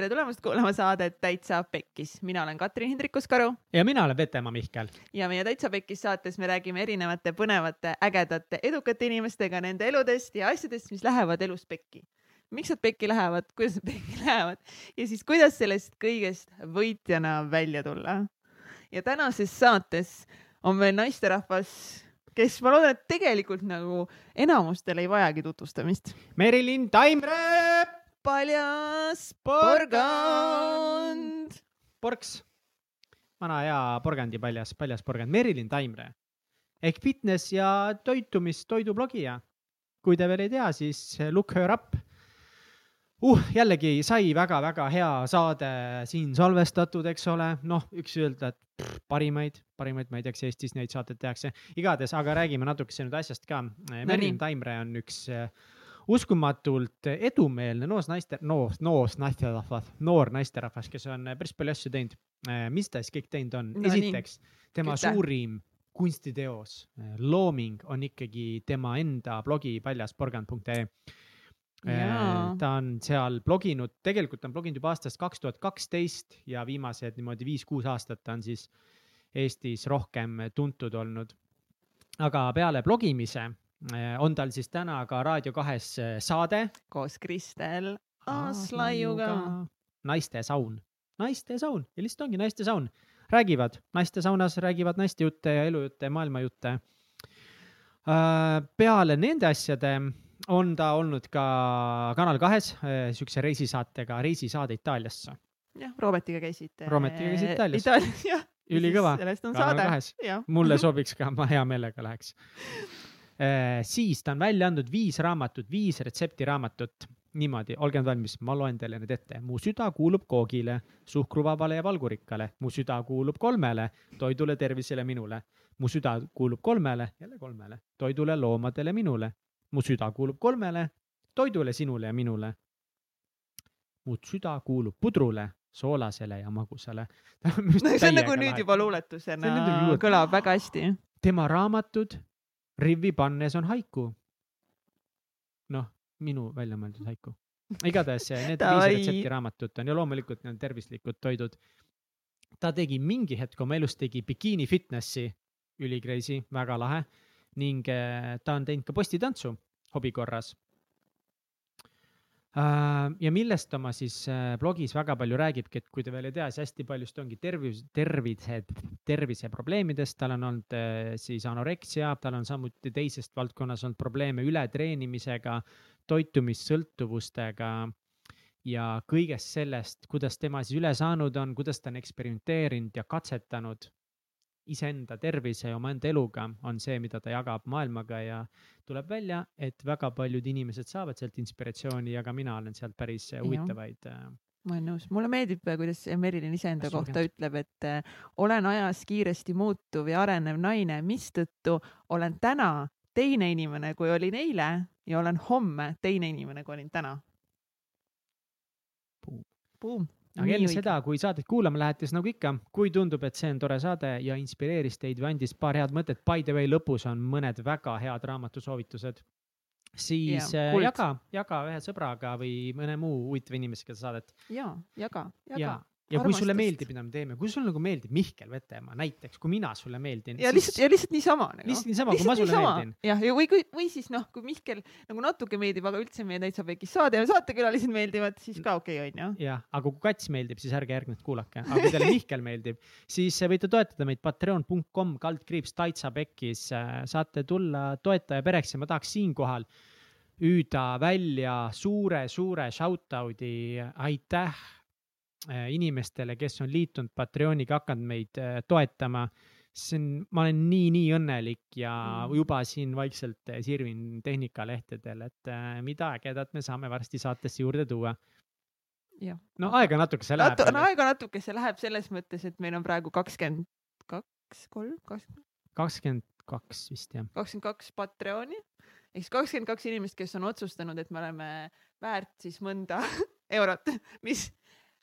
tere tulemast kuulama saadet Täitsa Pekkis. mina olen Katrin Hindrikus-Karu. ja mina olen Vetemaa Mihkel. ja meie Täitsa Pekkis saates me räägime erinevate põnevate, ägedate, edukate inimestega nende eludest ja asjadest, mis lähevad elus pekki. miks nad pekki lähevad, kuidas nad pekki lähevad ja siis kuidas sellest kõigest võitjana välja tulla. ja tänases saates on meil naisterahvas kes ma loodan, et tegelikult nagu enamustel ei vajagi tutvustamist. Merilin Taimre paljas porgand. porks, vana hea porgandipaljas, paljas porgand, Merilin Taimre ehk fitness ja toitumis, toidublogija. kui te veel ei tea, siis look her up. uh, jällegi sai väga-väga hea saade siin salvestatud, eks ole, noh, üks öelda, et pff, parimaid, parimaid, ma ei tea, kas Eestis neid saateid tehakse, igatahes, aga räägime natukese nüüd asjast ka. Merilin Taimre on üks äh, uskumatult edumeelne noor naiste, noor, noor naisterahvas, kes on päris palju asju teinud. Mis ta siis kõik teinud on no,? esiteks, tema Küta. suurim kunstiteos, looming on ikkagi tema enda blogi paljasporgand.ee äh, ta on seal bloginud, tegelikult on bloginud juba aastast kaks tuhat kaksteist ja viimased niimoodi viis-kuus aastat ta on siis Eestis rohkem tuntud olnud. aga peale blogimise on tal siis täna ka Raadio kahes äh, saade. koos Kristel Aaslaiuga. naiste saun, naiste saun ja lihtsalt ongi naiste saun. räägivad naiste saunas, räägivad naiste jutte ja elujutte ja maailmajutte. Äh, peale nende asjade on ta olnud ka Kanal kahes siukse reisisaatega, reisisaade Itaaliasse. jah, Robertiga käisite. Robertiga käisid Itaalias. Jah. ülikõva. sellest on Kanal saade. mulle sobiks ka, ma hea meelega läheks Äh, siis ta on välja andnud viis raamatut, viis retseptiraamatut. niimoodi, olge valmis, ma loen teile need ette. mu süda kuulub koogile, suhkruvabale ja valgurikkale, mu süda kuulub kolmele, toidule, tervisele, minule. mu süda kuulub kolmele, jälle kolmele, toidule, loomadele, minule. mu süda kuulub kolmele, toidule, sinule ja minule. mu süda kuulub pudrule, soolasele ja magusale no see on nagu nüüd juba luuletusena, kõlab väga hästi. tema raamatud rivvi pannes on haiku. noh, minu välja mõeldud haiku. igatahes need viis retseptiraamatut on ja loomulikult need tervislikud toidud. ta tegi mingi hetk oma elus tegi bikiini fitnessi, ülikreisi, väga lahe ning eh, ta on teinud ka postitantsu hobi korras ja millest oma siis äh, blogis väga palju räägibki, et kui te veel ei tea, siis hästi paljust ongi tervis, tervise, terviseprobleemidest, tal on olnud äh, siis anoreksia, tal on samuti teisest valdkonnas olnud probleeme ületreenimisega, toitumissõltuvustega ja kõigest sellest, kuidas tema siis üle saanud on, kuidas ta on eksperimenteerinud ja katsetanud iseenda tervise ja omaenda eluga on see, mida ta jagab maailmaga ja tuleb välja, et väga paljud inimesed saavad sealt inspiratsiooni ja ka mina olen sealt päris huvitavaid äh, ma olen nõus, mulle meeldib, kuidas Merilin iseenda kohta ütleb, et äh, olen ajas kiiresti muutuv ja arenev naine, mistõttu olen täna teine inimene, kui olin eile ja olen homme teine inimene, kui olin täna. Boom aga enne seda, kui saadet kuulama lähete, siis nagu ikka, kui tundub, et see on tore saade ja inspireeris teid või andis paar head mõtet, by the way, lõpus on mõned väga head raamatusoovitused. siis ja, äh, jaga, jaga ühe sõbraga või mõne muu huvitava inimesega saadet. ja, jaga, jaga. Ja ja kui sulle meeldib, mida me teeme, kui sulle nagu meeldib Mihkel Vetemaa näiteks, kui mina sulle meeldin. ja lihtsalt, ja lihtsalt niisama nagu.. lihtsalt niisama, kui ma sulle niisama. meeldin. jah, ja või kui, või siis noh, kui Mihkel nagu natuke meeldib, aga üldse meie täitsa pekis saade ja saatekülalised meeldivad, siis ka okei okay, on ju. jah, aga kui kats meeldib, siis ärge järgnevalt kuulake, aga kui teile Mihkel meeldib, siis võite toetada meid patreon.com kaldkriips täitsa pekkis, saate tulla toetaja pereks ja ma tahaks siinkohal hüüda välja suure-suure shout out'i, aitäh Äh, inimestele, kes on liitunud Patreoniga, hakanud meid äh, toetama. see on, ma olen nii-nii õnnelik ja mm. juba siin vaikselt äh, sirvin tehnikalehtedel, et mida ägedat me saame varsti saatesse juurde tuua. no aega natukese läheb Natu,. no aega natukese läheb selles mõttes, et meil on praegu kakskümmend kaks, kolm, kakskümmend. kakskümmend kaks vist jah. kakskümmend kaks Patreoni ehk siis kakskümmend kaks inimest, kes on otsustanud, et me oleme väärt siis mõnda eurot, mis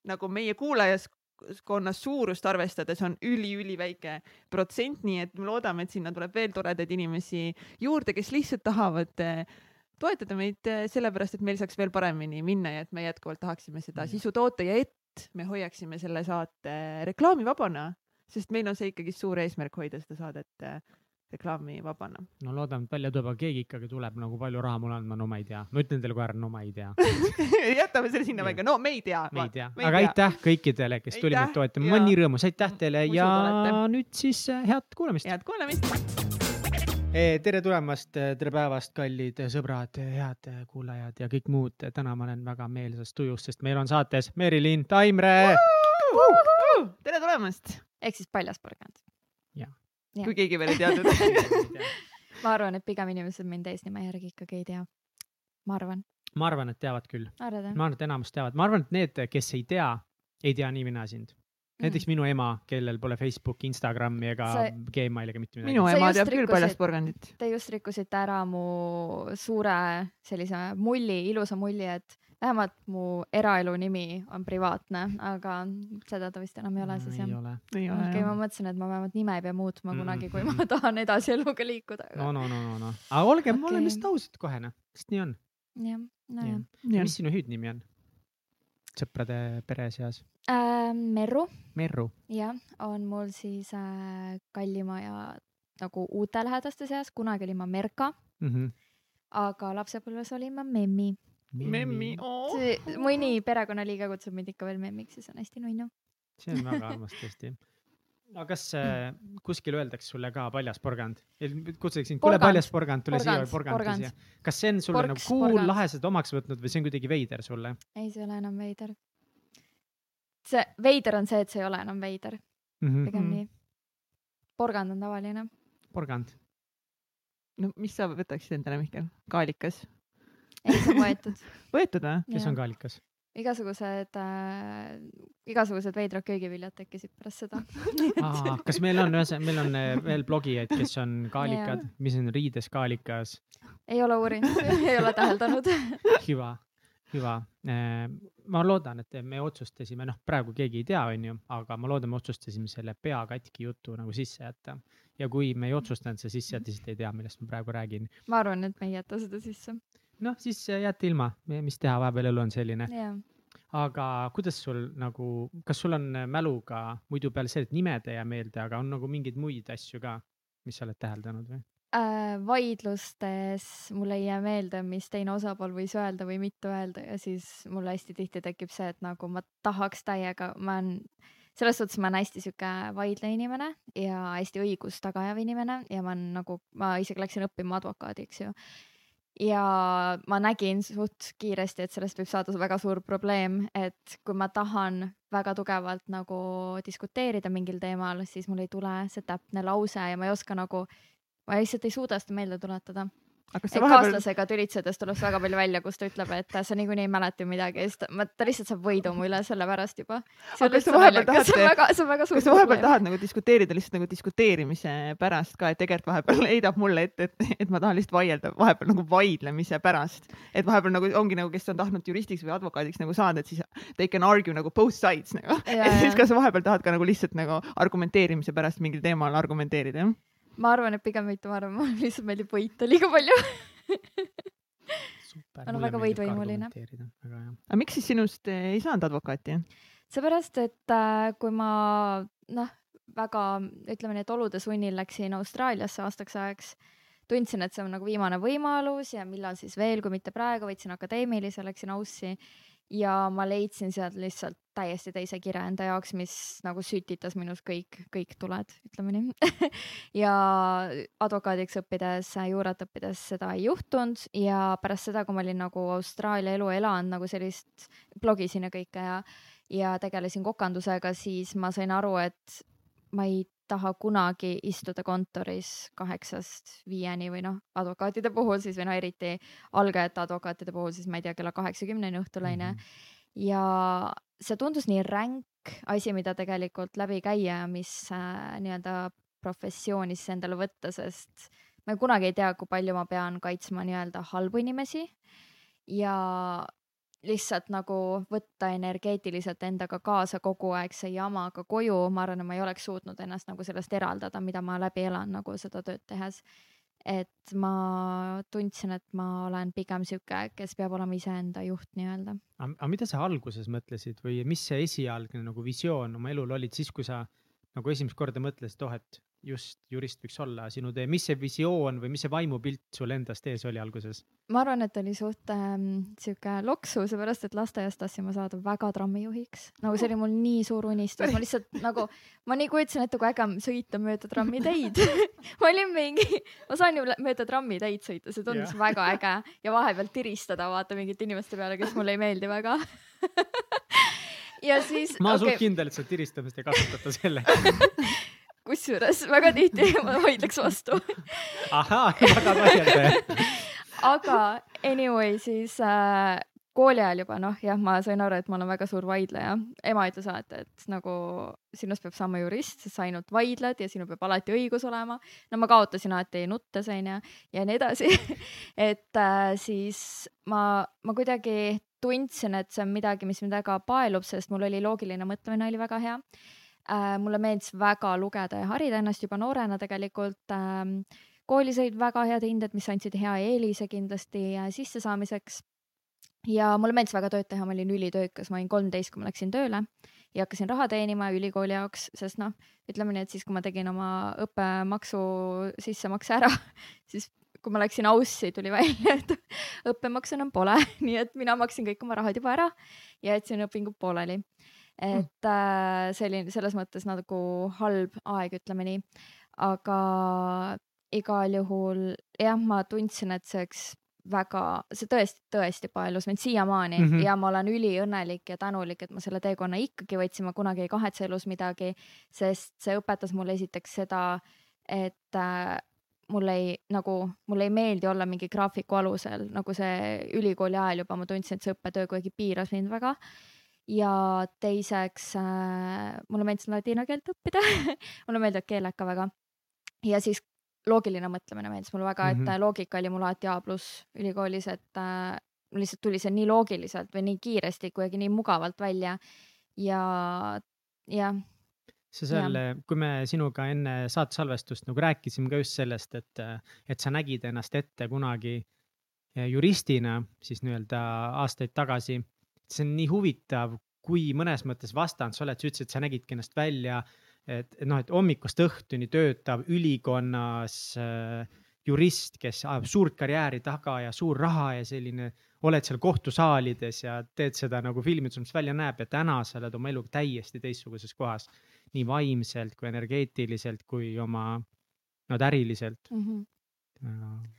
nagu meie kuulajaskonna suurust arvestades on üliüliväike protsent, nii et me loodame, et sinna tuleb veel toredaid inimesi juurde, kes lihtsalt tahavad eh, toetada meid eh, sellepärast, et meil saaks veel paremini minna ja et me jätkuvalt tahaksime seda Mm. sisu toota ja et me hoiaksime selle saate reklaamivabana, sest meil on see ikkagi suur eesmärk hoida seda saadet eh, reklaamivabana. no loodame, et välja tuleb, aga keegi ikkagi tuleb nagu palju raha mulle andma, no ma ei tea, ma ütlen teile kohe ära, no ma ei tea, jätame selle sinna välja, no me ei tea. me ei tea, aga aitäh kõikidele, kes tulid meid toetama, ma olen nii rõõmus, aitäh teile Usud ja olete. nüüd siis äh, head kuulamist. head kuulamist. tere tulemast, tere päevast, kallid sõbrad, head kuulajad ja kõik muud. täna ma olen väga meelsas tujus, sest meil on saates Merilin Taimre. tere tulemast, ehk siis paljas porgand. Jah. Kui keegi veel ei teadnud. ma arvan, et pigem inimesed mind eesnime järgi ikkagi ei tea. ma arvan, ma arvan, et teavad küll, ma arvan, et enamus teavad, ma arvan, et need, kes ei tea, ei tea nii mina sind. Näiteks minu ema, kellel pole Facebooki, Instagrami ega See- Gmaili ega mitte midagi minu Sa ema teab küll paljast porgandit. Te just rikkusite ära mu suure sellise mulli, ilusa mulli, et vähemalt mu eraelu nimi on privaatne, aga seda ta vist enam ei ole siis jah ei? ole. ei okei, ma ole. mõtlesin, et ma vähemalt nime ei pea muutma Mm. kunagi, kui ma tahan edasi eluga liikuda. no, no, no, no, no, aga olgem, oleme Okei. lihtsalt ausad kohe noh, sest nii on. jah, nojah. mis sinu hüüdnimi on? Sõprade pere seas? Äh, Merru, Merru. jah, on mul siis äh, kallima ja nagu uute lähedaste seas, kunagi olin ma Merka, mm. -hmm. aga lapsepõlves olin ma Memmi. Memmi. see mõni perekonnaliige kutsub mind ikka veel memmiks ja see on hästi nunnu. see on väga armas tõesti. Aga kas äh, kuskil öeldakse sulle ka paljas porgand? kutsutakse sind, kuule Porgand. paljas porgand, tule siia Porgand, porgand porgand. siia. kas see on sulle Porks, nagu cool, porgand. lahe, sa oled omaks võtnud või see on kuidagi veider sulle ei, see ei ole enam veider. see veider on see, et see ei ole enam veider, mm? -hmm. pigem Mhm. nii. porgand on tavaline. porgand. no mis sa võtaksid endale, Mihkel? kaalikas? ei, see on võetud. võetud või? kes on kaalikas? Igasugused äh,, igasugused veidrad köögiviljad tekkisid pärast seda. kas meil on meil on äh, veel blogijaid, kes on kaalikad, mis on riides kaalikas? ei ole uurinud, ei ole täheldanud. hüva, hüva. ma loodan, et me otsustasime, noh, praegu keegi ei tea, onju, aga ma loodan, me otsustasime selle pea katki jutu nagu sisse jätta. ja kui me ei otsustanud seda sisse jätta, siis te ei tea, millest ma praegu räägin. ma arvan, et me ei jäta seda sisse. noh, siis jääte ilma, mis teha, vahepeal elu on selline. jah. aga kuidas sul nagu, kas sul on mäluga muidu peale selle, et nimed ei jää meelde, aga on nagu mingeid muid asju ka, mis sa oled täheldanud või? äh, vaidlustes mul ei jää meelde, mis teine osapool võis öelda või mitte öelda ja siis mul hästi tihti tekib see, et nagu ma tahaks täiega, ma olen selles suhtes ma olen hästi sihuke vaidleja inimene ja hästi õigust taga ajav inimene ja ma olen nagu, ma isegi läksin õppima advokaadiks ju. Ja ma nägin suht kiiresti, et sellest võib saada väga suur probleem, et kui ma tahan väga tugevalt nagu diskuteerida mingil teemal, siis mul ei tule see täpne lause ja ma ei oska nagu, ma lihtsalt ei suuda seda meelde tuletada. Et sa vahepeal, kaaslasega tülitsedes tuleb väga palju välja, kus ta ütleb, et sa niikuinii ei mäleta midagi ja siis ta, ta lihtsalt saab võidu mu üle selle pärast juba. Kas sa vahepeal tahad- kas sa vahepeal tahad nagu diskuteerida lihtsalt nagu diskuteerimise pärast ka, et tegelikult vahepeal heidab mulle ette, et, et ma tahan lihtsalt vaielda vahepeal nagu vaidlemise pärast, et vahepeal nagu ongi nagu, kes on tahtnud juristiks või advokaadiks nagu saada, et siis they can argue nagu both sides nagu. Et siis kas sa vahepeal tahad ka nagu lihtsalt nagu argumenteerimise pärast mingil teemal argumenteerida, jah? Ma arvan, et pigem mitte, ma arvan, mulle lihtsalt meeldib võita liiga palju. super. Ma olen väga võidvõimuline. väga hea. aga miks siis sinust eh, ei saanud advokaati? seepärast, et äh, kui ma noh, väga ütleme nii, et olude sunnil läksin Austraaliasse aastaks ajaks, tundsin, et see on nagu viimane võimalus ja millal siis veel, kui mitte praegu, võtsin akadeemilise, läksin Aussi ja ma leidsin sealt lihtsalt täiesti teise kire enda jaoks, mis nagu sütitas minus kõik, kõik tuled, ütleme nii. ja advokaadiks õppides, juurat õppides seda ei juhtunud ja pärast seda, kui ma olin nagu Austraalia elu elanud nagu sellist, blogisin ja kõike ja ja tegelesin kokandusega, siis ma sain aru, et ma ei taha kunagi istuda kontoris kaheksast viieni või noh, advokaatide puhul siis või no eriti algajate advokaatide puhul siis ma ei tea, kella kaheksakümneni õhtul onju. ja see tundus nii ränk asi, mida tegelikult läbi käia ja mis äh, nii-öelda professioonis endale võtta, sest ma kunagi ei tea, kui palju ma pean kaitsma nii-öelda halbu inimesi ja lihtsalt nagu võtta energeetiliselt endaga kaasa kogu aeg see jama ka koju, ma arvan, et ma ei oleks suutnud ennast nagu sellest eraldada, mida ma läbi elan nagu seda tööd tehes. et ma tundsin, et ma olen pigem sihuke, kes peab olema iseenda juht nii-öelda. aga mida sa alguses mõtlesid või mis see esialgne nagu visioon oma elul olid siis, kui sa nagu esimest korda mõtlesid, oh, et just jurist võiks olla sinu tee, mis see visioon või mis see vaimupilt sul endast ees oli alguses? ma arvan, et oli suht ähm, sihuke loksu, seepärast et lasteaias tahtsin ma saada väga trammijuhiks. nagu see oli mul nii suur unistus, ma lihtsalt nagu, ma nii kujutasin ette, kui äge on sõita mööda trammiteid ma olin mingi, ma saan ju mööda trammiteid sõita, see tundus yeah. väga äge ja vahepeal tiristada vaata mingite inimeste peale, kes mulle ei meeldi väga ja siis. ma olen okay. suht kindel, et sa tiristamist ei kasutata selleks kusjuures väga tihti ma vaidleks vastu. ahaa, väga vaielda aga anyway, siis äh, kooli ajal juba noh, jah, ma sain aru, et ma olen väga suur vaidleja. ema ütles alati, et nagu sinust peab saama jurist, sest sa ainult vaidled ja sinul peab alati õigus olema. no ma kaotasin alati nuttes onju ja nii edasi et äh, siis ma, ma kuidagi tundsin, et see on midagi, mis mind väga paelub, sest mul oli loogiline mõtlemine oli väga hea. Mulle meeldis väga lugeda ja harida ennast juba noorena tegelikult ähm,. koolis olid väga head hinded, mis andsid hea eelise kindlasti äh, sissesaamiseks. ja mulle meeldis väga tööd teha, ma olin ülitöökas, ma olin kolmteist, kui ma läksin tööle ja hakkasin raha teenima ülikooli jaoks, sest noh, ütleme nii, et siis, kui ma tegin oma õppemaksu sissemakse ära, siis kui ma läksin Aussi, tuli välja, et õppemaksu enam pole, nii et mina maksin kõik oma rahad juba ära ja jätsin õpingud pooleli. Hmm. et äh, see oli selles mõttes nagu halb aeg, ütleme nii. aga igal juhul jah, ma tundsin, et see oleks väga, see tõesti, tõesti paelus mind siiamaani mm -hmm. ja ma olen üliõnnelik ja tänulik, et ma selle teekonna ikkagi võtsin, ma kunagi ei kahetse elus midagi, sest see õpetas mulle esiteks seda, et äh, mul ei nagu, mulle ei meeldi olla mingi graafiku alusel, nagu see ülikooli ajal juba ma tundsin, et see õppetöö kuidagi piiras mind väga ja teiseks äh, mulle meeldis ladina keelt õppida mulle meeldivad keeled ka väga. ja siis loogiline mõtlemine meeldis mulle väga, et mm -hmm. loogika oli mul alati A pluss ülikoolis, et äh, lihtsalt tuli see nii loogiliselt või nii kiiresti, kuidagi nii mugavalt välja ja jah. sa seal, kui me sinuga enne saate salvestust nagu rääkisime ka just sellest, et, et sa nägid ennast ette kunagi juristina siis nii-öelda aastaid tagasi see on nii huvitav, kui mõnes mõttes vastand sa oled, sa ütlesid, sa nägidki ennast välja, et, et noh, et hommikust õhtuni töötav ülikonnas äh, jurist, kes ajab suurt karjääri taga ja suur raha ja selline, oled seal kohtusaalides ja teed seda nagu filmides, mis välja näeb ja täna sa oled oma eluga täiesti teistsuguses kohas. nii vaimselt kui energeetiliselt kui oma, no äriliselt mm. -hmm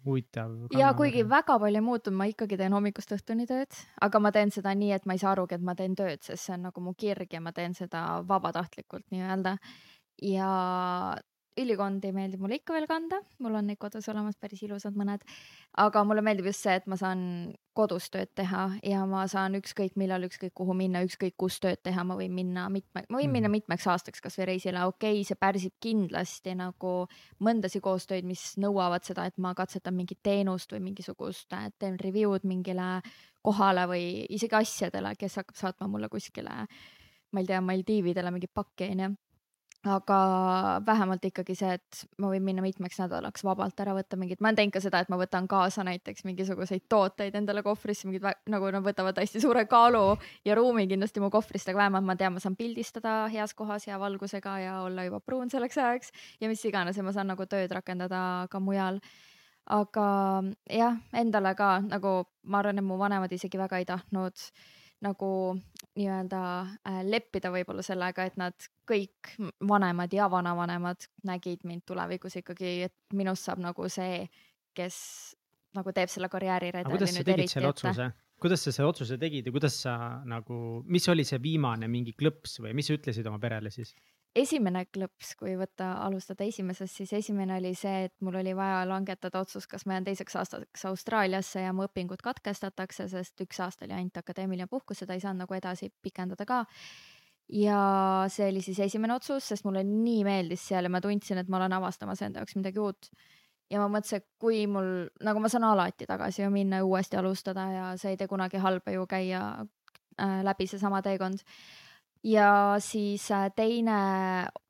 huvitav. ja kuigi väga palju ei muutunud, ma ikkagi teen hommikust õhtuni tööd, aga ma teen seda nii, et ma ei saa arugi, et ma teen tööd, sest see on nagu mu kirg ja ma teen seda vabatahtlikult nii-öelda. ja ülikondi meeldib mulle ikka veel kanda, mul on neid kodus olemas päris ilusad mõned. aga mulle meeldib just see, et ma saan kodus tööd teha ja ma saan ükskõik millal, ükskõik kuhu minna, ükskõik kus tööd teha, ma võin minna mitme, ma võin minna mhm. mitmeks aastaks kasvõi reisile, okei okay,, see pärsib kindlasti nagu mõndasi koostöid, mis nõuavad seda, et ma katsetan mingit teenust või mingisugust, teen review'd mingile kohale või isegi asjadele, kes hakkab saatma mulle kuskile ma ei tea, Maldiividele mingit pakki onju aga vähemalt ikkagi see, et ma võin minna mitmeks nädalaks vabalt ära võtta mingid, ma olen teinud ka seda, et ma võtan kaasa näiteks mingisuguseid tooteid endale kohvrisse, mingid nagu nad võtavad hästi suure kaalu ja ruumi kindlasti mu kohvrist, aga vähemalt ma tean, ma saan pildistada heas kohas hea valgusega ja olla juba pruun selleks ajaks ja mis iganes ja ma saan nagu tööd rakendada ka mujal. Aga jah, endale ka nagu ma arvan, et mu vanemad isegi väga ei tahtnud äh, nagu nii-öelda äh, leppida võib-olla sellega, et nad kõik vanemad ja vanavanemad nägid mind tulevikus ikkagi, et minust saab nagu see, kes nagu teeb selle karjääriredeli. kuidas sa tegid selle otsuse? kuidas sa selle otsuse tegid ja kuidas sa nagu, mis oli see viimane mingi klõps või mis sa ütlesid oma perele siis? Esimene klõps, kui võtta, alustada esimesest, siis esimene oli see, et mul oli vaja langetada otsus, kas ma jään teiseks aastaks Austraaliasse ja mu õpingud katkestatakse, sest üks aasta oli ainult akadeemiline puhkus, seda ei saanud nagu edasi pikendada ka. ja see oli siis esimene otsus, sest mulle nii meeldis seal ja ma tundsin, et ma olen avastamas enda jaoks midagi uut. ja ma mõtlesin, et kui mul, nagu ma saan alati tagasi ju minna ja uuesti alustada ja see ei tee kunagi halba ju käia äh, läbi seesama teekond ja siis äh, teine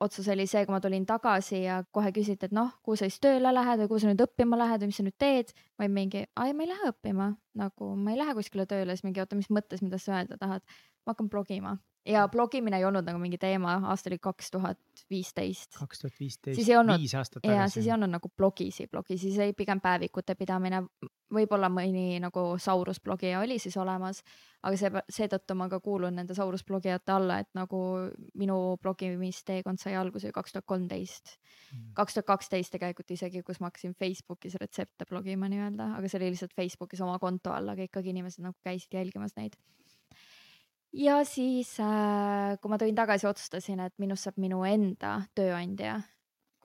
otsus oli see, kui ma tulin tagasi ja kohe küsiti, et noh, kuhu sa siis tööle lähed või kuhu sa nüüd õppima lähed või mis sa nüüd teed. ma olin mingi, ai, ma ei lähe õppima, nagu ma ei lähe kuskile tööle, siis mingi, oota, mis mõttes, mida sa öelda tahad? ma hakkan blogima ja blogimine ei olnud nagu mingi teema, aasta oli kaks tuhat viisteist. kaks tuhat viisteist, viis aastat tagasi. ja siis ei olnud nagu blogisi, blogi, siis oli pigem päevikute pidamine, võib-olla mõni nagu Saurus blogija oli siis olemas, aga see, seetõttu ma ka kuulun nende Saurus blogijate alla, et nagu minu blogimisteekond sai alguse kaks tuhat kolmteist. Mm. kaks tuhat kaksteist tegelikult isegi, kus ma hakkasin Facebookis retsepte blogima nii-öelda, aga see oli lihtsalt Facebookis oma konto all, aga ikkagi inimesed nagu käisid jälgimas neid ja siis äh, kui ma tulin tagasi, otsustasin, et minust saab minu enda tööandja.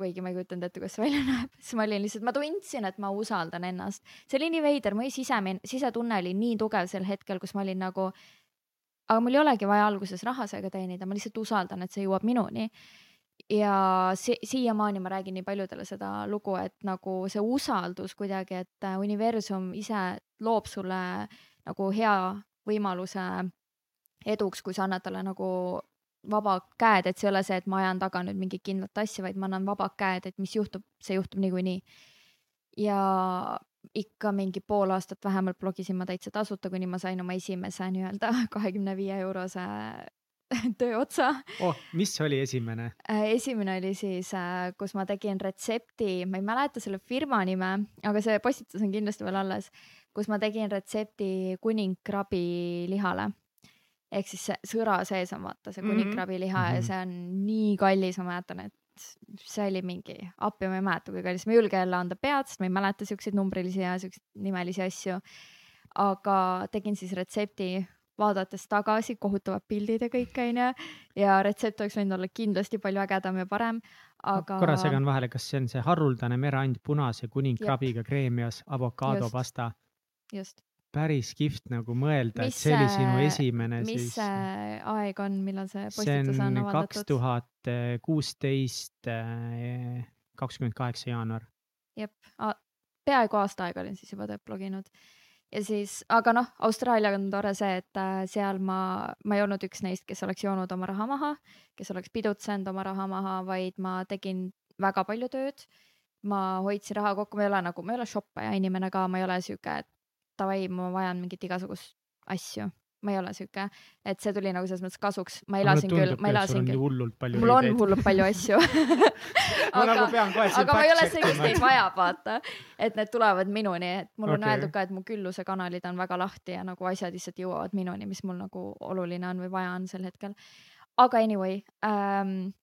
Kuigi ma ei kujutanud ette, kuidas see välja näeb, siis ma olin lihtsalt, ma tundsin, et ma usaldan ennast. see oli nii veider, mu sisemine, sisetunne oli nii tugev sel hetkel, kus ma olin nagu, aga mul ei olegi vaja alguses raha sellega teenida, ma lihtsalt usaldan, et see jõuab minuni ja si siiamaani ma räägin nii paljudele seda lugu, et nagu see usaldus kuidagi, et äh, universum ise loob sulle nagu hea võimaluse eduks, kui sa annad talle nagu vabad käed, et see ei ole see, et ma ajan taga nüüd mingit kindlat asja, vaid ma annan vabad käed, et mis juhtub, see juhtub niikuinii. ja ikka mingi pool aastat vähemalt blogisin ma täitsa tasuta, kuni ma sain oma esimese nii-öelda kahekümne viie eurose tööotsa oh,. mis oli esimene? Äh, esimene oli siis, äh, kus ma tegin retsepti, ma ei mäleta selle firma nime, aga see postitus on kindlasti veel alles, kus ma tegin retsepti kuningkrabi lihale ehk siis see sõra sees on vaata see kuningkrabiliha mm -hmm. ja mhm. see on nii kallis, ma mäletan, et see oli mingi, appi ma ei mäleta, kui kallis, ma ei julge jälle anda pead, sest ma ei mäleta siukseid numbrilisi ja siukseid nimelisi asju. aga tegin siis retsepti, vaadates tagasi, kohutavad pildid ja kõik onju ja retsept oleks võinud olla kindlasti palju ägedam ja parem, aga. korra segan vahele, kas see on see haruldane mereand punase kuningkrabiga kreemias avokaadopasta? just päris kihvt nagu mõelda, et see oli sinu esimene mis siis. mis aeg on, millal see postitus on avaldatud? kaks tuhat kuusteist, eh, kakskümmend kaheksa jaanuar. jep, peaaegu aasta aega olin siis juba bloginud ja siis, aga noh, Austraaliaga on tore see, et äh, seal ma, ma ei olnud üks neist, kes oleks joonud oma raha maha, kes oleks pidutsenud oma raha maha, vaid ma tegin väga palju tööd ma hoidsin raha kokku, ma ei ole nagu, ma ei ole shoppaja inimene ka, ma ei ole sihuke, et davai, ma vajan mingit igasugust asju. Ma ei ole sihuke, et see tuli nagu selles mõttes kasuks, ma elasin küll, ma elasin küll. mul on hullult palju asju. Aga, nagu aga ma ei ole see, kes neid vajab, vaata, et need tulevad minuni, et mul okay. on öeldud ka, et mu küllusekanalid on väga lahti ja nagu asjad lihtsalt jõuavad minuni, mis mul nagu oluline on või vaja on sel hetkel. aga anyway ähm,,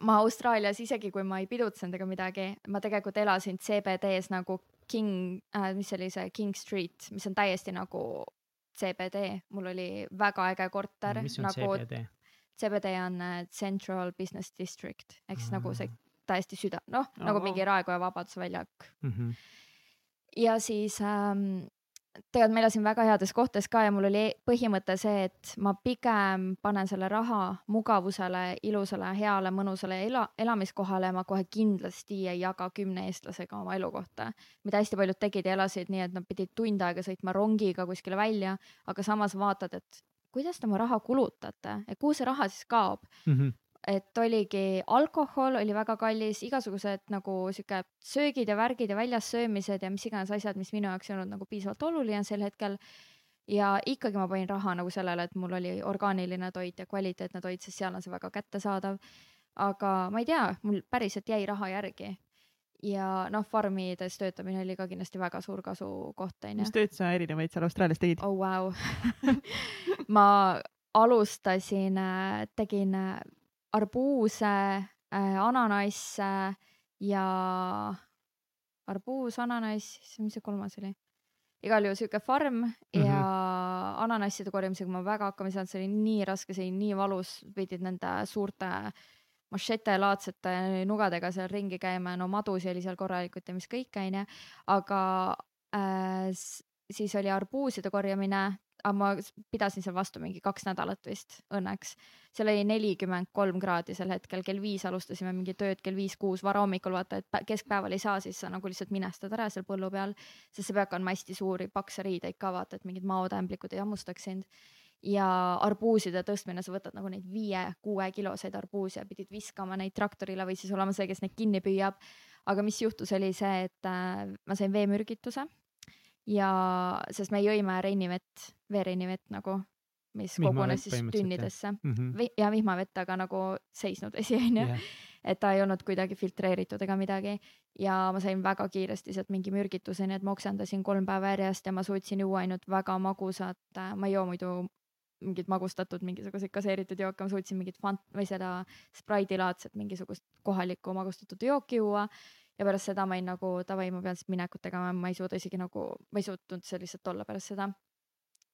ma Austraalias isegi kui ma ei pidutsenud ega midagi, ma tegelikult elasin CBD-s nagu King äh,, mis oli see King Street, mis on täiesti nagu CBD, mul oli väga äge korter. mis on nagu, CBD? CBD on äh, Central Business District ehk siis nagu see täiesti süda, noh oh, nagu mingi Raekoja Vabaduse väljak mm. -hmm. ja siis ähm, tegelikult ma elasin väga heades kohtades ka ja mul oli põhimõte see, et ma pigem panen selle raha mugavusele, ilusale, heale, mõnusale ela, elamiskohale ja ma kohe kindlasti ei jaga kümne eestlasega oma elukohta. mida hästi paljud tegid ja elasid nii, et nad pidid tund aega sõitma rongiga kuskile välja, aga samas vaatad, et kuidas te oma raha kulutate, et kuhu see raha siis kaob mm. -hmm et oligi alkohol oli väga kallis, igasugused nagu sihuke söögid ja värgid ja väljas söömised ja mis iganes asjad, mis minu jaoks ei olnud nagu piisavalt oluline sel hetkel. ja ikkagi ma panin raha nagu sellele, et mul oli orgaaniline toit ja kvaliteetne toit, sest seal on see väga kättesaadav. aga ma ei tea, mul päriselt jäi raha järgi. ja noh, farmides töötamine oli ka kindlasti väga suur kasukoht onju. mis tööd sa erinevaid seal Austraalias tegid? oh vau wow. ma alustasin, tegin arbuuse äh,, ananasse ja arbuus, ananass, mis see kolmas oli? igal juhul sihuke farm mm -hmm. ja ananasside korjamisega ma väga hakkama ei saanud, see oli nii raske, see oli nii valus, pidid nende suurte mašete-laadsete nugadega seal ringi käima, no madusi oli seal korralikult ja mis kõik, onju. aga äh, siis oli arbuuside korjamine, aga ma pidasin seal vastu mingi kaks nädalat vist õnneks. seal oli nelikümmend kolm kraadi sel hetkel, kell viis alustasime mingi tööd, kell viis-kuus varahommikul vaata, et keskpäeval ei saa, siis sa nagu lihtsalt minestad ära seal põllu peal, sest sa pead kandma hästi suuri pakse riideid ka vaata, et mingid maotämblikud ei hammustaks sind. ja arbuuside tõstmine, sa võtad nagu neid viie-kuue kiloseid arbuuse ja pidid viskama neid traktorile või siis olema see, kes neid kinni püüab. aga mis juhtus, oli see, et äh, ma sain veemürgituse ja, sest me jõime reinivett, veereinivett nagu, mis Vihmavett kogunes siis tünnidesse Mhm. Vi- ja vihmavett, aga nagu seisnud vesi onju Jah. et ta ei olnud kuidagi filtreeritud ega midagi ja ma sain väga kiiresti sealt mingi mürgituse, nii et ma oksendasin kolm päeva järjest ja ma suutsin juua ainult väga magusat, ma ei joo muidu mingit magustatud mingisuguseid gaseeritud jooke, ma suutsin mingit fant- või seda Sprite'i laadset mingisugust kohalikku magustatud jooki juua ja pärast seda ma olin nagu davai, ma pean siit minekut tegema, ma ei suuda isegi nagu, ma ei suutnud seal lihtsalt olla pärast seda.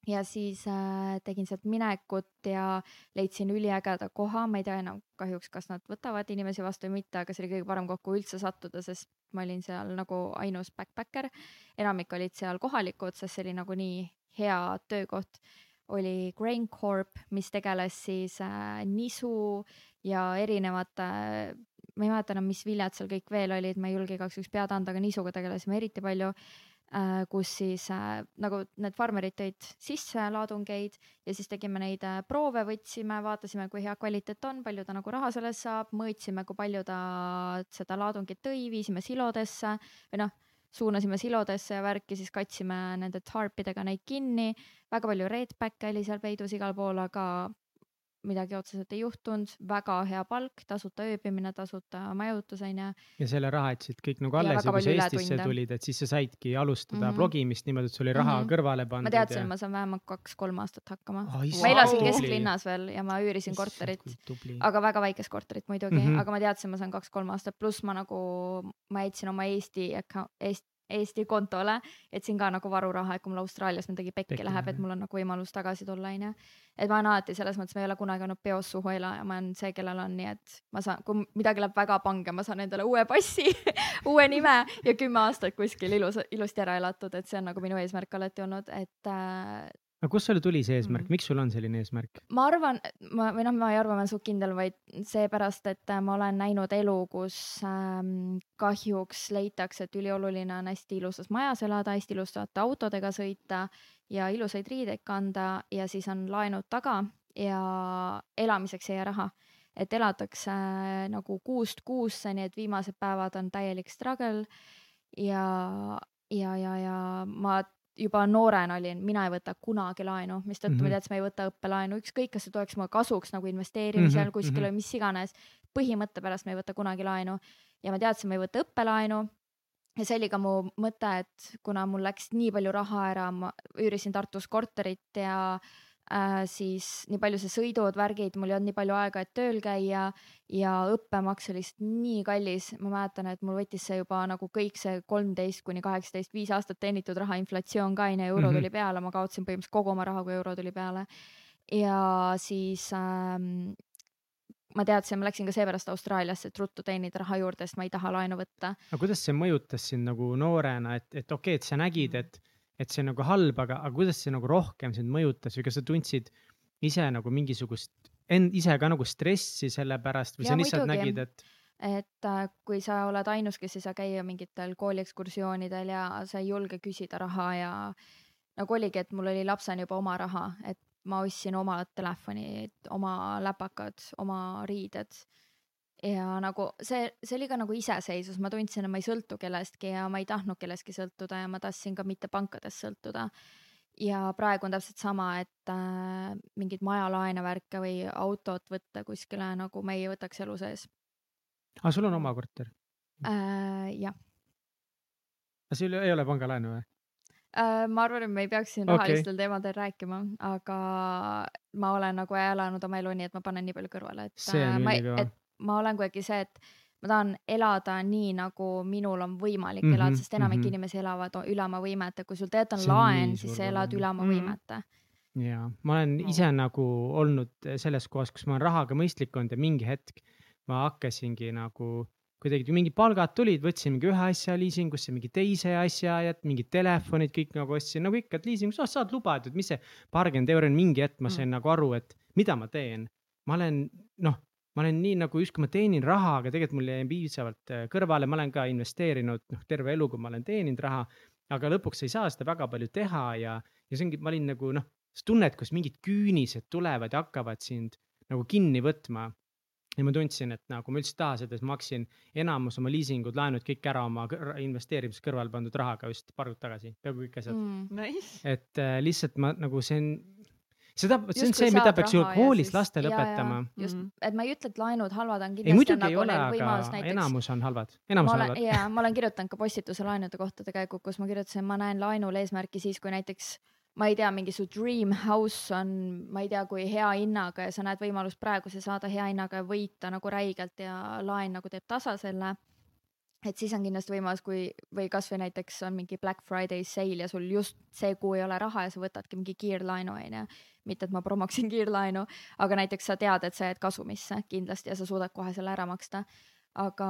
Ja siis äh, tegin sealt minekut ja leidsin üliägeda koha, ma ei tea enam kahjuks, kas nad võtavad inimesi vastu või mitte, aga see oli kõige parem koht, kuhu üldse sattuda, sest ma olin seal nagu ainus backpacker. enamik olid seal kohalikud, sest see oli nagu nii hea töökoht. oli Grain Corp, mis tegeles siis äh, nisu ja erinevate äh, ma ei mäleta enam, mis viljad seal kõik veel olid, ma ei julge igaks juhuks pead anda, aga nisuga tegelesime eriti palju. Kus siis äh, nagu need farmerid tõid sisse laadungeid ja siis tegime neid äh, proove, võtsime, vaatasime, kui hea kvaliteet on, palju ta nagu raha sellest saab, mõõtsime, kui palju ta seda laadungit tõi, viisime silodesse või noh, suunasime silodesse ja värki, siis katsime nende tarpidega neid kinni. väga palju redback'e oli seal peidus igal pool, aga midagi otseselt ei juhtunud, väga hea palk, tasuta ööbimine, tasuta majutus onju. ja selle raha jätsid kõik nagu Ja alles ja kui sa Eestisse ületunde. tulid, et siis sa saidki alustada mm. -hmm. blogimist niimoodi, et sul oli raha mm. -hmm. kõrvale pandud. ma teadsin, ma saan vähemalt kaks-kolm aastat hakkama. oh,. ma elasin Vau. kesklinnas veel ja ma üürisin korterit, tubli. aga väga väikest korterit muidugi mm. -hmm. aga ma teadsin, ma saan kaks-kolm aastat, pluss ma nagu, ma jätsin oma Eesti Eesti, Eesti kontole, jätsin ka nagu varuraha, et kui mul Austraalias midagi pekki Pekki läheb, et mul on nagu võimalus tagasi tulla, onju. et ma olen alati selles mõttes, ma ei ole kunagi olnud peos suhuelaja, ma olen see, kellel on nii, et ma saan, kui midagi läheb väga pange, ma saan endale uue passi, uue nime ja kümme aastat kuskil ilus, ilusti ära elatud, et see on nagu minu eesmärk alati olnud, et äh, aga kust sulle tuli see eesmärk mm., miks sul on selline eesmärk? ma arvan, ma või noh, ma ei arva, ma olen suht kindel, vaid seepärast, et äh, ma olen näinud elu, kus ähm, kahjuks leitakse, et ülioluline on hästi ilusas majas elada, hästi ilusate autodega sõita ja ilusaid riideid kanda ja siis on laenud taga ja elamiseks ei jää raha. et elatakse äh, nagu kuust kuusse, nii et viimased päevad on täielik struggle ja, ja, ja, ja ma juba noorena olin, mina ei võta kunagi laenu, mistõttu mm -hmm. Mhm. ma teadsin, ma ei võta õppelaenu, ükskõik, kas see tuleks mulle kasuks nagu investeerimisel mm Mhm, -hmm, kuskil mhm. või mis iganes. põhimõtte pärast ma ei võta kunagi laenu ja ma teadsin, ma ei võta õppelaenu. ja see oli ka mu mõte, et kuna mul läks nii palju raha ära, ma üürisin Tartus korterit ja äh, siis nii palju see sõidud, värgid, mul ei olnud nii palju aega, et tööl käia ja õppemaks oli lihtsalt nii kallis, ma mäletan, et mul võttis see juba nagu kõik see kolmteist kuni kaheksateist, viis aastat teenitud raha, inflatsioon ka onju, euro Mhm. tuli peale, ma kaotasin põhimõtteliselt kogu oma raha, kui euro tuli peale. ja siis ähm, ma teadsin, ma läksin ka seepärast Austraaliasse, et ruttu teenida raha juurde, sest ma ei taha laenu võtta. aga kuidas see mõjutas sind nagu noorena, et, et okei okay,, et sa nägid, et, et see on nagu halb, aga, aga kuidas see nagu rohkem sind mõjutas või kas sa tundsid ise nagu mingisugust, end ise ka nagu stressi selle pärast või Jaa, sa lihtsalt nägid, et et äh, kui sa oled ainus, kes ei saa käia mingitel kooliekskursioonidel ja sa ei julge küsida raha ja nagu oligi, et mul oli lapsena juba oma raha, et ma ostsin oma telefoni, oma läpakad, oma riided. Ja nagu see, see oli ka nagu iseseisvus, ma tundsin, et ma ei sõltu kellestki ja ma ei tahtnud kellestki sõltuda ja ma tahtsin ka mitte pankadest sõltuda. ja praegu on täpselt sama, et äh, mingeid majalaene, värke või autot võtta kuskile nagu me ei võtaks elu sees aa, sul on oma korter, äh,. jah aga sul ei ole pangalaenu või? äh,, ma arvan, et me ei peaks siin Okei. rahalistel teemadel rääkima, aga ma olen nagu elanud oma elu nii, et ma panen nii palju kõrvale, et äh, ma, et ma olen kuidagi see, et ma tahan elada nii, nagu minul on võimalik mm -hmm, elada, sest enamik mm. -hmm. inimesi elavad üle oma võimete, kui sul tegelikult on laen, siis sa elad üle oma Mhm. võimete. jaa, ma olen No. ise nagu olnud selles kohas, kus ma olen rahaga mõistlik olnud ja mingi hetk ma hakkasingi nagu kuidagi mingid palgad tulid, võtsin mingi ühe asja liisingusse, mingi teise asja ja mingid telefonid kõik nagu ostsin nagu ikka, et liisingus oh, saad lubatud, mis see paarkümmend euri on, mingi hetk ma sain mm. nagu aru, et mida ma teen. ma olen noh, ma olen nii nagu justkui ma teenin raha, aga tegelikult mul jäi piisavalt äh, kõrvale, ma olen ka investeerinud noh, terve elu, kui ma olen teeninud raha, aga lõpuks ei saa seda väga palju teha ja, ja see ongi, ma olin nagu noh, sa tunned, kus mingid küünised tulevad ja hakkavad sind nagu kinni võtma. ja ma tundsin, et nagu ma üldse ei taha seda, siis ma maksin enamus oma liisingud, laenud kõik ära oma investeerimiseks kõrvale pandud rahaga just paar kuud tagasi, peaaegu kõik asjad mm. Nice. et äh, lihtsalt ma nagu see on, seda, see on see, mida peaks ju ja koolis lastele õpetama. just Mhm., et ma ei ütle, et laenud halvad on ei kindlasti on muidugi ei nagu ole, võimalus näiteks enamus on halvad, enamus on ma olen, halvad. jaa, ma olen kirjutanud ka postituse laenude kohta tegelikult, kus ma kirjutasin, ma näen laenul eesmärki siis, kui näiteks ma ei tea, mingi su dream house on, ma ei tea, kui hea hinnaga ja sa näed võimalust praegu see saada hea hinnaga ja võita nagu räigelt ja laen nagu teeb tasa selle. et siis on kindlasti võimalus, kui või kasvõi näiteks on mingi Black Friday sale ja sul just see kuu ei ole raha ja sa võtadki mingi kiirlaenu onju. mitte, et ma promoksin kiirlaenu, aga näiteks sa tead, et sa jääd kasumisse kindlasti ja sa suudad kohe selle ära maksta. Aga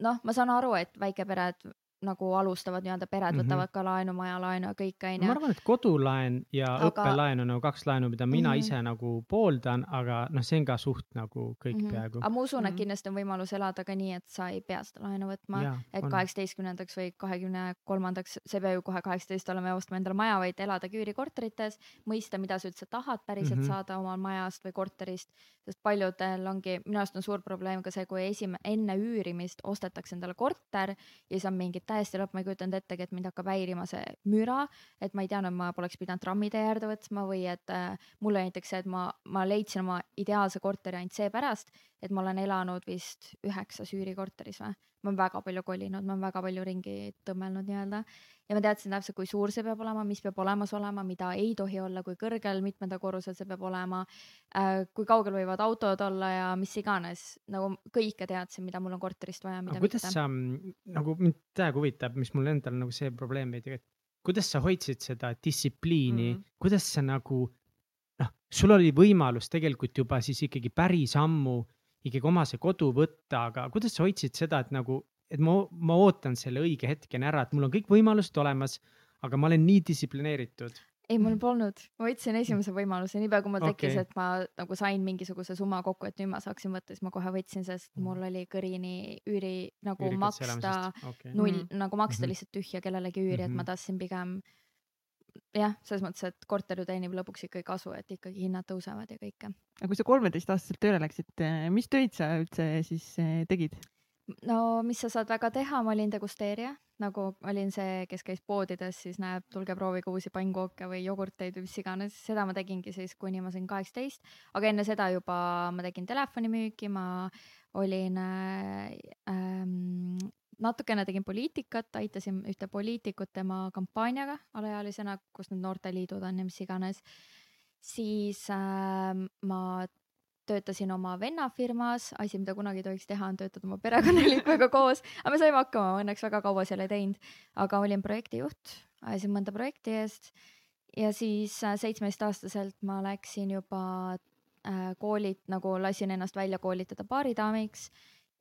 noh, ma saan aru, et väikepered nagu alustavad nii-öelda pered Mhm. võtavad ka laenu, majalaenu ja kõik ma onju. arvan, et kodulaen ja Aga- õppelaen on nagu kaks laenu, mida mina Mhm. ise nagu pooldan, aga noh, see on ka suht nagu kõik peaaegu. aga ma usun, et Mhm. kindlasti on võimalus elada ka nii, et sa ei pea seda laenu võtma, et kaheksateistkümnendaks või kahekümne kolmandaks, sa ei pea ju kohe kaheksateist olema ja ostma endale maja, vaid elada küürikorterites, mõista, mida sa üldse tahad päriselt mm -hmm. saada oma majast või korterist, sest paljudel ongi, minu arust on suur probleem ka see, kui esime-, enne üürimist ostetakse endale korter ja siis on mingid täiesti lõpp, ma ei kujutanud ettegi, et mind hakkab häirima see müra, et ma ei teadnud, ma poleks pidanud trammitee äärde võtma või et äh, mul oli näiteks see, et ma, ma leidsin oma ideaalse korteri ainult seepärast, et ma olen elanud vist üheksas üürikorteris või. Ma olen väga palju kolinud, ma olen väga palju ringi tõmmelnud nii-öelda ja ma teadsin täpselt, kui suur see peab olema, mis peab olemas olema, mida ei tohi olla, kui kõrgel mitmendal korrusel see peab olema äh,, kui kaugel võivad autod olla ja mis iganes, nagu kõike teadsin, mida mul on korterist vaja, aga kuidas mitte. sa mm, nagu mind täiega huvitab, mis mul endal nagu see probleem veidi, et kuidas sa hoidsid seda distsipliini mm., kuidas sa nagu noh, sul oli võimalus tegelikult juba siis ikkagi päris ammu ikkagi oma see kodu võtta, aga kuidas sa hoidsid seda, et nagu, et ma, ma ootan selle õige hetkeni ära, et mul on kõik võimalused olemas, aga ma olen nii distsiplineeritud. ei, mul polnud, ma võtsin esimese võimaluse, niipea kui mul tekkis okay., et ma nagu sain mingisuguse summa kokku, et nüüd ma saaksin võtta, siis ma kohe võtsin, sest Mhm. mul oli kõrini üüri nagu Üürikotse maksta. Okei. null mm, nagu maksta Mhm. lihtsalt tühja kellelegi üüri, et ma Mhm. tahtsin pigem jah, selles mõttes, et korter ju teenib lõpuks ikkagi kasu, et ikkagi hinnad tõusevad ja kõike. aga kui sa kolmeteistaastaselt tööle läksid, mis töid sa üldse siis eh, tegid? no mis sa saad väga teha, ma olin degusteerija, nagu olin see, kes käis poodides, siis näeb, tulge proovige uusi pannkooke või jogurteid või mis iganes, seda ma tegingi siis, kuni ma sain kaheksateist, aga enne seda juba ma tegin telefonimüüki, ma olin äh, ähm, natukene tegin poliitikat, aitasin ühte poliitikut tema kampaaniaga alaealisena, kus need noorteliidud on ja mis iganes. siis äh, ma töötasin oma venna firmas, asi, mida kunagi ei tohiks teha, on töötada oma perekonnaliikmega koos, aga me saime hakkama, ma õnneks väga kaua seal ei teinud, aga olin projektijuht, ajasin mõnda projekti eest. Ja siis äh, seitsmeteistaastaselt ma läksin juba äh, koolid nagu lasin ennast välja koolitada baaridaamiks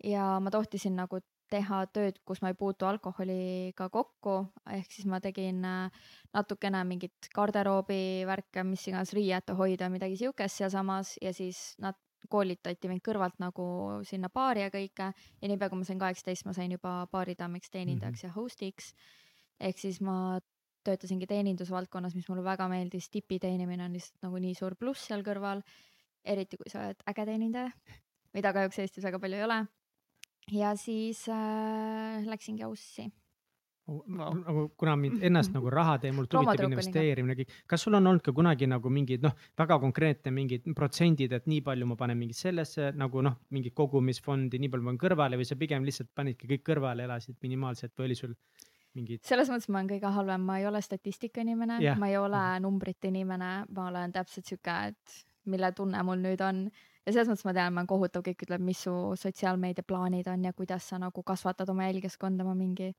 ja ma tohtisin nagu teha tööd, kus ma ei puutu alkoholiga kokku, ehk siis ma tegin äh, natukene mingit garderoobi värke, mis iganes riiete hoida, midagi siukest sealsamas ja siis nad koolitati mind kõrvalt nagu sinna baari ja kõike ja niipea kui ma sain kaheksateist, ma sain juba baaridaamiks, teenindajaks mm -hmm. ja host'iks. ehk siis ma töötasingi teenindusvaldkonnas, mis mulle väga meeldis, tipi teenimine on lihtsalt nagu nii suur pluss seal kõrval. eriti kui sa oled äge teenindaja, mida kahjuks Eestis väga palju ei ole. Ja siis äh, läksingi Aussi. nagu kuna mind ennast nagu raha teemalt huvitab investeerimine, kõik, kas sul on olnud ka kunagi nagu mingid noh, väga konkreetne mingid protsendid, et nii palju ma panen mingit sellesse nagu noh, mingit kogumisfondi, nii palju ma panen kõrvale või sa pigem lihtsalt panidki kõik kõrvale, elasid minimaalselt või oli sul mingid? selles mõttes ma olen kõige halvem, ma ei ole statistika inimene yeah., ma ei ole numbrite inimene, ma olen täpselt sihuke, et mille tunne mul nüüd on ja selles mõttes ma tean, ma olen kohutav, kõik ütleb, mis su sotsiaalmeedia plaanid on ja kuidas sa nagu kasvatad oma jälgijaskonda, ma mingi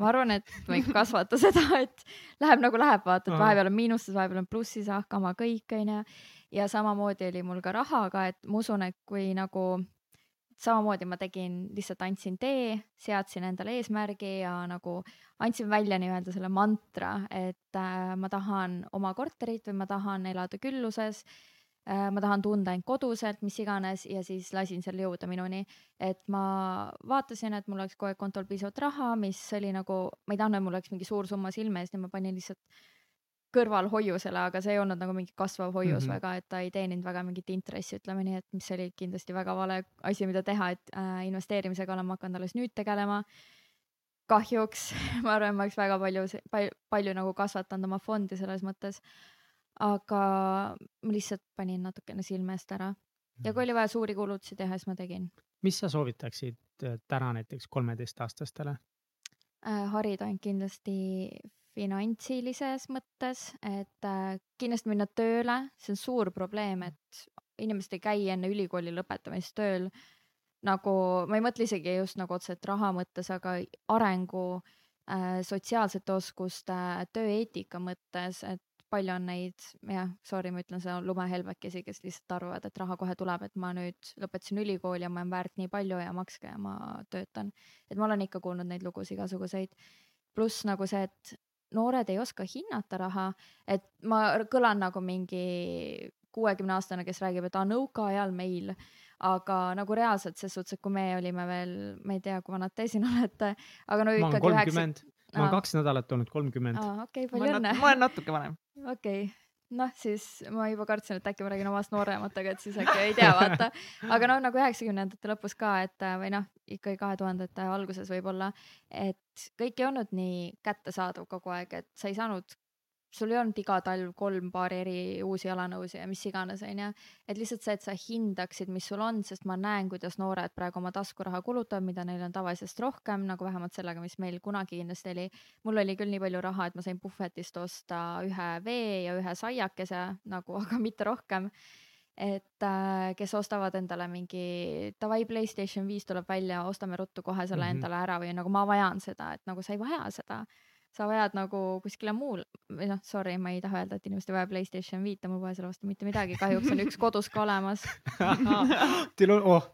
ma arvan, et ma ei kasvata seda, et läheb nagu läheb, vaata, et vahepeal on miinustes, vahepeal on plussis, hakkama kõik onju. ja samamoodi oli mul ka rahaga, et ma usun, et kui nagu samamoodi ma tegin, lihtsalt andsin tee, seadsin endale eesmärgi ja nagu andsin välja nii-öelda selle mantra, et äh, ma tahan oma korterit või ma tahan elada külluses äh,. Ma tahan tunda end koduselt, mis iganes ja siis lasin selle jõuda minuni, et ma vaatasin, et mul oleks kogu aeg kontol piisavalt raha, mis oli nagu, ma ei tahtnud, et mul oleks mingi suur summa silme ees, nii ma panin lihtsalt kõrvalhoiusele, aga see ei olnud nagu mingi kasvav hoius mm -hmm. väga, et ta ei teeninud väga mingit intressi, ütleme nii, et mis oli kindlasti väga vale asi, mida teha, et äh, investeerimisega olen ma hakanud alles nüüd tegelema. kahjuks ma arvan, ma oleks väga palju, palju, palju nagu kasvatanud oma fondi selles mõttes. Aga ma lihtsalt panin natukene silme eest ära. Ja kui oli vaja suuri kulutusi teha, siis ma tegin. Mis sa soovitaksid äh, täna näiteks kolmeteistaastastele? äh, harida end kindlasti finantsilises mõttes, et äh, kindlasti minna tööle, see on suur probleem, et inimesed ei käi enne ülikooli lõpetamist tööl. nagu ma ei mõtle isegi just nagu otseselt raha mõttes, aga arengu äh,, sotsiaalsete oskuste, tööeetika mõttes, et palju on neid, jah, sorry, ma ütlen seda lumehelbekesi, kes lihtsalt arvavad, et raha kohe tuleb, et ma nüüd lõpetasin ülikooli ja ma olen väärt nii palju ja makske ja ma töötan. et ma olen ikka kuulnud neid lugusid igasuguseid. pluss nagu see, et noored ei oska hinnata raha, et ma kõlan nagu mingi kuuekümne aastane, kes räägib, et aa nõukaajal meil, aga nagu reaalselt ses suhtes, et kui me olime veel, ma ei tea, kui vanad te siin olete, aga no ikkagi kolmkümmend, ma olen kaks nädalat olnud kolmkümmend. aa, okei, ma palju olen, õnne ma olen natuke vanem. Okei okay., noh siis ma juba kartsin, et äkki ma räägin omast noorematega, et siis äkki ei tea, vaata. aga noh, nagu üheksakümnendate lõpus ka, et äh, või noh, ikkagi kahe tuhandete alguses võib-olla, et kõik ei olnud nii kättesaadav kogu aeg, et sa ei saanud, sul ei olnud iga talv kolm paari eri uusi jalanõusid ja mis iganes, onju. et lihtsalt see, et sa hindaksid, mis sul on, sest ma näen, kuidas noored praegu oma taskuraha kulutavad, mida neil on tavalisest rohkem, nagu vähemalt sellega, mis meil kunagi kindlasti oli mul oli küll nii palju raha, et ma sain puhvetist osta ühe vee ja ühe saiakese nagu, aga mitte rohkem. et äh, kes ostavad endale mingi davai, Playstation viis tuleb välja, ostame ruttu kohe selle mm -hmm. endale ära või nagu ma vajan seda, et nagu sa ei vaja seda. Sa vajad nagu kuskile muul või noh, sorry, ma ei taha öelda, et inimesed ei vaja Playstation viite, mul pole selle vastu mitte midagi, kahjuks on üks kodus ka olemas. Teil on, oh,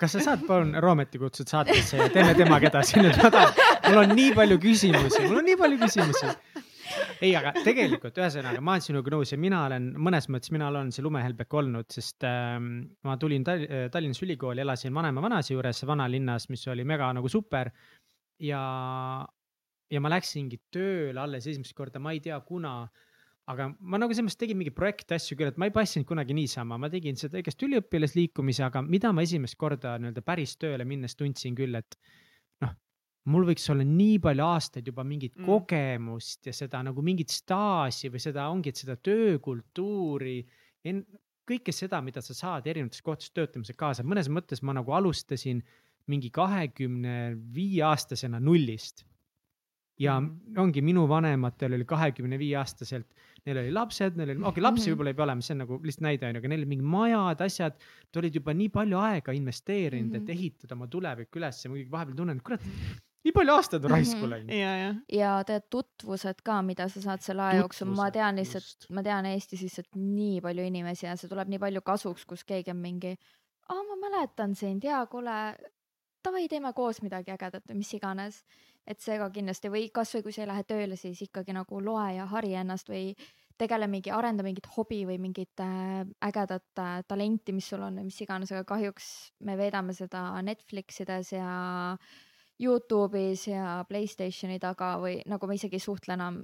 kas sa saad palun Roometi kutsuda saatesse ja teeme temaga edasi nüüd, ma tahan, mul on nii palju küsimusi, mul on nii palju küsimusi. ei, aga tegelikult ühesõnaga ma olen sinuga nõus ja mina olen mõnes mõttes, mina olen see lumehelbek olnud, sest ähm, ma tulin Tal- Tallinnas ülikooli, elasin vanema vanaisa juures vanalinnas, mis oli mega nagu super. ja, ja ma läksingi tööle alles esimest korda, ma ei tea, kuna aga ma nagu selles mõttes tegin mingeid projektasju küll, et ma ei passinud kunagi niisama, ma tegin seda ikkagist üliõpilasliikumise, aga mida ma esimest korda nii-öelda päris tööle minnes tundsin küll, et noh, mul võiks olla nii palju aastaid juba mingit mm. kogemust ja seda nagu mingit staaži või seda ongi, et seda töökultuuri, kõike seda, mida sa saad erinevates kohtades töötamisel kaasa, mõnes mõttes ma nagu alustasin mingi kahekümne viie aastasena nullist ja Mhm. ongi minu vanematel oli kahekümne viie aastaselt, neil oli lapsed, neil oli, okei okay, lapsi Mhm. võib-olla ei pea olema, see on nagu lihtsalt näide on ju, aga neil olid mingid majad, asjad. Nad olid juba nii palju aega investeerinud mm, -hmm. Mhm. et ehitada oma tulevik üles ja muidugi vahepeal tunnen, et kurat, nii palju aastaid on raisku Mhm. läinud. ja, ja. ja tead tutvused ka, mida sa saad selle aja jooksul, ma tean lihtsalt ma tean Eestis lihtsalt nii palju inimesi ja see tuleb nii palju kasuks, kus keegi on mingi, aa, ma mäletan sind, jaa, kuule, davai, teeme koos midagi ägedat või mis iganes. et see ka kindlasti või kasvõi kui sa ei lähe tööle, siis ikkagi nagu loe ja hari ennast või tegele mingi, arenda mingit hobi või mingit äh, ägedat äh, talenti, mis sul on või mis iganes, aga kahjuks me veedame seda Netflixides ja Youtube'is ja Playstationi taga või nagu ma isegi ei suhtle enam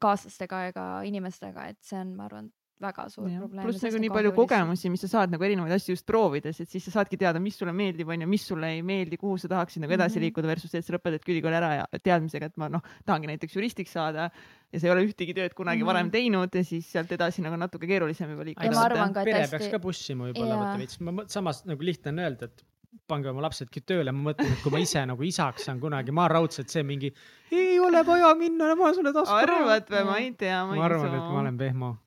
kaaslastega ega inimestega, et see on, ma arvan, väga suur probleem. pluss nagu nii palju. kogemusi, mis sa saad nagu erinevaid asju just proovides, et siis sa saadki teada, mis sulle meeldib, onju, mis sulle ei meeldi, kuhu sa tahaksid nagu edasi Mhm. liikuda versus see, et sa lõpetadki ülikooli ära ja teadmisega, et ma noh, tahangi näiteks juristiks saada ja sa ei ole ühtegi tööd kunagi Mhm. varem teinud ja siis sealt edasi nagu natuke keerulisem juba Ja liikuda. ma arvan ka, et pere hästi- peaks ka push ima võib-olla Jaa. vaata veits, ma mõt- samas nagu lihtne on öelda, et pange oma lapsedki tööle, ma mõtlen, et kui ma ise nagu isaks saan kunagi, ma raudselt see mingi ei ole vaja minna, ma sulle tasku arvad või, ma ei tea, ma arvan, et ma olen pehmo.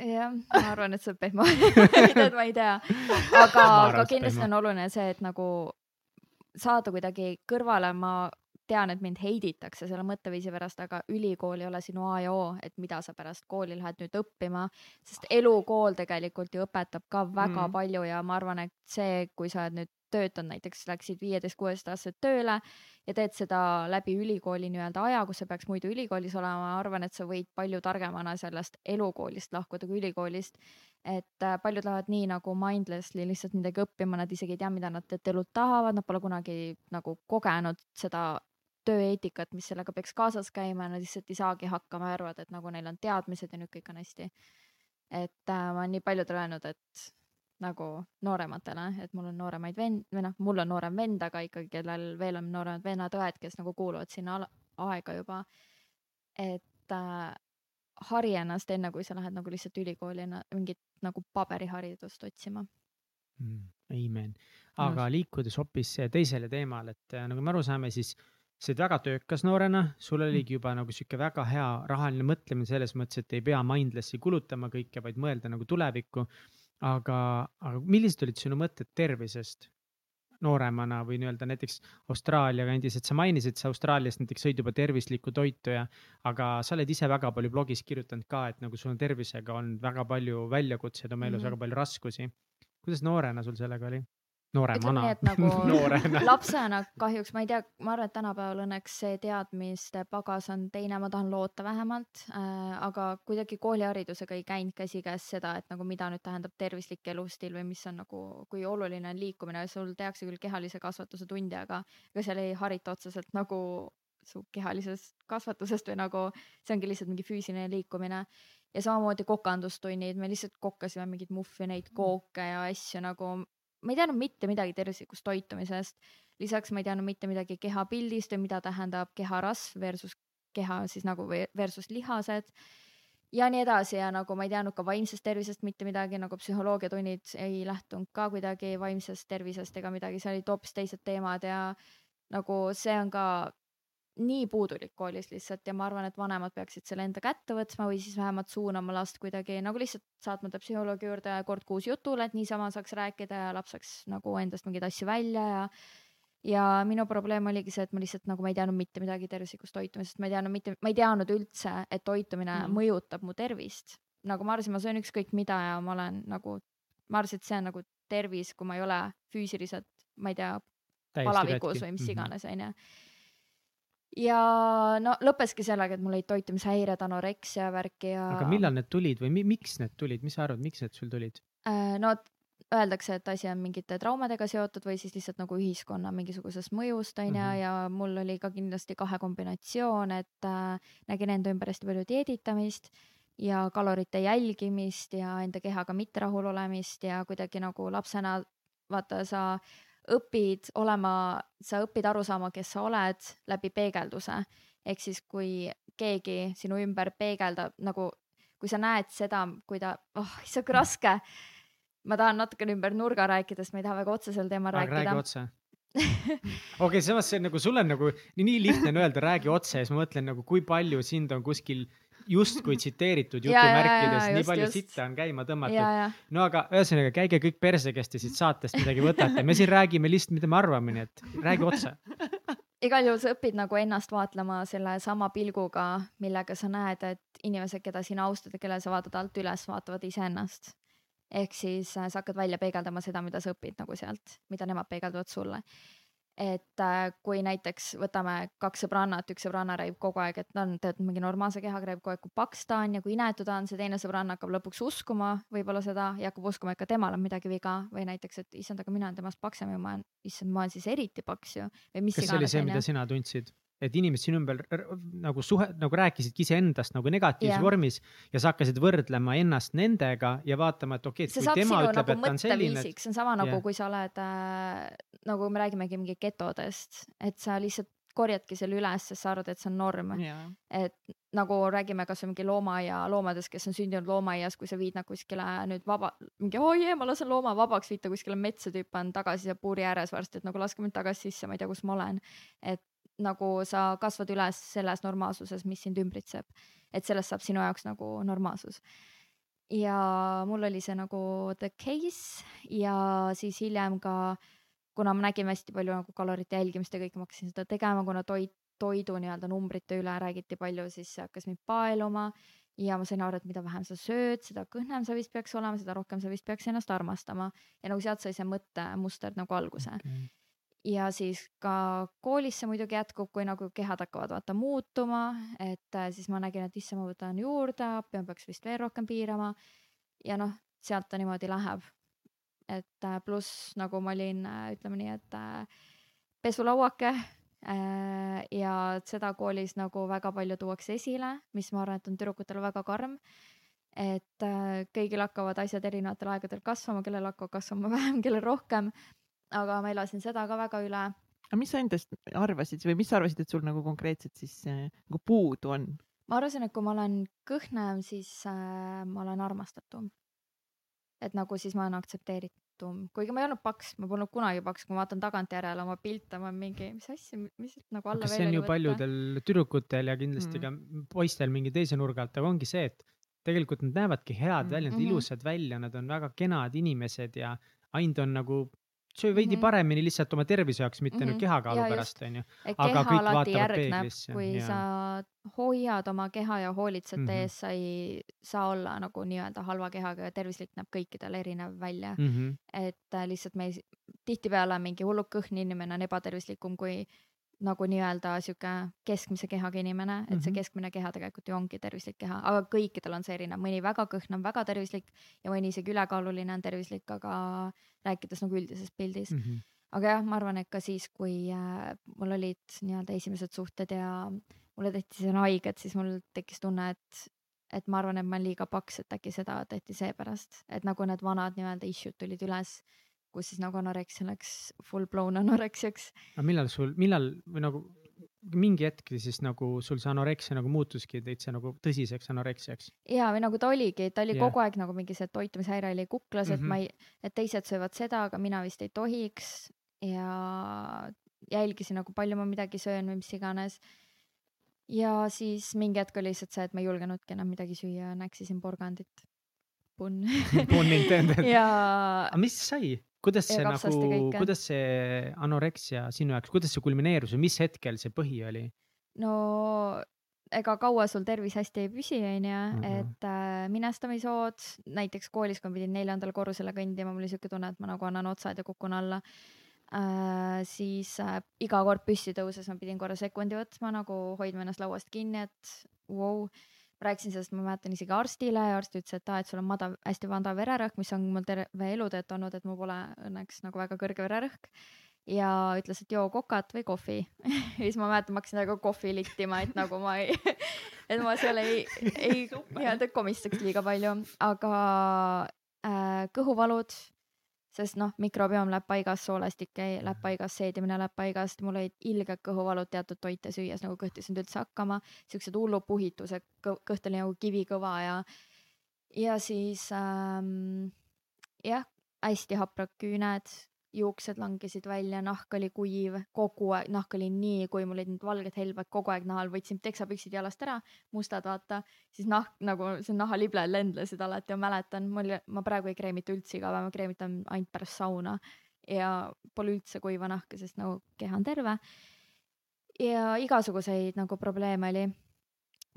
jah, ma arvan, et see on pehmo et ma ei tea, aga, aga kindlasti on oluline see, et nagu saada kuidagi kõrvale, ma tean, et mind heiditakse selle mõtteviisi pärast, aga ülikool ei ole sinu A ja O, et mida sa pärast kooli lähed nüüd õppima, sest elukool tegelikult ju õpetab ka väga Mm. palju ja ma arvan, et see, kui sa oled nüüd töötanud näiteks, läksid viieteist-kuueteist-aastaselt tööle ja teed seda läbi ülikooli nii-öelda aja, kus sa peaks muidu ülikoolis olema, ma arvan, et sa võid palju targemana sellest elukoolist lahkuda kui ülikoolist. et äh, paljud lähevad nii nagu mindlessly lihtsalt midagi õppima, nad isegi ei tea, mida nad elult tahavad, nad pole kunagi nagu kogenud seda tööeetikat, mis sellega peaks kaasas käima ja nad lihtsalt ei saagi hakkama ja arvavad, et nagu neil on teadmised ja nüüd kõik on hästi. et äh, ma olen nii paljudele öelnud, et nagu noorematele, et mul on nooremaid vend või noh, mul on noorem vend, aga ikkagi, kellel veel on nooremad vennad-õed, kes nagu kuuluvad sinna aega juba. et äh, hari ennast enne, kui sa lähed nagu lihtsalt ülikooli mingit nagu paberiharidust otsima mm,. Amen, aga no. liikudes hoopis teisele teemale, et äh, nagu me aru saame, siis sa olid väga töökas noorena, sul oligi juba nagu sihuke väga hea rahaline mõtlemine selles mõttes, et ei pea mindless'i kulutama kõike, vaid mõelda nagu tulevikku. Aga, aga millised olid sinu mõtted tervisest nooremana või nii-öelda näiteks Austraalia kandis, et sa mainisid, sa Austraaliast näiteks sõid juba tervislikku toitu ja, aga sa oled ise väga palju blogis kirjutanud ka, et nagu sul on tervisega on väga palju väljakutseid oma elus mm, -hmm. väga palju raskusi. kuidas noorena sul sellega oli? Nooremana. Nagu lapsena kahjuks ma ei tea, ma arvan, et tänapäeval õnneks see teadmiste pagas on teine, ma tahan loota vähemalt äh,, aga kuidagi kooliharidusega ei käinud käsikäes seda, et nagu mida nüüd tähendab tervislik elustiil või mis on nagu, kui oluline on liikumine, sul tehakse küll kehalise kasvatuse tunde, aga ega seal ei harita otseselt nagu su kehalisest kasvatusest või nagu see ongi lihtsalt mingi füüsiline liikumine. Ja samamoodi kokandustunnid, me lihtsalt kokkasime mingeid muffineid, kooke ja asju nagu ma ei teadnud mitte midagi tervislikust toitumisest. lisaks ma ei teadnud mitte midagi kehapildist või mida tähendab keharasv versus keha siis nagu versus lihased ja nii edasi ja nagu ma ei teadnud ka vaimsest tervisest mitte midagi, nagu psühholoogiatunnid ei lähtunud ka kuidagi vaimsest tervisest ega midagi, seal olid hoopis teised teemad ja nagu see on ka nii puudulik koolis lihtsalt ja ma arvan, et vanemad peaksid selle enda kätte võtma või siis vähemalt suunama last kuidagi nagu lihtsalt saatma ta psühholoogi juurde kord kuus jutule, et niisama saaks rääkida ja laps saaks nagu endast mingeid asju välja ja ja minu probleem oligi see, et ma lihtsalt nagu ma ei teadnud mitte midagi tervislikust toitumisest, ma ei teadnud mitte, ma ei teadnud üldse, et toitumine mm. mõjutab mu tervist. nagu ma arvasin, ma söön ükskõik mida ja ma olen nagu, ma arvasin, et see on nagu tervis, kui ma ei ole füüsiliselt, ma ei tea, palavikus või mis mhm. iganes, onju ja no lõppeski sellega, et mul olid toitumishäired, anoreksia värki ja. aga millal need tulid või mi miks need tulid, mis sa arvad, miks need sul tulid? Äh, no öeldakse, et asi on mingite traumadega seotud või siis lihtsalt nagu ühiskonna mingisugusest mõjust onju mm -hmm. ja mul oli ka kindlasti kahe kombinatsioon, et äh, nägin enda ümber hästi palju dieeditamist ja kalorite jälgimist ja enda kehaga mitte rahul olemist ja kuidagi nagu lapsena vaata sa õpid olema, sa õpid aru saama, kes sa oled läbi peegelduse. ehk siis, kui keegi sinu ümber peegeldab nagu, kui sa näed seda, kui ta, oh issand kui raske. ma tahan natukene ümber nurga rääkida, sest ma ei taha väga otse sel teemal rääkida. räägi otse okei okay,, samas see on nagu, sul on nagu nii, nii lihtne on öelda, räägi otse ja siis ma mõtlen nagu, kui palju sind on kuskil justkui tsiteeritud jutumärkides, nii palju just. sitta on käima tõmmatud. no aga ühesõnaga, käige kõik persekesti siit saatest midagi võtate, me siin räägime lihtsalt, mida me arvame, nii et räägi otse igal juhul sa õpid nagu ennast vaatlema selle sama pilguga, millega sa näed, et inimesed, keda sina austad ja kellele sa vaatad alt üles, vaatavad iseennast. ehk siis äh, sa hakkad välja peegeldama seda, mida sa õpid nagu sealt, mida nemad peegeldavad sulle et äh, kui näiteks võtame kaks sõbrannat, üks sõbranna räägib kogu aeg, et ta on tead mingi normaalse kehaga, räägib kogu aeg, kui paks ta on ja kui inetu ta on, see teine sõbranna hakkab lõpuks uskuma võib-olla seda ja hakkab uskuma, et ka temal on midagi viga või näiteks, et issand, aga mina olen temast paksem ja ma olen, issand, ma olen siis eriti paks ju. kas see oli see, mida sina tundsid? Et inimesed sinu ümber nagu suhe, nagu rääkisidki iseendast nagu negatiivses yeah. vormis ja sa hakkasid võrdlema ennast nendega ja vaatama, et okei okay,, et kui tema ütleb nagu, et ta on selline. see on sama nagu yeah., kui sa oled äh,, nagu me räägimegi mingi getodest, et sa lihtsalt korjadki selle üles, sest sa arvad, et see on norm yeah.. et nagu räägime kasvõi mingi loomaaia loomadest, kes on sündinud loomaaias, kui sa viid nad kuskile nüüd vaba, mingi oi oh, ma lasen looma vabaks, viid ta kuskile metsa, tüüpan tagasi seal puuri ääres varsti, et nagu laske mind tagasi sisse, ma ei tea, kus ma olen. et nagu sa kasvad üles selles normaalsuses, mis sind ümbritseb. et sellest saab sinu jaoks nagu normaalsus. ja mul oli see nagu the case ja siis hiljem ka, kuna me nägime hästi palju nagu kalorite jälgimist ja kõike, ma hakkasin seda tegema, kuna toit, toidu nii-öelda numbrite üle räägiti palju, siis see hakkas mind paeluma ja ma sain aru, et mida vähem sa sööd, seda kõhnem sa vist peaks olema, seda rohkem sa vist peaks ennast armastama ja nagu sealt sai see mõttemuster nagu alguse okay ja siis ka koolis see muidugi jätkub, kui nagu kehad hakkavad vaata muutuma, et äh, siis ma nägin, et issand, ma võtan juurde, appi peaks vist veel rohkem piirama. ja noh, sealt ta niimoodi läheb. et äh, pluss nagu ma olin, äh, ütleme nii, et pesulauake ja seda koolis nagu väga palju tuuakse esile, mis ma arvan, et on tüdrukutele väga karm. et kõigil hakkavad asjad erinevatel aegadel kasvama, kellel hakkavad kasvama vähem, kellel rohkem. Aga ma elasin seda ka väga üle aga mis sa endast arvasid või mis sa arvasid, et sul nagu konkreetselt siis äh, nagu puudu on? ma arvasin, et kui ma olen kõhnem, siis äh, ma olen armastatum. et nagu siis ma olen aktsepteeritum, kuigi ma ei olnud paks, ma polnud kunagi paks, kui ma vaatan tagantjärele oma pilte, ma mingi, mis asja, mis nagu alla see on ju võtta. paljudel tüdrukutel ja kindlasti Mm. ka poistel mingi teise nurga alt, aga ongi see, et tegelikult nad näevadki head Mm. välja, nad Mhm. ilusad välja, nad on väga kenad inimesed ja ainult on nagu söö veidi Mhm. paremini lihtsalt oma tervise jaoks, mitte nüüd Mhm. kehakaalu Jaa, pärast onju. aga kõik vaatavad peeglisse, kui jaa. sa hoiad oma keha ja hoolitsed mm. -hmm. ees, sa ei saa olla nagu nii-öelda halva kehaga ja tervislik näeb kõikidel erinev välja Mm mm. -hmm. et äh, lihtsalt me tihtipeale mingi hullult kõhn inimene on ebatervislikum kui nagu nii-öelda sihuke keskmise kehaga inimene, et see Mhm. keskmine keha tegelikult ju ongi tervislik keha, aga kõikidel on see erinev, mõni väga kõhn on väga tervislik ja mõni isegi ülekaaluline on tervislik, aga rääkides nagu üldises pildis Mm -hmm. aga jah, ma arvan, et ka siis, kui äh, mul olid nii-öelda esimesed suhted ja mulle tehti seal haiget, siis mul tekkis tunne, et, et ma arvan, et ma olen liiga paks, et äkki seda tehti seepärast, et nagu need vanad nii-öelda issue'd tulid üles, kus siis nagu anoreksia läks full blown anoreksiaks. aga millal sul, millal või nagu mingi hetk siis nagu sul see anoreksia nagu muutuski täitsa nagu tõsiseks anoreksiaks? ja, või nagu ta oligi, ta oli yeah. kogu aeg nagu mingi see toitumishäire oli kuklas mm, -hmm. Mhm. et ma ei, et teised söövad seda, aga mina vist ei tohiks ja jälgisin nagu palju ma midagi söön või mis iganes. ja siis mingi hetk oli lihtsalt see, et ma ei julgenudki enam midagi süüa näksisin porgandit. punn. Pun intended. ja aga mis sai, kuidas see nagu kuidas see anoreksia sinu jaoks, kuidas see kulmineerus või mis hetkel see põhi oli? no ega kaua sul tervis hästi ei püsi, onju, Mhm. et äh, minestamishood, näiteks koolis, kui ma pidin neljandale korrusele kõndima, mul oli siuke tunne, et ma nagu annan otsad ja kukun alla äh,. siis äh, iga kord püsti tõuses ma pidin korra sekundi võtma nagu hoidma ennast lauast kinni, et vau wow.. Rääkisin sellest, ma mäletan isegi arstile ja arst ütles, et aa, et sul on madav, hästi madav vererõhk, mis on mul terve eluteed olnud, et mul pole õnneks nagu väga kõrge vererõhk. Ja ütles, et joo kokat või kohvi. Ja siis ma mäletan, ma hakkasin nagu kohvi littima, et nagu ma ei, et ma seal ei, ei nii-öelda komistaks liiga palju, aga äh, kõhuvalud, sest noh, mikrobiom läheb paigast, soolestik ei- läheb paigast, seedimine läheb paigast, mul olid ilged kõhuvalud teatud toite süües, nagu kõht ei saanud üldse hakkama, siuksed hullud puhitused, kõht oli nagu kivikõva ja, ja siis ähm, jah, hästi haprad küüned, juuksed langesid välja, nahk oli kuiv, kogu aeg, nahk oli nii kuiv, mul olid need valged helbed kogu aeg nahal, võtsin teksapüksid jalast ära, mustad vaata, siis nahk nagu see nahalibled lendlesid alati, ma mäletan, mul, ma praegu ei kreemita üldse iga päev, ma kreemitan ainult pärast sauna ja pole üldse kuiva nahka, sest nagu keha on terve. ja igasuguseid nagu probleeme oli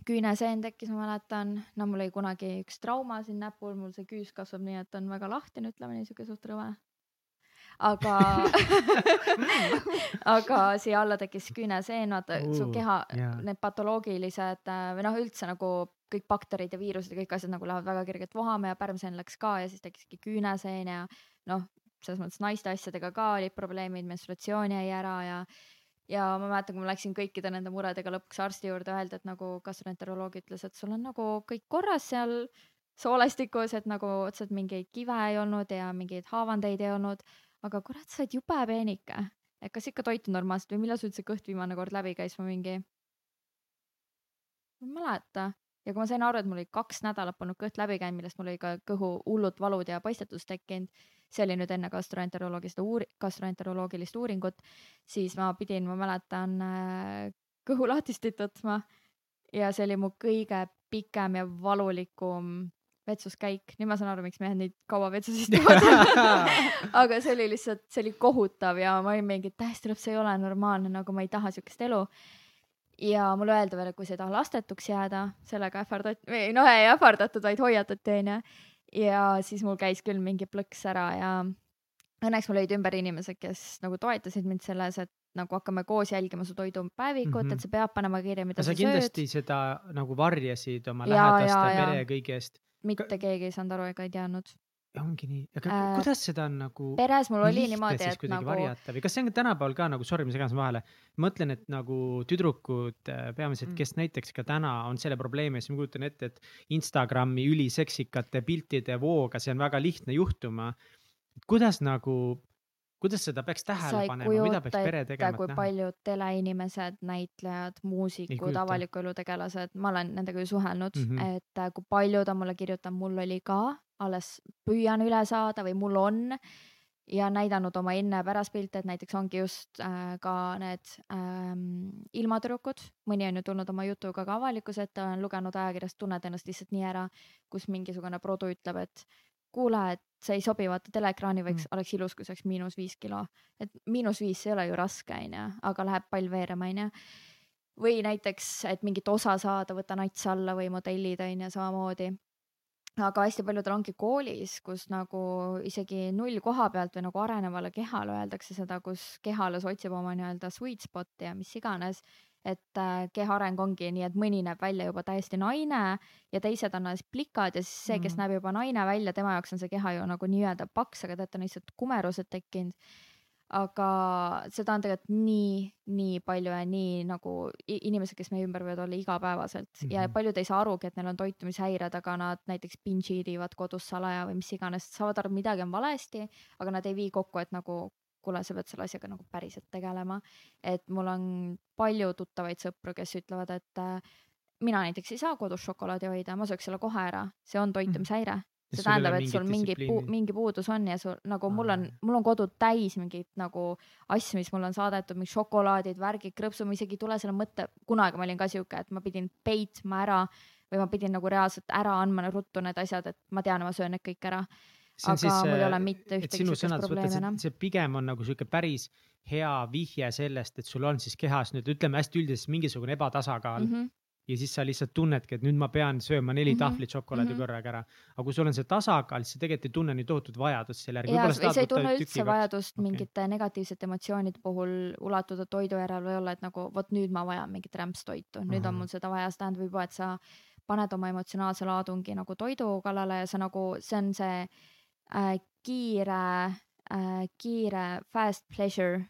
küüneseen tekkis, ma mäletan, no mul oli kunagi üks trauma siin näpul, mul see küüs kasvab nii, et on väga lahtine, ütleme nii, siuke suht rõve. Aga aga siia alla tekkis küüneseen, vaata uh, su keha jaa. need patoloogilised äh, või noh, üldse nagu kõik bakterid ja viirused ja kõik asjad nagu lähevad väga kergelt vohama ja pärmseen läks ka ja siis tekkiski küüneseen ja noh, selles mõttes naiste asjadega ka olid probleemid, menstruatsioon jäi ära ja ja ma mäletan, kui ma läksin kõikide nende muredega lõpuks arsti juurde, öeldi, et nagu gastroenteroloog ütles, et sul on nagu kõik korras seal soolestikus, et nagu otseselt mingeid kive ei olnud ja mingeid haavandeid ei olnud, aga kurat, sa oled jube peenike, et kas ikka toitud normaalselt või millal sul see kõht viimane kord läbi käis, ma mingi, ma ei mäleta. Ja kui ma sain aru, et mul oli kaks nädalat polnud kõht läbi käinud, millest mul oli ka kõhu hullud valud ja paistetus tekkinud, see oli nüüd enne gastroenteroloogi seda uuri-, gastroenteroloogilist uuringut, siis ma pidin, ma mäletan äh, kõhulahtistut võtma. Ja see oli mu kõige pikem ja valulikum vetsuskäik, nüüd ma saan aru, miks mehed nii kaua vetsus istuvad aga see oli lihtsalt, see oli kohutav ja ma olin mingi, et täiesti lõpp, see ei ole normaalne, nagu ma ei taha siukest elu. ja mulle öeldi veel, et kui sa ei taha lastetuks jääda, sellega ähvardati, või noh, ei ähvardatud, vaid hoiatati, onju. ja siis mul käis küll mingi plõks ära ja õnneks mul olid ümber inimesed, kes nagu toetasid mind selles, et nagu hakkame koos jälgima su toidupäevikut mm, Mhm. -hmm. et sa pead panema kirja, mida sa sa, kindlasti sööd. seda nagu varjasid oma Jaa, lähedaste jaa, jaa. pere kõigest. Mitte keegi ei saanud aru ega ei teadnud. ongi nii, aga Äh, kuidas seda on nagu peres mul oli niimoodi, et nagu varjata või kas see on tänapäeval ka nagu, sorry, ma segan vahele, mõtlen, et nagu tüdrukud äh, peamiselt, Mm. kes näiteks ka täna on selle probleemi ees, ma kujutan ette, et Instagrami üliseksikate piltide vooga, see on väga lihtne juhtuma. kuidas nagu, kuidas seda peaks tähele panema, mida peaks pere tegema, kui näha? paljud teleinimesed, näitlejad, muusikud, avaliku elu tegelased, ma olen nendega ju suhelnud mm. -hmm. et äh, kui palju ta mulle kirjutab, mul oli ka, alles püüan üle saada või mul on ja näidanud oma enne ja pärast pilte, et näiteks ongi just äh, ka need ähm, ilmatüdrukud, mõni on ju tulnud oma jutuga ka avalikkuse ette, olen lugenud ajakirjast, tunned ennast lihtsalt nii ära, kus mingisugune produ ütleb, et kuule, et see ei sobi, vaata teleekraani võiks mm., oleks ilus, kui see oleks miinus viis kilo, et miinus viis ei ole ju raske, onju, aga läheb pall veerema, onju. või näiteks, et mingit osa saada, võta nats alla või modellid onju samamoodi aga hästi paljudel ongi koolis, kus nagu isegi null koha pealt või nagu arenevale kehale öeldakse seda, kus kehalus otsib oma nii-öelda sweet spot'i ja mis iganes. Et äh, keha areng ongi nii, et mõni näeb välja juba täiesti naine ja teised on alles plikad ja siis see, kes mm. näeb juba naine välja, tema jaoks on see keha ju nagu nii-öelda paks, aga teate, on lihtsalt kumerused tekkinud. aga seda on tegelikult nii, nii palju ja nii nagu inimesed, kes meie ümber võivad olla igapäevaselt mm -hmm. ja Mhm. paljud ei saa arugi, et neil on toitumishäired, aga nad näiteks binge eat ivad kodus salaja või mis iganes, saavad aru, et midagi on valesti, aga nad ei vii kokku, et nagu kuule, sa pead selle asjaga nagu päriselt tegelema. et mul on palju tuttavaid sõpru, kes ütlevad, et äh, mina näiteks ei saa kodus šokolaadi hoida, ma sööks selle kohe ära, see on toitumishäire see Sul ei ole tähendab, et sul mingi puu, mingi puudus on ja sul nagu mul on Aa., mul on kodu täis mingeid nagu asju, mis mulle on saadetud, mingid šokolaadid, värgid, krõpsud, ma isegi ei tule selle mõtte, kunagi ma olin ka siuke, et ma pidin peitma ära või ma pidin nagu reaalselt ära andma ruttu need asjad, et ma tean, ma söön need kõik ära. Aga siis, mul ei äh, ole mitte ühtegi sõnades probleemi enam see pigem on nagu sihuke päris hea vihje sellest, et sul on siis kehas nüüd ütleme hästi üldiselt mingisugune ebatasakaal mm. -hmm. ja siis sa lihtsalt tunnedki, et nüüd ma pean sööma neli mm. -hmm. tahvlit šokolaadi mm. -hmm. korraga ära. aga kui sul on see tasakaal, siis sa tegelikult ei tunne nii tohutut vajadust selle järgi. ja sa ei tunne üldse vajadust Okei. mingite negatiivsete emotsioonide puhul ulatuda toidu järele või olla, et nagu vot nüüd ma vajan mingit rämpstoitu, nüüd Ahah. on mul seda vaja, see tähendab juba, et sa paned oma emotsionaalse laadungi nagu toidu kallale ja sa nagu, see on see äh, kiire äh,, kiire fast pleasure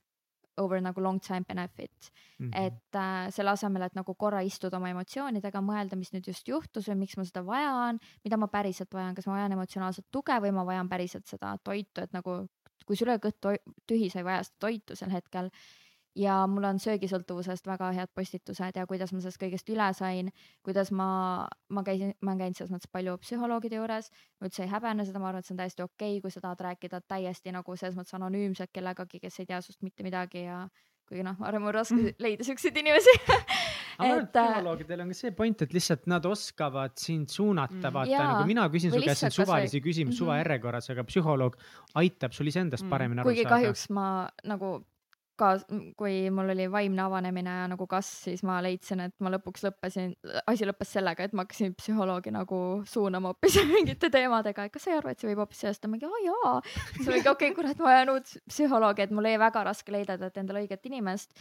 over nagu long time benefit. Mhm. et äh, selle asemel, et nagu korra istuda oma emotsioonidega, mõelda, mis nüüd just juhtus või miks ma seda vajan, mida ma päriselt vajan, kas ma vajan emotsionaalset tuge või ma vajan päriselt seda toitu, et nagu kui sul ei ole kõht tühi, sa ei vaja seda toitu sel hetkel. Ja mul on söögisõltuvusest väga head postitused ja kuidas ma sellest kõigest üle sain, kuidas ma, ma käisin, ma olen käinud selles mõttes palju psühholoogide juures, ma üldse ei häbene seda, ma arvan, et see on täiesti okei okay,, kui sa tahad rääkida täiesti nagu selles mõttes anonüümselt kellegagi, kes ei tea sinust mitte midagi ja kuigi noh, ma arvan, mul on raske leida siukseid inimesi aga ma arvan, et äh, psühholoogidel on ka see point, et lihtsalt nad oskavad sind suunata Mm. mm., vaata Jaa. nagu mina küsin su käest siin kas või- suvalisi küsimusi Mhm. suva järjekorras, aga psühholoog aitab sul iseendast Mm. paremini aru kuigi saada. kahjuks ma nagu ka, kui mul oli vaimne avanemine ja nagu kasv, siis ma leidsin, et ma lõpuks lõppesin, asi lõppes sellega, et ma hakkasin psühholoogi nagu suunama hoopis mingite teemadega, et kas sa ei arva, et see võib hoopis sellest, ma mingi aa jaa. siis ma mingi okei okay,, kurat, ma vajan uut psühholoogi, et mul oli väga raske leida endale õiget inimest.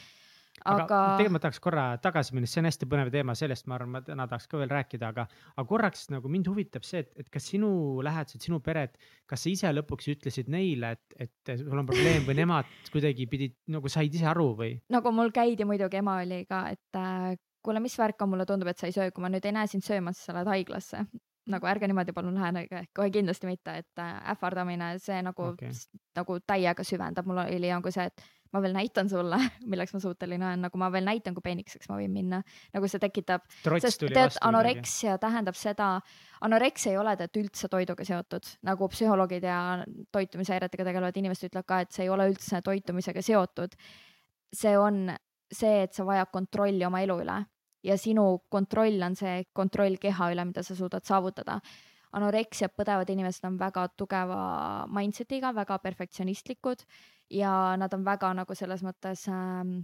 Aga, aga, tegelikult ma tahaks korra tagasi minna, see on hästi põnev teema, sellest ma arvan, ma täna tahaks ka veel rääkida, aga, aga korraks nagu mind huvitab see, et, et kas sinu lähedased, sinu pered, kas sa ise lõpuks ütlesid neile, et, et sul on probleem või nemad kuidagi pidid nagu said ise aru või? nagu mul käidi muidugi, ema oli ka, et äh, kuule, mis värk on, mulle tundub, et sa ei söö, kui ma nüüd ei näe sind söömas, siis sa lähed haiglasse. nagu ärge niimoodi palun lähenege, kohe kindlasti mitte, et äh, ähvardamine, see nagu okay., nagu täiega süvendab, mul oli nagu see, et ma veel näitan sulle, milleks ma suuteline olen, nagu ma veel näitan, kui peenikeseks ma võin minna, nagu see tekitab, sest tead, anoreksia tähendab seda, anoreksia ei ole tead üldse toiduga seotud, nagu psühholoogid ja toitumishäiretega tegelevad inimesed ütlevad ka, et see ei ole üldse toitumisega seotud. see on see, et sa vajad kontrolli oma elu üle. Ja sinu kontroll on see kontroll keha üle, mida sa suudad saavutada. anoreksiat põdevad inimesed on väga tugeva mindset'iga, väga perfektsionistlikud ja nad on väga nagu selles mõttes ähm,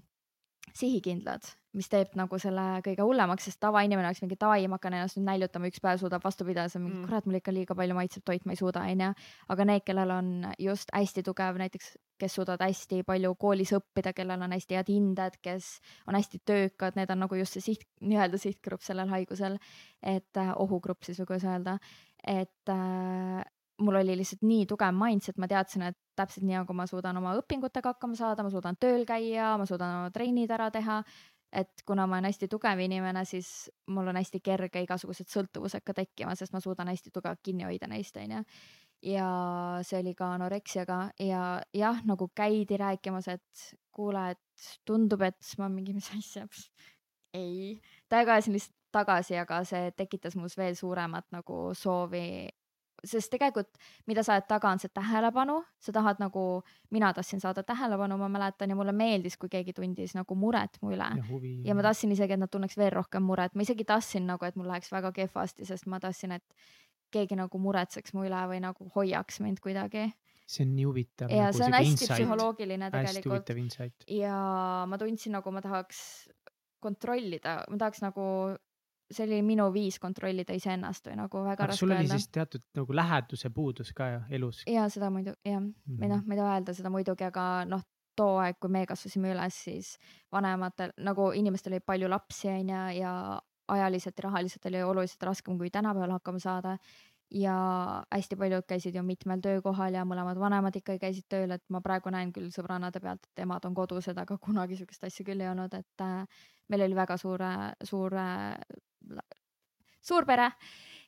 sihikindlad, mis teeb nagu selle kõige hullemaks, sest tavainimene oleks mingi davai, ma hakkan ennast nüüd näljutama, üks päev suudab vastu pidada, siis on mingi Mm. kurat, mul ikka liiga palju maitseb toit, ma ei suuda, onju. aga need, kellel on just hästi tugev, näiteks kes suudavad hästi palju koolis õppida, kellel on hästi head hinded, kes on hästi töökad, need on nagu just see siht, nii-öelda sihtgrupp sellel haigusel. et äh, ohugrupp siis või kuidas öelda, et äh, mul oli lihtsalt nii tugev mindset, ma teadsin, et täpselt nii, nagu ma suudan oma õpingutega hakkama saada, ma suudan tööl käia, ma suudan oma trennid ära teha. et kuna ma olen hästi tugev inimene, siis mul on hästi kerge igasugused sõltuvused ka tekkima, sest ma suudan hästi tugevalt kinni hoida neist, onju ja see oli ka anoreksiaga ja jah, nagu käidi rääkimas, et kuule, et tundub, et ma mingi, mis asja, ei, tagasi lihtsalt tagasi, aga see tekitas minus veel suuremat nagu soovi sest tegelikult, mida sa ajad taga, on see tähelepanu, sa tahad nagu, mina tahtsin saada tähelepanu, ma mäletan ja mulle meeldis, kui keegi tundis nagu muret mu üle. ja, ma tahtsin isegi, et nad tunneks veel rohkem muret, ma isegi tahtsin nagu, et mul läheks väga kehvasti, sest ma tahtsin, et keegi nagu muretseks mu üle või nagu hoiaks mind kuidagi see on nii huvitav. ja nagu see on hästi insight. psühholoogiline tegelikult. ja ma tundsin nagu ma tahaks kontrollida, ma tahaks nagu, see oli minu viis kontrollida iseennast või nagu väga aga raske sul oli öelda. siis teatud nagu läheduse puudus ka elus? ja seda muidu jah mm -hmm. või noh, ma ei taha öelda seda muidugi, aga noh, too aeg, kui me kasvasime üles, siis vanematel nagu inimestel oli palju lapsi onju ja ajaliselt ja rahaliselt oli oluliselt raskem kui tänapäeval hakkama saada. ja hästi paljud käisid ju mitmel töökohal ja mõlemad vanemad ikkagi käisid tööl, et ma praegu näen küll sõbrannade pealt, et emad on kodused, aga kunagi sihukest asja küll ei olnud, et äh, meil oli väga suure, suure, suur pere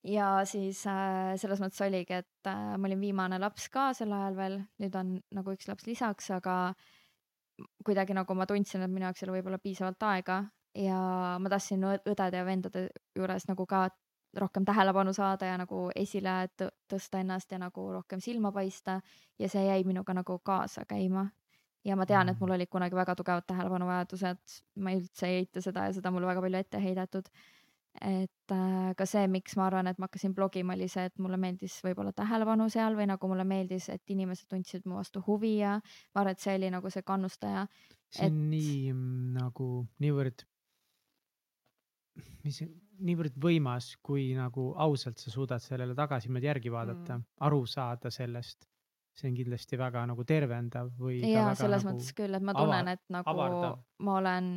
ja siis äh, selles mõttes oligi, et äh, ma olin viimane laps ka sel ajal veel, nüüd on nagu üks laps lisaks, aga kuidagi nagu ma tundsin, et minu jaoks ei ole võib-olla piisavalt aega ja ma tahtsin õdede ja vendade juures nagu ka rohkem tähelepanu saada ja nagu esile tõsta ennast ja nagu rohkem silma paista ja see jäi minuga nagu kaasa käima. ja ma tean, et mm. mul olid kunagi väga tugevad tähelepanuvajadused, ma üldse ei eita seda ja seda mulle väga palju ette heidetud. Et äh, ka see, miks ma arvan, et ma hakkasin blogima, oli see, et mulle meeldis võib-olla tähelepanu seal või nagu mulle meeldis, et inimesed tundsid mu vastu huvi ja ma arvan, et see oli nagu see kannustaja. see on et... nii nagu niivõrd mis niivõrd võimas, kui nagu ausalt sa suudad sellele tagasimaad järgi vaadata mm., aru saada sellest. See on kindlasti väga nagu tervendav või. ja selles nagu mõttes küll, et ma tunnen, et nagu avardav. ma olen,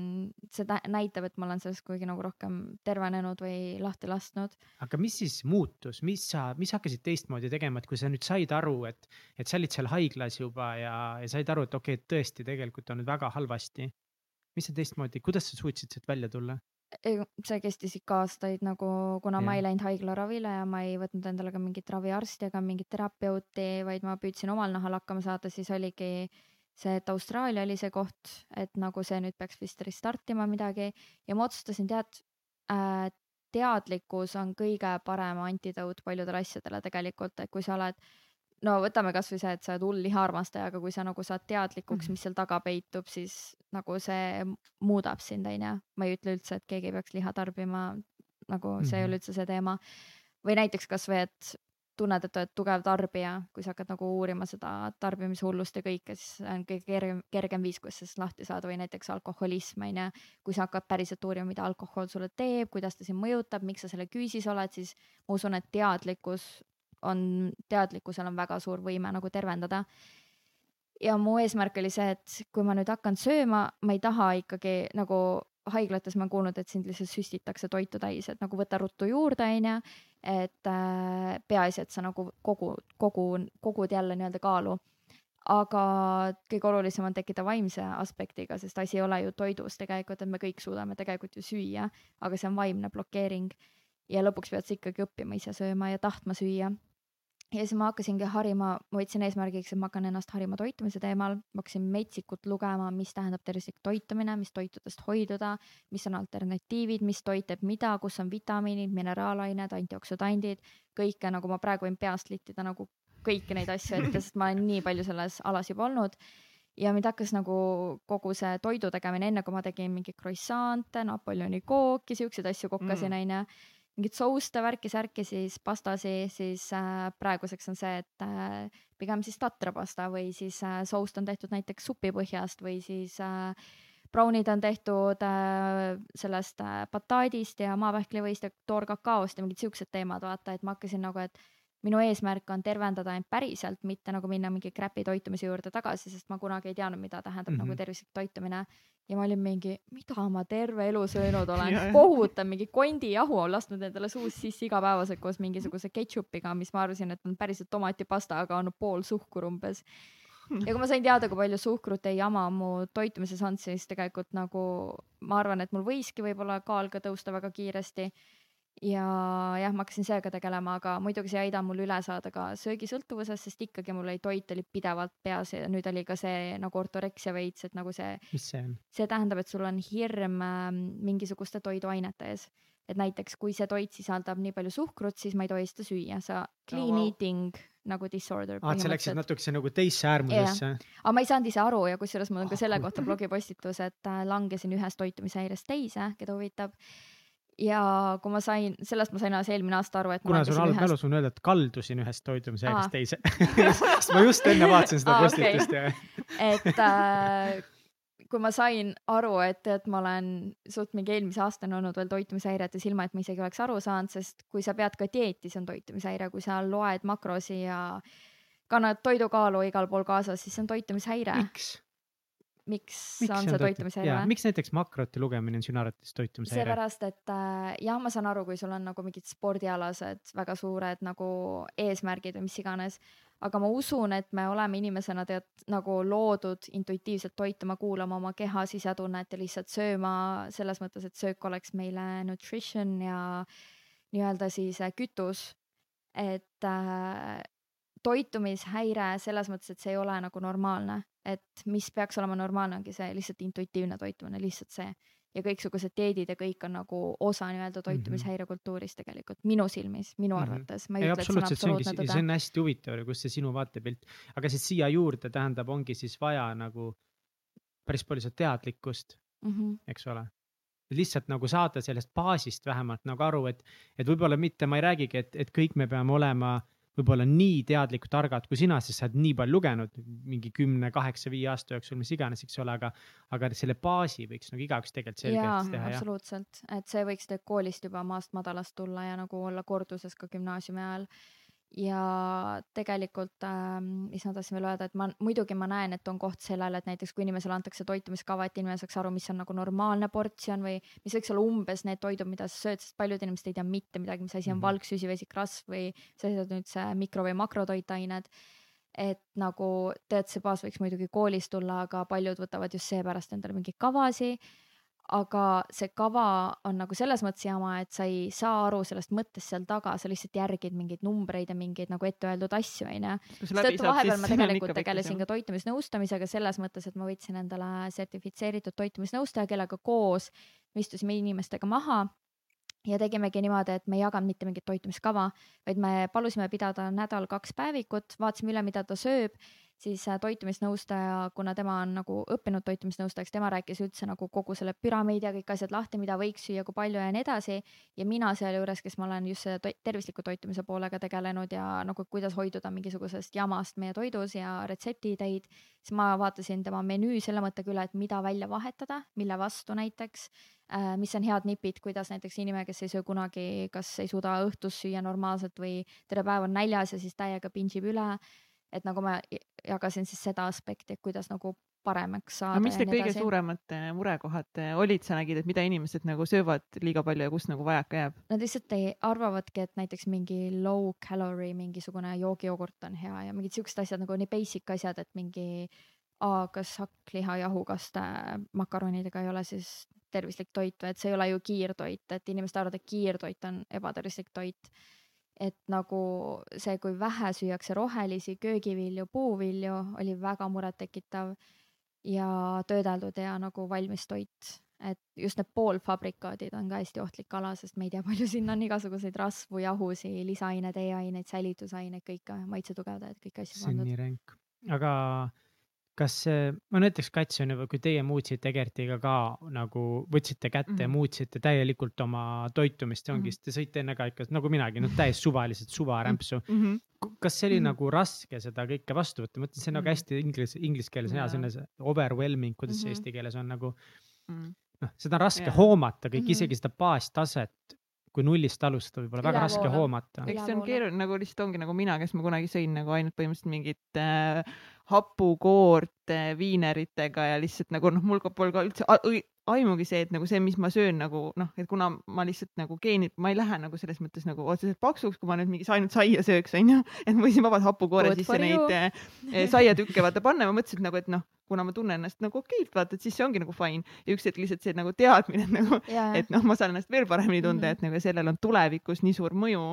see näitab, et ma olen sellest kuigi nagu rohkem tervenenud või lahti lasknud. aga mis siis muutus, mis sa, mis hakkasid teistmoodi tegema, et kui sa nüüd said aru, et, et sa olid seal haiglas juba ja, ja said aru, et okei okay,, et tõesti tegelikult on nüüd väga halvasti. mis sa teistmoodi, kuidas sa suutsid sealt välja tulla? See kestis ikka aastaid nagu, kuna ja. ma ei läinud haiglaravile ja ma ei võtnud endale ka mingit raviarsti ega mingit terapeuti, vaid ma püüdsin omal nahal hakkama saada, siis oligi see, et Austraalia oli see koht, et nagu see nüüd peaks vist restartima midagi ja ma otsustasin, tead äh,, teadlikkus on kõige parem antidoot paljudele asjadele tegelikult, et kui sa oled no võtame kasvõi see, et sa oled hull lihaarmastaja, aga kui sa nagu saad teadlikuks, mhm. mis seal taga peitub, siis nagu see muudab sind, onju. ma ei ütle üldse, et keegi ei peaks liha tarbima, nagu see ei ole mhm. üldse see teema. või näiteks kasvõi, et tunned, et oled tugev tarbija, kui sa hakkad nagu uurima seda tarbimishullust ja kõike, siis on kõige kergem, kergem viis, kuidas sellest lahti saada või näiteks alkoholism on ju. kui sa hakkad päriselt uurima, mida alkohol sulle teeb, kuidas ta sind mõjutab, miks sa selle küüsis oled, siis ma usun, et teadlikkus on, teadlikkusel on väga suur võime nagu tervendada. ja mu eesmärk oli see, et kui ma nüüd hakkan sööma, ma ei taha ikkagi nagu haiglates ma olen kuulnud, et sind lihtsalt süstitakse toitu täis, et nagu võta ruttu juurde, onju. et äh, peaasi, et sa nagu kogu, kogu, kogud jälle nii-öelda kaalu. aga kõige olulisem on tekkida vaimse aspektiga, sest asi ei ole ju toidus tegelikult, et me kõik suudame tegelikult ju süüa, aga see on vaimne blokeering. ja lõpuks pead sa ikkagi õppima ise sööma ja tahtma süüa ja siis ma hakkasingi harima, ma võtsin eesmärgiks, et ma hakkan ennast harima toitumise teemal, ma hakkasin metsikut lugema, mis tähendab tervislik toitumine, mis toitudest hoiduda, mis on alternatiivid, mis toit teeb mida, kus on vitamiinid, mineraalained, antioksüdandid, kõike nagu ma praegu võin peast littida nagu kõiki neid asju ette, sest ma olen nii palju selles alas juba olnud. Ja mind hakkas nagu kogu see toidu tegemine, enne kui ma tegin mingeid croissant'e, Napoleoni kooki, siukseid asju kokkasin, onju mm mingit souste, värki-särki, siis pastasi, siis äh, praeguseks on see, et äh, pigem siis tatrapasta või siis äh, soust on tehtud näiteks supipõhjast või siis äh, brownid on tehtud äh, sellest äh, bataadist ja maapähklivõist ja toorkakaost ja mingid siuksed teemad, vaata, et ma hakkasin nagu, et minu eesmärk on tervendada end päriselt, mitte nagu minna mingi crappy toitumise juurde tagasi, sest ma kunagi ei teadnud, mida tähendab mm -hmm. nagu mhm. tervislik toitumine. Ja ma olin mingi, mida ma terve elu söönud olen ja., kohutav mingi kondijahu on lasknud endale suus sisse igapäevaselt koos mingisuguse ketšupiga, mis ma arvasin, et on päriselt tomatipasta, aga on pool suhkur umbes. ja kui ma sain teada, kui palju suhkrut ja jama mu toitumises on, siis tegelikult nagu ma arvan, et mul võiski võib-olla kaal ka tõusta väga kiiresti ja jah, ma hakkasin sellega tegelema, aga muidugi see ei aidanud mul üle saada ka söögisõltuvusest, sest ikkagi mul oli toit oli pidevalt peas ja nüüd oli ka see nagu ortoreksia veits, et nagu see, mis see on? see tähendab, et sul on hirm äh, mingisuguste toiduainete ees. et näiteks kui see toit sisaldab nii palju suhkrut, siis ma ei tohi seda süüa, sa clean vau. oh, eating nagu disorder aa, et sa läksid natukese nagu teisse äärmusesse. aga ma ei saanud ise aru ja kusjuures mul on ka selle kohta blogipostitus, et äh, langesin ühest toitumishäirest teise, keda huvitab. Ja kui ma sain, sellest ma sain alles eelmine aasta aru, et ma kuna sul langesin halb ühest mälus, võin öelda, et kaldusin ühest toitumishäirest Aa. teise. sest ma just enne vaatasin seda Aa, postitust ja et äh, kui ma sain aru, et, et ma olen suht mingi eelmise aastani olnud veel toitumishäiretes, ilma et ma isegi oleks aru saanud, sest kui sa pead ka dieeti, see on toitumishäire, kui sa loed makrosi ja kannad toidukaalu igal pool kaasas, siis see on toitumishäire. miks? Miks, miks on see toitumishäire? miks näiteks makroti lugemine on sinu arvates toitumishäire? seepärast, et äh, jah, ma saan aru, kui sul on nagu mingid spordialased väga suured nagu eesmärgid või mis iganes, aga ma usun, et me oleme inimesena tead nagu loodud intuitiivselt toituma, kuulama oma keha sisetunnet ja lihtsalt sööma selles mõttes, et söök oleks meile nutrition ja nii-öelda siis äh, kütus. et äh, toitumishäire selles mõttes, et see ei ole nagu normaalne, et mis peaks olema normaalne, ongi see lihtsalt intuitiivne toitumine, lihtsalt see ja kõiksugused dieedid ja kõik on nagu osa nii-öelda toitumishäire kultuurist tegelikult minu silmis, minu Mhm. arvates, ei, absoluutselt, see ongi, see on hästi huvitav, kus see sinu vaatepilt, aga siis siia juurde tähendab, ongi siis vaja nagu päris palju seda teadlikkust, Mhm. eks ole. lihtsalt nagu saada sellest baasist vähemalt nagu aru, et, et võib-olla mitte, ma ei räägigi, et, et kõik me peame olema võib-olla nii teadlikud, targad kui sina, sest sa oled nii palju lugenud mingi kümne, kaheksa, viie aasta jooksul, mis iganes, eks ole, aga, aga selle baasi võiks nagu igaüks tegelikult selgeks, teha, absoluutselt, et see võiks koolist juba maast madalast tulla ja nagu olla korduses ka gümnaasiumi ajal. Ja tegelikult äh,, mis ma tahtsin veel öelda, et ma muidugi ma näen, et on koht sellele, et näiteks kui inimesele antakse toitumiskava, et inimene saaks aru, mis on nagu normaalne portsjon või mis võiks olla umbes need toidud, mida sa sööd, sest paljud inimesed ei tea mitte midagi, mis asi on Mhm. valk, süsivesik, rasv või on üldse mikro või makrotoitained et nagu tead, see baas võiks muidugi koolist tulla, aga paljud võtavad just seepärast endale mingeid kavasi. Aga see kava on nagu selles mõttes jama, et sa ei saa aru sellest mõttest seal taga, sa lihtsalt järgid mingeid numbreid ja mingeid nagu ette öeldud asju, onju. seetõttu vahepeal ma tegelikult tegelesin ka toitumisnõustamisega selles mõttes, et ma võtsin endale sertifitseeritud toitumisnõustaja, kellega koos me istusime inimestega maha ja tegimegi niimoodi, et me ei jaganud mitte mingit toitumiskava, vaid me palusime pidada nädal-kaks päevikut, vaatasime üle, mida ta sööb, siis äh, toitumisnõustaja, kuna tema on nagu õppinud toitumisnõustajaks, tema rääkis üldse nagu kogu selle püramiidi ja kõik asjad lahti, mida võiks süüa, kui palju ja nii edasi. ja mina sealjuures, kes ma olen just selle toi- tervisliku toitumise poolega tegelenud ja nagu kuidas hoiduda mingisugusest jamast meie toidus ja retseptiideid, siis ma vaatasin tema menüü selle mõttega üle, et mida välja vahetada, mille vastu näiteks äh, mis on head nipid, kuidas näiteks inimene, kes ei söö kunagi, kas ei suuda õhtus süüa normaalselt või terve päev on näljas ja siis täiega pingib üle. Et nagu ma jagasin siis seda aspekti, et kuidas nagu paremaks saada. mis need kõige suuremad eh, murekohad eh, olid, sa nägid, et mida inimesed nagu söövad liiga palju ja kus nagu vajaka jääb? Nad lihtsalt ei arvavadki, et näiteks mingi low calorie mingisugune joogijoogurt on hea ja mingid siuksed asjad nagu nii basic asjad, et mingi aa, kas hakklihajahukaste makaronidega ei ole siis tervislik toit või et see ei ole ju kiirtoit, et inimesed arvavad, et kiirtoit on ebatervislik toit. Et nagu see, kui vähe süüakse rohelisi köögivilju, puuvilju, oli väga murettekitav ja töödeldud ja nagu valmis toit et just need poolfabrikaadid on ka hästi ohtlik ala, sest me ei tea, palju sinna on igasuguseid rasvu, jahusi, lisaaineid, E-aineid, säilitusaineid, kõike, maitsetugevdajaid, kõiki asju see on pandud. nii ränk, aga kas see, no näiteks Kats on ju, kui teie muutsite Egertiga ka nagu võtsite kätte mm -hmm. ja muutsite täielikult oma toitumist, ongi mm, -hmm. te sõite enne ka ikka nagu minagi, noh täiesti suvaliselt suvarämpsu. Mhm. kas see oli mm. -hmm. nagu raske seda kõike vastu võtta, ma mõtlen, see on nagu Mhm. hästi inglise, inglise keeles hea Jaa. selline overwhelming, kuidas see Mhm. eesti keeles on nagu Mm. noh, seda on raske Jaa. hoomata kõik, Mhm. isegi seda baastaset kui nullist alustada, võib-olla väga raske hoomata. eks see on keeruline, nagu lihtsalt ongi nagu mina, kes ma kunagi sõin nagu ainult põhimõtteliselt mingit äh, hapukoort äh, viineritega ja lihtsalt nagu noh, mul pole ka üldse aimugi see, et nagu see, mis ma söön nagu noh, et kuna ma lihtsalt nagu geenid, ma ei lähe nagu selles mõttes nagu otseselt paksuks, kui ma nüüd mingi ainult saia sööks, onju, et ma võisin vabalt hapukoore sisse neid äh, saiatükke vaata panna ma mõtlesin nagu, et noh, kuna ma tunnen ennast nagu okeilt, vaata, et siis see ongi nagu fine ja üks hetk lihtsalt see nagu teadmine, et nagu et noh, ma saan ennast veel paremini tunda mm. -hmm. et nagu sellel on tulevikus nii suur mõju,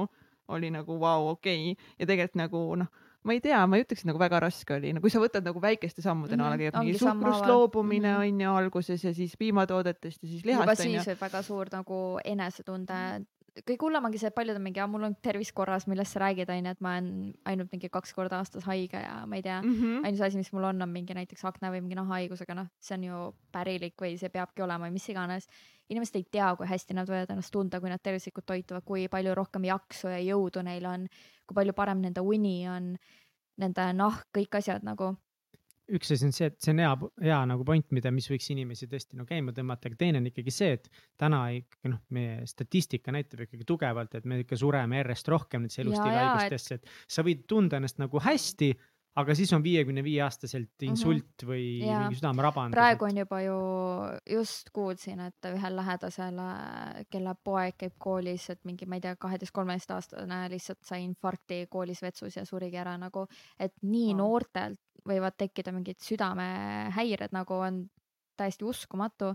oli nagu vau wow,, okei okay. ja tegelikult nagu noh, ma ei tea, ma ei ütleks, et nagu väga raske oli, no kui sa võtad nagu väikeste sammudena mm, -hmm. mingi suhkrust loobumine Mhm. on ju alguses ja siis piimatoodetest ja siis juba lihast on ju siis. võib väga suur nagu enesetunde, kõige hullem ongi see, et paljud on mingi, mul on tervis korras, millest sa räägid, onju, et ma olen ainult mingi kaks korda aastas haige ja ma ei tea mm.. -hmm. ainus asi, mis mul on, on mingi näiteks akne või mingi nahahaigusega, noh, see on ju pärilik või see peabki olema või mis iganes. inimesed ei tea, kui hästi nad võivad ennast tunda, kui nad tervislikult toituvad, kui palju rohkem jaksu ja jõudu neil on, kui palju parem nende uni on, nende nahk, kõik asjad nagu. Üks asi on see, et see on hea, hea nagu point, mida, mis võiks inimesi tõesti no käima tõmmata, aga teine on ikkagi see, et täna ikkagi noh, meie statistika näitab ikkagi tugevalt, et me ikka sureme järjest rohkem nendesse Ja, elustiili ja, haigustesse, et sa võid tunda ennast nagu hästi, aga siis on viiekümne viie aastaselt insult või Mhm. Jaa. mingi südamerabandus. praegu on juba ju, just kuulsin, et ühel lähedasel, kelle poeg käib koolis, et mingi, ma ei tea, kaheteist-kolmeteistaastane lihtsalt sai infarkti koolis vetsus ja surigi ära nagu, et nii Vau. noortelt võivad tekkida mingid südamehäired nagu on täiesti uskumatu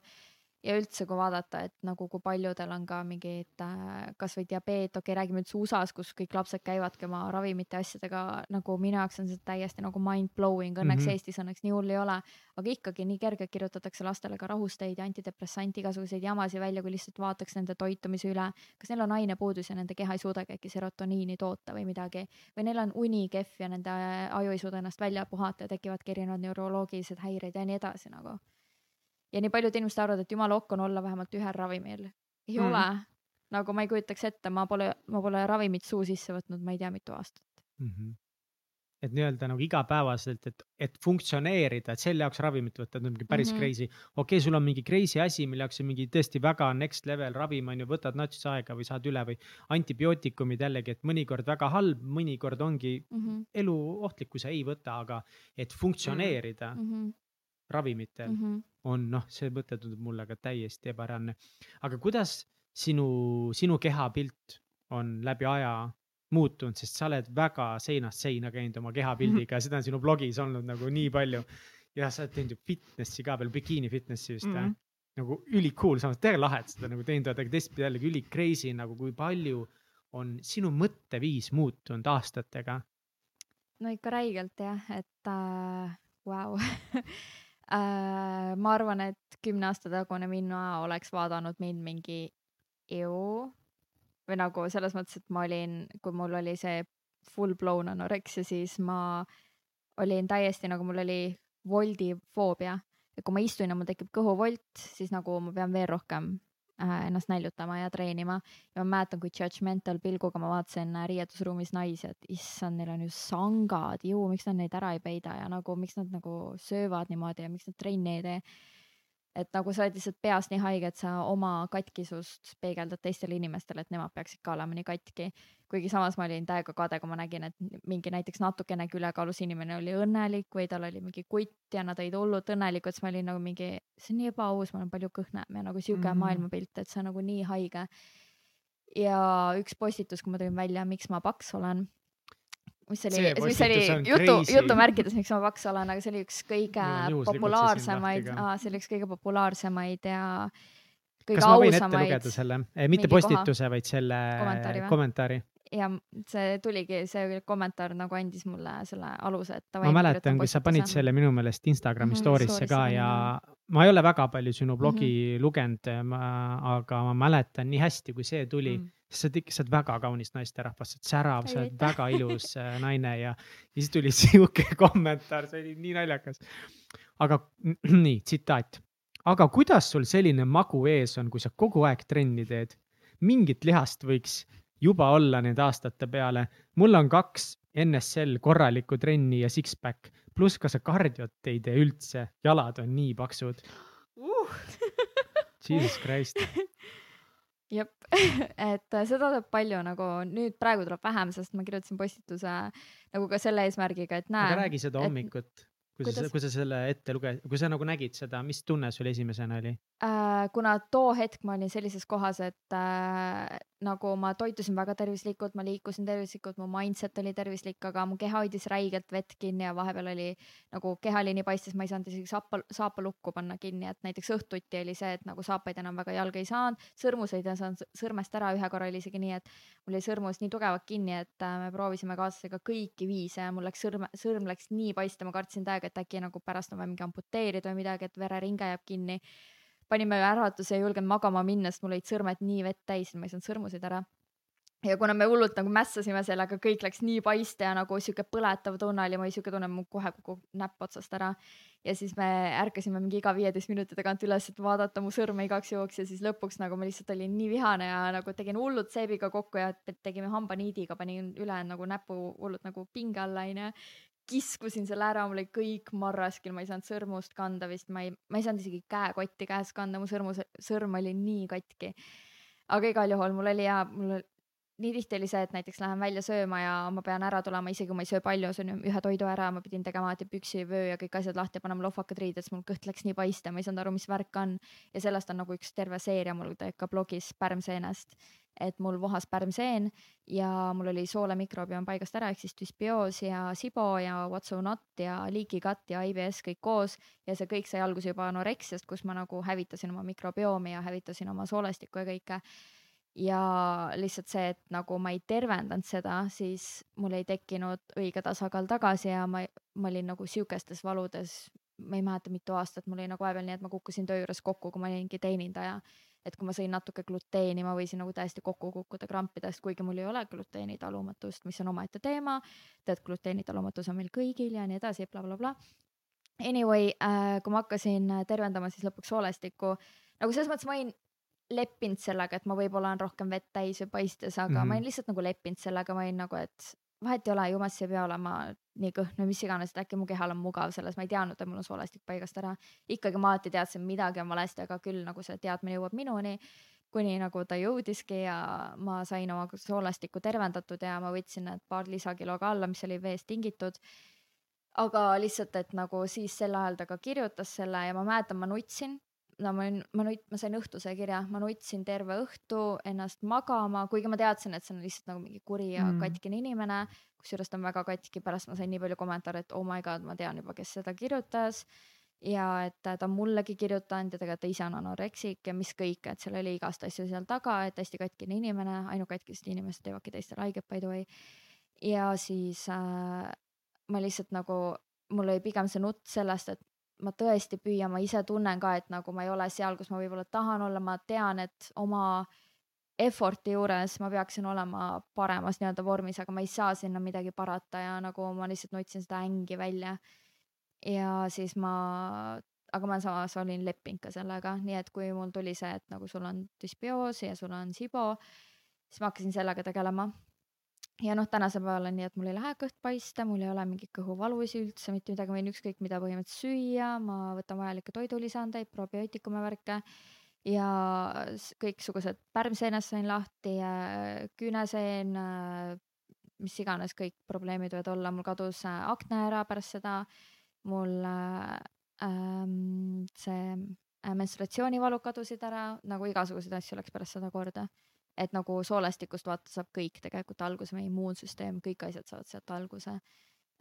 ja üldse, kui vaadata, et nagu kui paljudel on ka mingid äh, kasvõi diabeet, okei okay,, räägime üldse USA-s, kus kõik lapsed käivadki oma ravimite ja asjadega nagu minu jaoks on see täiesti nagu mind blowing, õnneks mm. -hmm. Eestis õnneks nii hull ei ole, aga ikkagi nii kergelt kirjutatakse lastele ka rahusteid ja antidepressanti, igasuguseid jamasid välja, kui lihtsalt vaataks nende toitumise üle, kas neil on ainepuudus ja nende keha ei suudagi äkki serotoniini toota või midagi või neil on uni kehv ja nende aju ei suuda ennast välja puhata ja tekivadki erinevad neuroloogilised häired ja nii edasi nagu. Ja nii paljud inimesed arvavad, et jumala okk on olla vähemalt ühel ravimil. ei Mm. ole, nagu ma ei kujutaks ette, ma pole, ma pole ravimit suu sisse võtnud, ma ei tea, mitu aastat. mm. -hmm. et nii-öelda nagu igapäevaselt, et, et funktsioneerida, et selle jaoks ravimit võtta, et on mingi päris mm Mhm. -hmm. crazy. okei okay,, sul on mingi crazy asi, mille jaoks on mingi tõesti väga next level ravim on ju, võtad nats aega või saad üle või antibiootikumid jällegi, et mõnikord väga halb, mõnikord ongi Mm -hmm. elu ohtlik, kui sa ei võta, aga et funktsioneerida mm Mm -hmm. Ravimitel mm Mm -hmm. on noh, see mõte tundub mulle ka täiesti ebareaalne. aga kuidas sinu, sinu kehapilt on läbi aja muutunud, sest sa oled väga seinast seina käinud oma kehapildiga, seda on sinu blogis olnud nagu nii palju. ja sa oled teinud ju fitnessi ka veel, bikiini fitnessi vist mm. -hmm.? nagu ülikool, samas täiega lahe, et seda nagu teinud oled, aga teistpidi jällegi üli crazy nagu kui palju on sinu mõtteviis muutunud aastatega no ikka räigelt jah, et äh, vau äh,. ma arvan, et kümne aasta tagune mina oleks vaadanud mind mingi eu või nagu selles mõttes, et ma olin, kui mul oli see full blown anoreksia, siis ma olin täiesti nagu mul oli voldifoobia ja kui ma istun ja mul tekib kõhuvolt, siis nagu ma pean veel rohkem ennast näljutama ja treenima ja ma mäletan, kui judgmental pilguga ma vaatasin äh, riietusruumis naisi, et issand, neil on ju sangad, ju miks nad neid ära ei peida ja nagu miks nad nagu söövad niimoodi ja miks nad trenni ei tee. et nagu sa oled lihtsalt peas nii haige, et sa oma katkisust peegeldad teistele inimestele, et nemad peaksid ka olema nii katki. Kuigi samas ma olin täiega kade, kui ma nägin, et mingi näiteks natukenegi ülekaalus inimene oli õnnelik või tal oli mingi kutt ja nad olid hullult õnnelikud, siis ma olin nagu mingi, see on nii ebaaus, ma olen palju kõhnem ja nagu sihuke mm. -hmm. maailmapilt, et see on nagu nii haige. ja üks postitus, kui ma tulin välja, miks ma paks olen mis oli mis oli jutu, jutumärkides, miks ma paks olen, aga see oli üks kõige siin populaarsemaid see oli üks kõige populaarsemaid ja kõige kas ma võin ette ausamaid lugeda selle, mitte mingi koha. postituse, vaid selle Kommentaari kommentaari? Ja see tuligi, see kommentaar nagu andis mulle selle aluse, et ma mäletan, kui sa panid selle minu meelest Instagrami Mhm, story'sse story'sse ka ja ma ei ole väga palju sinu blogi Mhm. mm -hmm. lugenud, aga ma mäletan nii hästi, kui see tuli mm.. sa oled ikka, sa oled väga kaunis naisterahvas, sa oled särav, sa oled väga ilus äh, naine ja, ja siis tuli sihuke kommentaar, see oli nii naljakas. aga nii, tsitaat. aga kuidas sul selline magu ees on, kui sa kogu aeg trenni teed? mingit lihast võiks juba olla nende aastate peale. mul on kaks NSL korralikku trenni ja six-pack, pluss ka sa kardiot ei tee üldse, jalad on nii paksud. uh. Jesus Christ. jep, et äh, seda tuleb palju nagu nüüd praegu tuleb vähem, sest ma kirjutasin postituse nagu ka selle eesmärgiga, et näe. aga räägi seda hommikut, kui sa kui sa selle ette luge-, kui sa nagu nägid seda, mis tunne sul esimesena oli? äh, kuna too hetk ma olin sellises kohas, et äh, nagu ma toitusin väga tervislikult, ma liikusin tervislikult, mu mindset oli tervislik, aga mu keha hoidis räigelt vett kinni ja vahepeal oli nagu kehaliini paistes, ma ei saanud isegi saapa, saapalukku panna kinni, et näiteks õhtuti oli see, et nagu saapaid enam väga jalga ei saanud, sõrmuseid ei saanud sõrmest ära, ühe korra oli isegi nii, et mul oli sõrmus nii tugevalt kinni, et äh, me proovisime kaaslasega kõiki viise ja mul läks sõrm, sõrm läks nii paista, ma kartsin täiega, et äkki nagu pärast on vaja mingi amputeerida või midagi, et vereringe jääb kinni panime äratuse ja ei julgenud magama minna, sest mul olid sõrmed nii vett täis, ma ei saanud sõrmuseid ära. ja kuna me hullult nagu mässasime sellega, kõik läks nii paiste ja nagu sihuke põletav tunne oli, mul oli sihuke tunne, mul kohe kukub näpp otsast ära. ja siis me ärkasime mingi iga viieteist minuti tagant üles, et vaadata mu sõrme igaks juhuks ja siis lõpuks nagu ma lihtsalt olin nii vihane ja nagu tegin hullult seebiga kokku ja te- tegime hambaniidiga, panin ülejäänud nagu näpu hullult nagu pinge alla onju kiskusin selle ära, mul oli kõik marraskil, ma ei saanud sõrmust kanda vist, ma ei, ma ei saanud isegi käekotti käes kanda, mu sõrmus, sõrm oli nii katki. aga igal juhul mul oli hea, mul oli- nii tihti oli see, et näiteks lähen välja sööma ja ma pean ära tulema, isegi kui ma ei söö palju, söön ühe toidu ära, ma pidin tegema alati püksi, vöö ja kõik asjad lahti ja panema lohvakad riided, siis mul kõht läks nii paiste, ma ei saanud aru, mis värk on. ja sellest on nagu üks terve seeria mul ka blogis pärmseenest, et mul vohas pärmseen ja mul oli soolemikrobiom paigast ära, ehk siis düsbioos ja sibo ja what's so not ja gut ja IBS kõik koos. Ja see kõik sai alguse juba anoreksiast, kus ma nagu hävitasin oma mikrobiomi ja hävitasin oma soolestikku ja kõike. ja lihtsalt see, et nagu ma ei tervendanud seda, siis mul ei tekkinud õige tasakaal tagasi ja ma, ma olin nagu sihukestes valudes, ma ei mäleta, mitu aastat, mul oli nagu vahepeal nii, et ma kukkusin töö juures kokku, kui ma olingi teenindaja et kui ma sõin natuke gluteeni, ma võisin nagu täiesti kokku kukkuda krampidest, kuigi mul ei ole gluteenitalumatust, mis on omaette teema. tead, gluteenitalumatus on meil kõigil ja nii edasi bla,, blablabla. Anyway äh,, kui ma hakkasin tervendama, siis lõpuks soolestikku nagu selles mõttes ma olin leppinud sellega, et ma võib-olla olen rohkem vett täis või paistes, aga mm Mhm. -hmm. ma olin lihtsalt nagu leppinud sellega, ma olin nagu, et vahet ei ole, ju ma siis ei pea olema nii kõhn või mis iganes, et äkki mu kehal on mugav selles, ma ei teadnud, et mul on soolestik paigast ära. ikkagi ma alati teadsin, midagi on valesti, aga küll nagu see teadmine jõuab minuni, kuni nagu ta jõudiski ja ma sain oma soolestikku tervendatud ja ma võtsin need paar lisakilo ka alla, mis oli veest tingitud. aga lihtsalt, et nagu siis sel ajal ta ka kirjutas selle ja ma mäletan, ma nutsin no ma olin, ma nut-, ma sain õhtuse kirja, ma nutsin terve õhtu ennast magama, kuigi ma teadsin, et see on lihtsalt nagu mingi kuri ja Mm. katkine inimene. kusjuures ta on väga katki, pärast ma sain nii palju kommentaare, et oh my god, ma tean juba, kes seda kirjutas. ja et ta on mullegi kirjutanud ja tegelikult ta ise on anoreksik ja mis kõik, et seal oli igast asju seal taga, et hästi katkine inimene, ainukatkised inimesed teevadki teistele haiget by the way. ja siis äh, ma lihtsalt nagu, mul oli pigem see nutt sellest, et ma tõesti püüan, ma ise tunnen ka, et nagu ma ei ole seal, kus ma võib-olla tahan olla, ma tean, et oma effort'i juures ma peaksin olema paremas nii-öelda vormis, aga ma ei saa sinna midagi parata ja nagu ma lihtsalt nutsin seda ängi välja. ja siis ma, aga ma samas olin leppinud ka sellega, nii et kui mul tuli see, et nagu sul on düsbioos ja sul on sibo, siis ma hakkasin sellega tegelema ja noh, tänasel päeval on nii, et mul ei lähe kõht paista, mul ei ole mingit kõhuvalusi üldse mitte midagi, ma võin ükskõik mida põhimõtteliselt süüa, ma võtan vajalikke toidulisandeid, probiootikume värke ja kõiksugused pärmseenest sain lahti, küüneseen, mis iganes kõik probleemid võivad olla, mul kadus äh, akne ära pärast seda, mul äh, ähm, see äh, menstruatsioonivalud kadusid ära, nagu igasuguseid asju läks pärast seda korda et nagu soolestikust vaata saab kõik tegelikult alguse, meie immuunsüsteem, kõik asjad saavad sealt alguse.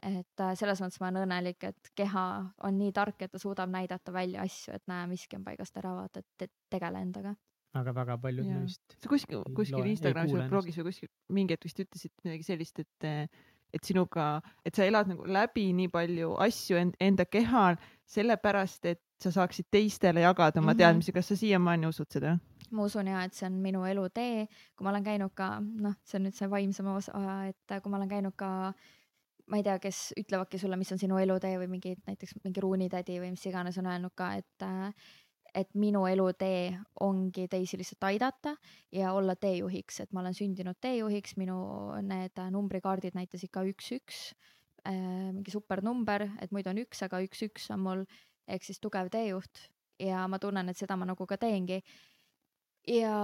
et äh, selles mõttes ma olen õnnelik, et keha on nii tark, et ta suudab näidata välja asju, et näe, miski on paigast ära, vaata, et te, tegele endaga. aga väga paljud neist. sa kuskil, kuskil Instagramis või blogis või kuskil mingi hetk vist ütlesid midagi sellist, et, et sinuga, et sa elad nagu läbi nii palju asju end, enda kehal sellepärast, et sa saaksid teistele jagada oma mm Mhm. -hmm. teadmisi. kas sa siiamaani usud seda? ma usun ja et see on minu elutee, kui ma olen käinud ka noh, see on nüüd see vaimsem osa, et kui ma olen käinud ka ma ei tea, kes ütlevadki sulle, mis on sinu elutee või mingi näiteks mingi ruunitädi või mis iganes on öelnud ka, et äh, et minu elutee ongi teisi lihtsalt aidata ja olla teejuhiks, et ma olen sündinud teejuhiks, minu need äh, numbrikaardid näitasid ka üks-üks, mingi supernumber, et muidu on üks, aga üks-üks on mul ehk siis tugev teejuht ja ma tunnen, et seda ma nagu ka teengi ja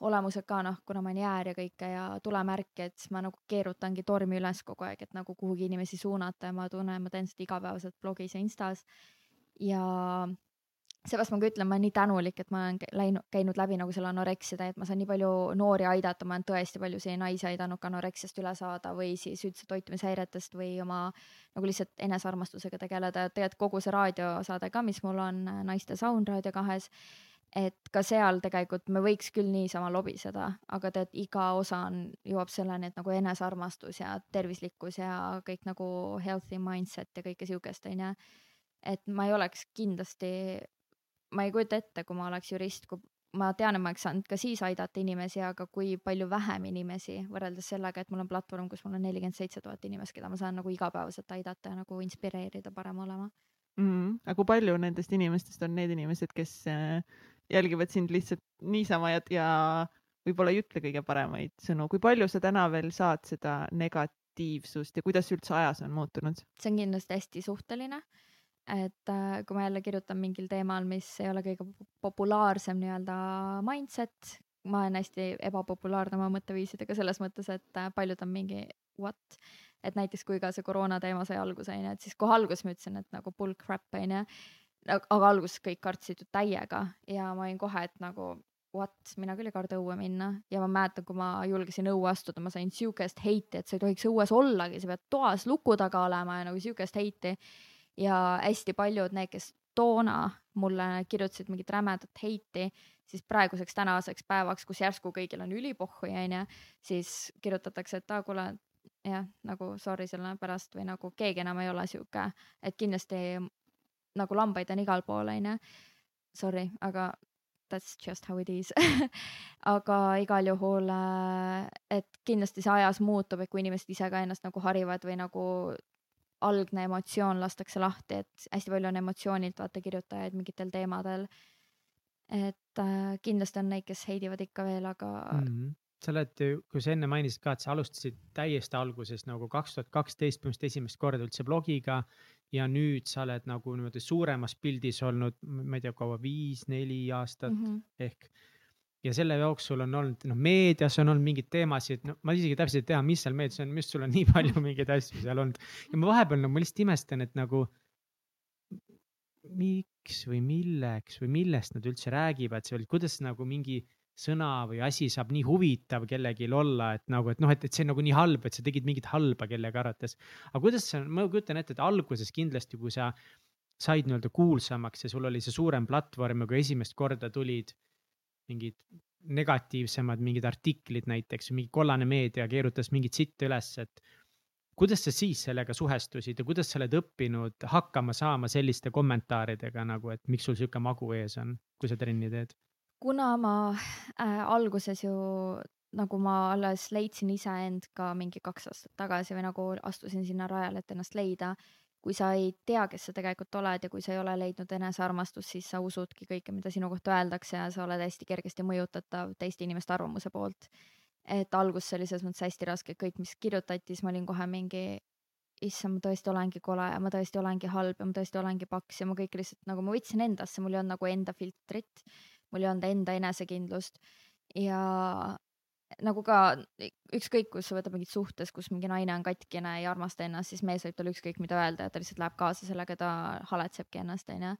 olemused ka noh, kuna ma olen jäär ja kõike ja tulemärki, et ma nagu keerutangi tormi üles kogu aeg, et nagu kuhugi inimesi suunata ja ma tunnen, ma teen seda igapäevaselt blogis ja Instas. ja seepärast ma ka ütlen, ma olen nii tänulik, et ma olen läinud, käinud läbi nagu selle anoreksia tee, et ma saan nii palju noori aidata, ma olen tõesti paljusid naisi aidanud ka anoreksiast üle saada või siis üldse toitumishäiretest või oma nagu lihtsalt enesearmastusega tegeleda ja tegelikult kogu see raadiosaade ka, mis mul on Naiste Sound Raadio kahes, et ka seal tegelikult me võiks küll niisama lobiseda, aga tead, iga osa on, jõuab selleni, et nagu enesearmastus ja tervislikkus ja kõik nagu healthy mindset ja kõike siukest, onju. et ma ei oleks kindlasti, ma ei kujuta ette, kui ma oleks jurist, kui ma tean, et ma oleks saanud ka siis aidata inimesi, aga kui palju vähem inimesi võrreldes sellega, et mul on platvorm, kus mul on nelikümmend seitse tuhat inimest, keda ma saan nagu igapäevaselt aidata ja nagu inspireerida parem olema. mm.. aga kui palju nendest inimestest on need inimesed, kes äh, jälgivad sind lihtsalt niisama ja, ja võib-olla ei ütle kõige paremaid sõnu, kui palju sa täna veel saad seda negatiivsust ja kuidas üldse ajas on muutunud? see on kindlasti hästi suhteline. Et äh, kui ma jälle kirjutan mingil teemal, mis ei ole kõige po- populaarsem nii-öelda mindset, ma olen hästi ebapopulaarne oma mõtteviisidega selles mõttes, et äh, paljud on mingi what, et näiteks kui ka see koroona teema sai alguse onju, et siis kohe alguses ma ütlesin, et nagu bull crap onju. aga alguses kõik kartsid ju täiega ja ma olin kohe, et nagu what, mina küll ei karda õue minna ja ma mäletan, kui ma julgesin õue astuda, ma sain siukest heiti, et sa ei tohiks õues ollagi, sa pead toas luku taga olema ja nagu siukest heiti. Ja hästi paljud need, kes toona mulle kirjutasid mingit rämedat heiti, siis praeguseks tänaseks päevaks, kus järsku kõigil on ülipohhu onju, siis kirjutatakse, et aa kuule, jah, nagu sorry selle pärast või nagu keegi enam ei ole sihuke, et kindlasti nagu lambaid on igal pool onju. Sorry, aga that's just how it is aga igal juhul, et kindlasti see ajas muutub, et kui inimesed ise ka ennast nagu harivad või nagu algne emotsioon lastakse lahti, et hästi palju on emotsioonilt vaata kirjutajaid mingitel teemadel. et äh, kindlasti on neid, kes heidivad ikka veel, aga mm. -hmm. sa oled kui sa enne mainisid ka, et sa alustasid täiesti alguses nagu kaks tuhat kaksteist põhimõtteliselt esimest korda üldse blogiga ja nüüd sa oled nagu niimoodi suuremas pildis olnud, ma ei tea, kaua, viis-neli aastat mm. -hmm. ehk. Ja selle jooksul on olnud, noh, meedias on olnud mingeid teemasid, no ma isegi täpselt ei tea, mis seal meedias on, minu arust sul on nii palju mingeid asju seal olnud ja ma vahepeal nagu, ma lihtsalt imestan, et nagu miks või milleks või millest nad üldse räägivad seal, kuidas nagu mingi sõna või asi saab nii huvitav kellelgi olla, et nagu, et noh, et, et see on nagu nii halb, et sa tegid mingit halba kellegi arvates. aga kuidas sa, ma kujutan ette, et alguses kindlasti, kui sa said nii-öelda kuulsamaks ja sul oli see suurem platvorm ja kui esimest korda tulid mingid negatiivsemad mingid artiklid näiteks mingi kollane meedia keerutas mingit sitta üles, et kuidas sa siis sellega suhestusid ja kuidas sa oled õppinud hakkama saama selliste kommentaaridega nagu, et miks sul sihuke magu ees on, kui sa trenni teed? kuna ma äh, alguses ju nagu ma alles leidsin iseend ka mingi kaks aastat tagasi või nagu astusin sinna rajale, et ennast leida. Kui sa ei tea, kes sa tegelikult oled ja kui sa ei ole leidnud enesearmastust, siis sa usudki kõike, mida sinu kohta öeldakse ja sa oled hästi kergesti mõjutatav teiste inimeste arvamuse poolt. et algus see oli selles mõttes hästi raske, kõik, mis kirjutati, siis ma olin kohe mingi issand, ma tõesti olengi kole ja ma tõesti olengi halb ja ma tõesti olengi paks ja ma kõik lihtsalt nagu ma võtsin endasse, mul ei olnud nagu enda filtrit, mul ei olnud enda enesekindlust ja nagu ka ükskõik, kus sa võtad mingit suhtes, kus mingi naine on katkine ja ei armasta ennast, siis mees võib talle ükskõik mida öelda ja ta lihtsalt läheb kaasa sellega, ta haletsebki ennast, onju.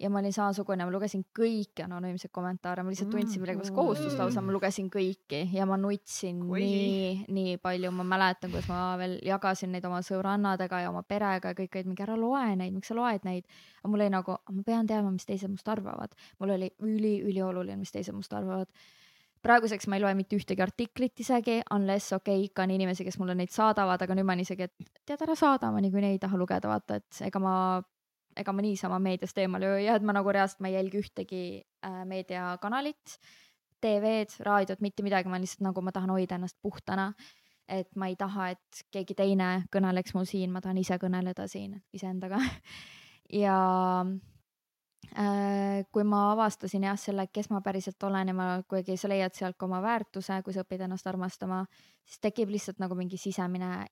ja ma olin samasugune, ma lugesin kõiki anonüümseid kommentaare, ma lihtsalt tundsin millegipärast kohustust lausa, ma lugesin kõiki ja ma nutsin Oi. nii, nii palju, ma mäletan, kuidas ma veel jagasin neid oma sõbrannadega ja oma perega ja kõik olid mingi ära loe neid, miks sa loed neid. aga mul oli nagu, ma pean teadma, mis teised must arvavad, mul oli üli-ülioluline, mis teised must arvavad praeguseks ma ei loe mitte ühtegi artiklit isegi, unless okei okay,, ikka on inimesi, kes mulle neid saadavad, aga nüüd ma olen isegi, et tead ära saada, ma niikuinii ei taha lugeda, vaata, et ega ma, ega ma niisama meediast eemal ei hoia, et ma nagu reaalselt ma ei jälgi ühtegi äh, meediakanalit, TV-d, raadiot, mitte midagi, ma lihtsalt nagu ma tahan hoida ennast puhtana. et ma ei taha, et keegi teine kõneleks mul siin, ma tahan ise kõneleda siin iseendaga ja kui ma avastasin jah selle, kes ma päriselt olen ja ma kuidagi sa leiad sealt ka oma väärtuse, kui sa õpid ennast armastama, siis tekib lihtsalt nagu mingi sisemine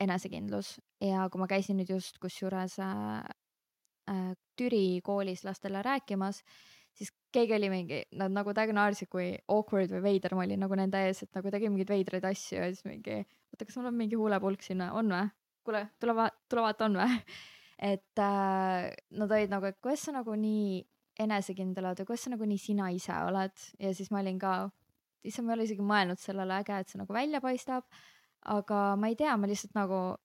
enesekindlus ja kui ma käisin nüüd just kusjuures äh, äh, Türi koolis lastele rääkimas, siis keegi oli mingi, nad nagu täiega naersid, kui awkward või veider ma olin nagu nende ees, et nagu tegin mingeid veidraid asju ja siis mingi, oota, kas mul on mingi huulepulk sinna, on või? kuule, tule va-, tule vaata, on või? Et äh, nad olid nagu, et kuidas sa nagu nii enesekindel oled ja kuidas sa nagu nii sina ise oled ja siis ma olin ka, issand, ma ei ole isegi mõelnud sellele, äge, et see nagu välja paistab. aga ma ei tea, ma lihtsalt nagu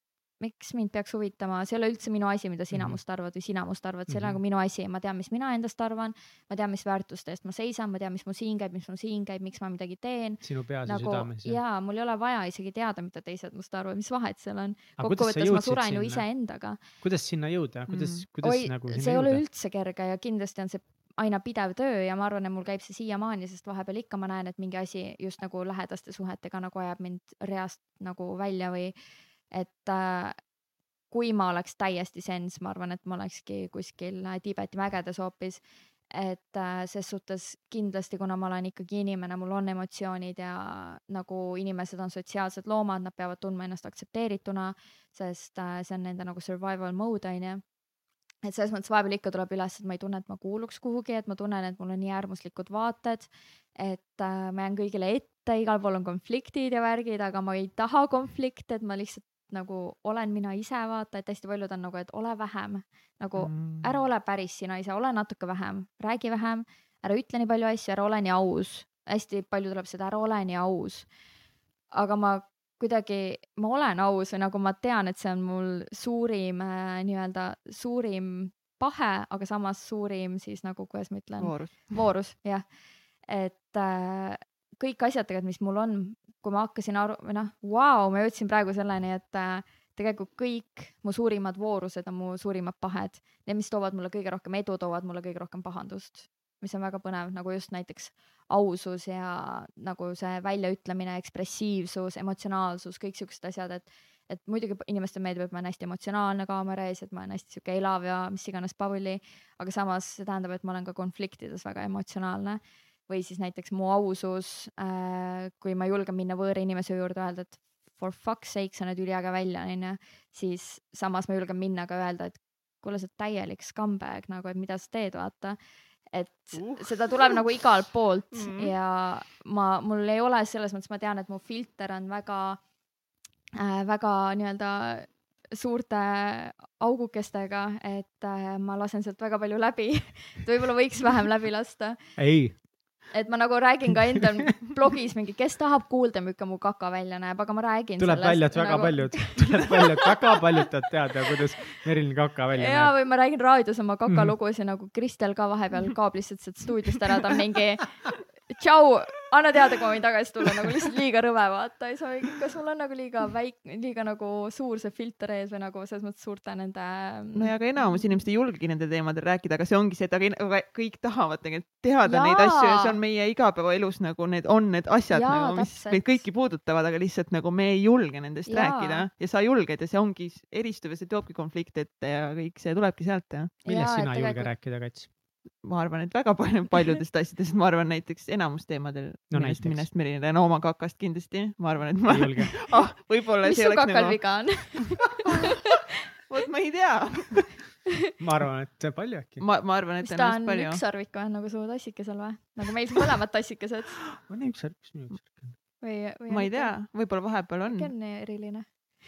miks mind peaks huvitama, see ei ole üldse minu asi, mida sina -hmm. must arvad või sina must arvad, see ei ole Mhm. nagu minu asi, ma tean, mis mina endast arvan, ma tean, mis väärtuste eest ma seisan, ma tean, mis mul siin käib, mis mul siin käib, miks ma midagi teen. sinu peas ja nagu südames ja. jaa, mul ei ole vaja isegi teada, mida teised must arvavad, mis vahet seal on. kokkuvõttes ma suren ju iseendaga. kuidas sinna jõuda, kuidas Mm. kuidas oi nagu, see ei ole üldse kerge ja kindlasti on see aina pidev töö ja ma arvan, et mul käib see siiamaani, sest vahepeal ikka ma näen, et mingi asi just nagu lähedaste suhetega nagu ajab mind reast nagu välja või et äh, kui ma oleks täiesti sens, ma arvan, et ma olekski kuskil äh, Tiibeti mägedes hoopis. et äh, ses suhtes kindlasti, kuna ma olen ikkagi inimene, mul on emotsioonid ja nagu inimesed on sotsiaalsed loomad, nad peavad tundma ennast aktsepteerituna, sest see on nende nagu survival mode onju et selles mõttes vahepeal ikka tuleb üles, et ma ei tunne, et ma kuuluks kuhugi, et ma tunnen, et mul on nii äärmuslikud vaated, et äh, ma jään kõigile ette, igal pool on konfliktid ja värgid, aga ma ei taha konflikte, et ma lihtsalt nagu olen mina ise, vaata, et hästi paljud on nagu, et ole vähem, nagu Mm. ära ole päris sina ise, ole natuke vähem, räägi vähem, ära ütle nii palju asju, ära ole nii aus. hästi palju tuleb seda, ära ole nii aus. aga ma kuidagi, ma olen aus või nagu ma tean, et see on mul suurim äh, nii-öelda suurim pahe, aga samas suurim siis nagu, kuidas ma ütlen voorus. voorus, jah. et äh, kõik asjad tegelikult, mis mul on, kui ma hakkasin aru, või noh, vau, ma jõudsin praegu selleni, et äh, tegelikult kõik mu suurimad voorused on mu suurimad pahed. Need, mis toovad mulle kõige rohkem edu, toovad mulle kõige rohkem pahandust, mis on väga põnev, nagu just näiteks ausus ja nagu see väljaütlemine, ekspressiivsus, emotsionaalsus, kõik siuksed asjad, et et muidugi inimestele meeldib, et ma olen hästi emotsionaalne kaamera ees, et ma olen hästi sihuke elav ja mis iganes pavuli, aga samas see tähendab, et ma olen ka konfliktides väga emotsionaalne või siis näiteks mu ausus äh,, kui ma julgen minna võõra inimese juurde, öelda, et for fuck's sake, sa näed üliäge välja, onju, siis samas ma julgen minna ka öelda, et kuule, sa oled täielik scumbag nagu, et mida sa teed, vaata. et Uh. seda tuleb nagu igalt poolt mm. -hmm. ja ma, mul ei ole selles mõttes, ma tean, et mu filter on väga äh, väga nii-öelda suurte augukestega, et äh, ma lasen sealt väga palju läbi et võib-olla võiks vähem läbi lasta ei, et ma nagu räägin ka endal blogis mingi, kes tahab kuulda, milline mu kaka välja näeb, aga ma räägin tuleb välja, et väga nagu... paljud, tuleb välja, et väga paljud tahavad teada, kuidas Merilin Kaka välja ja, näeb. või ma räägin raadios oma Mhm. kakalugusid mm. nagu Kristel ka vahepeal kaob lihtsalt sealt stuudiost ära, ta on mingi tšau, anna teada, kui ma võin tagasi tulla, nagu lihtsalt liiga rõve, vaata, ma mingi, kas mul on nagu liiga väike, liiga nagu suur see filter ees või nagu selles mõttes suurte nende. no ja aga enamus inimesed ei julgegi nendel teemadel rääkida, aga see ongi see, et kõik tahavad tegelikult teada Jaa. neid asju ja see on meie igapäevaelus nagu need on need asjad Jaa, nagu, mis täpselt. meid kõiki puudutavad, aga lihtsalt nagu me ei julge nendest Jaa. rääkida ja sa julged ja see ongi eristuv ja see toobki konflikte ette ja kõik see tulebki sealt ja millest sina ei julge rääkida, Kats? Ma arvan, et väga palju paljudest asjadest, ma arvan näiteks enamus teemadel No millest, näiteks. millest räägib, no oma kakast kindlasti, ma arvan, et ma ah, võib-olla mis su kakal nagu, viga on? vot ma ei tea, ma arvan, et palju äkki. ma, ma arvan, et mis ta ennast on, palju. ükssarvik või nagu su tassikesel või? nagu meil mõlemad tassikesed on üks särk, mis minu särk on? või, või? ma ei tea, võib-olla vahepeal on äkki. on nii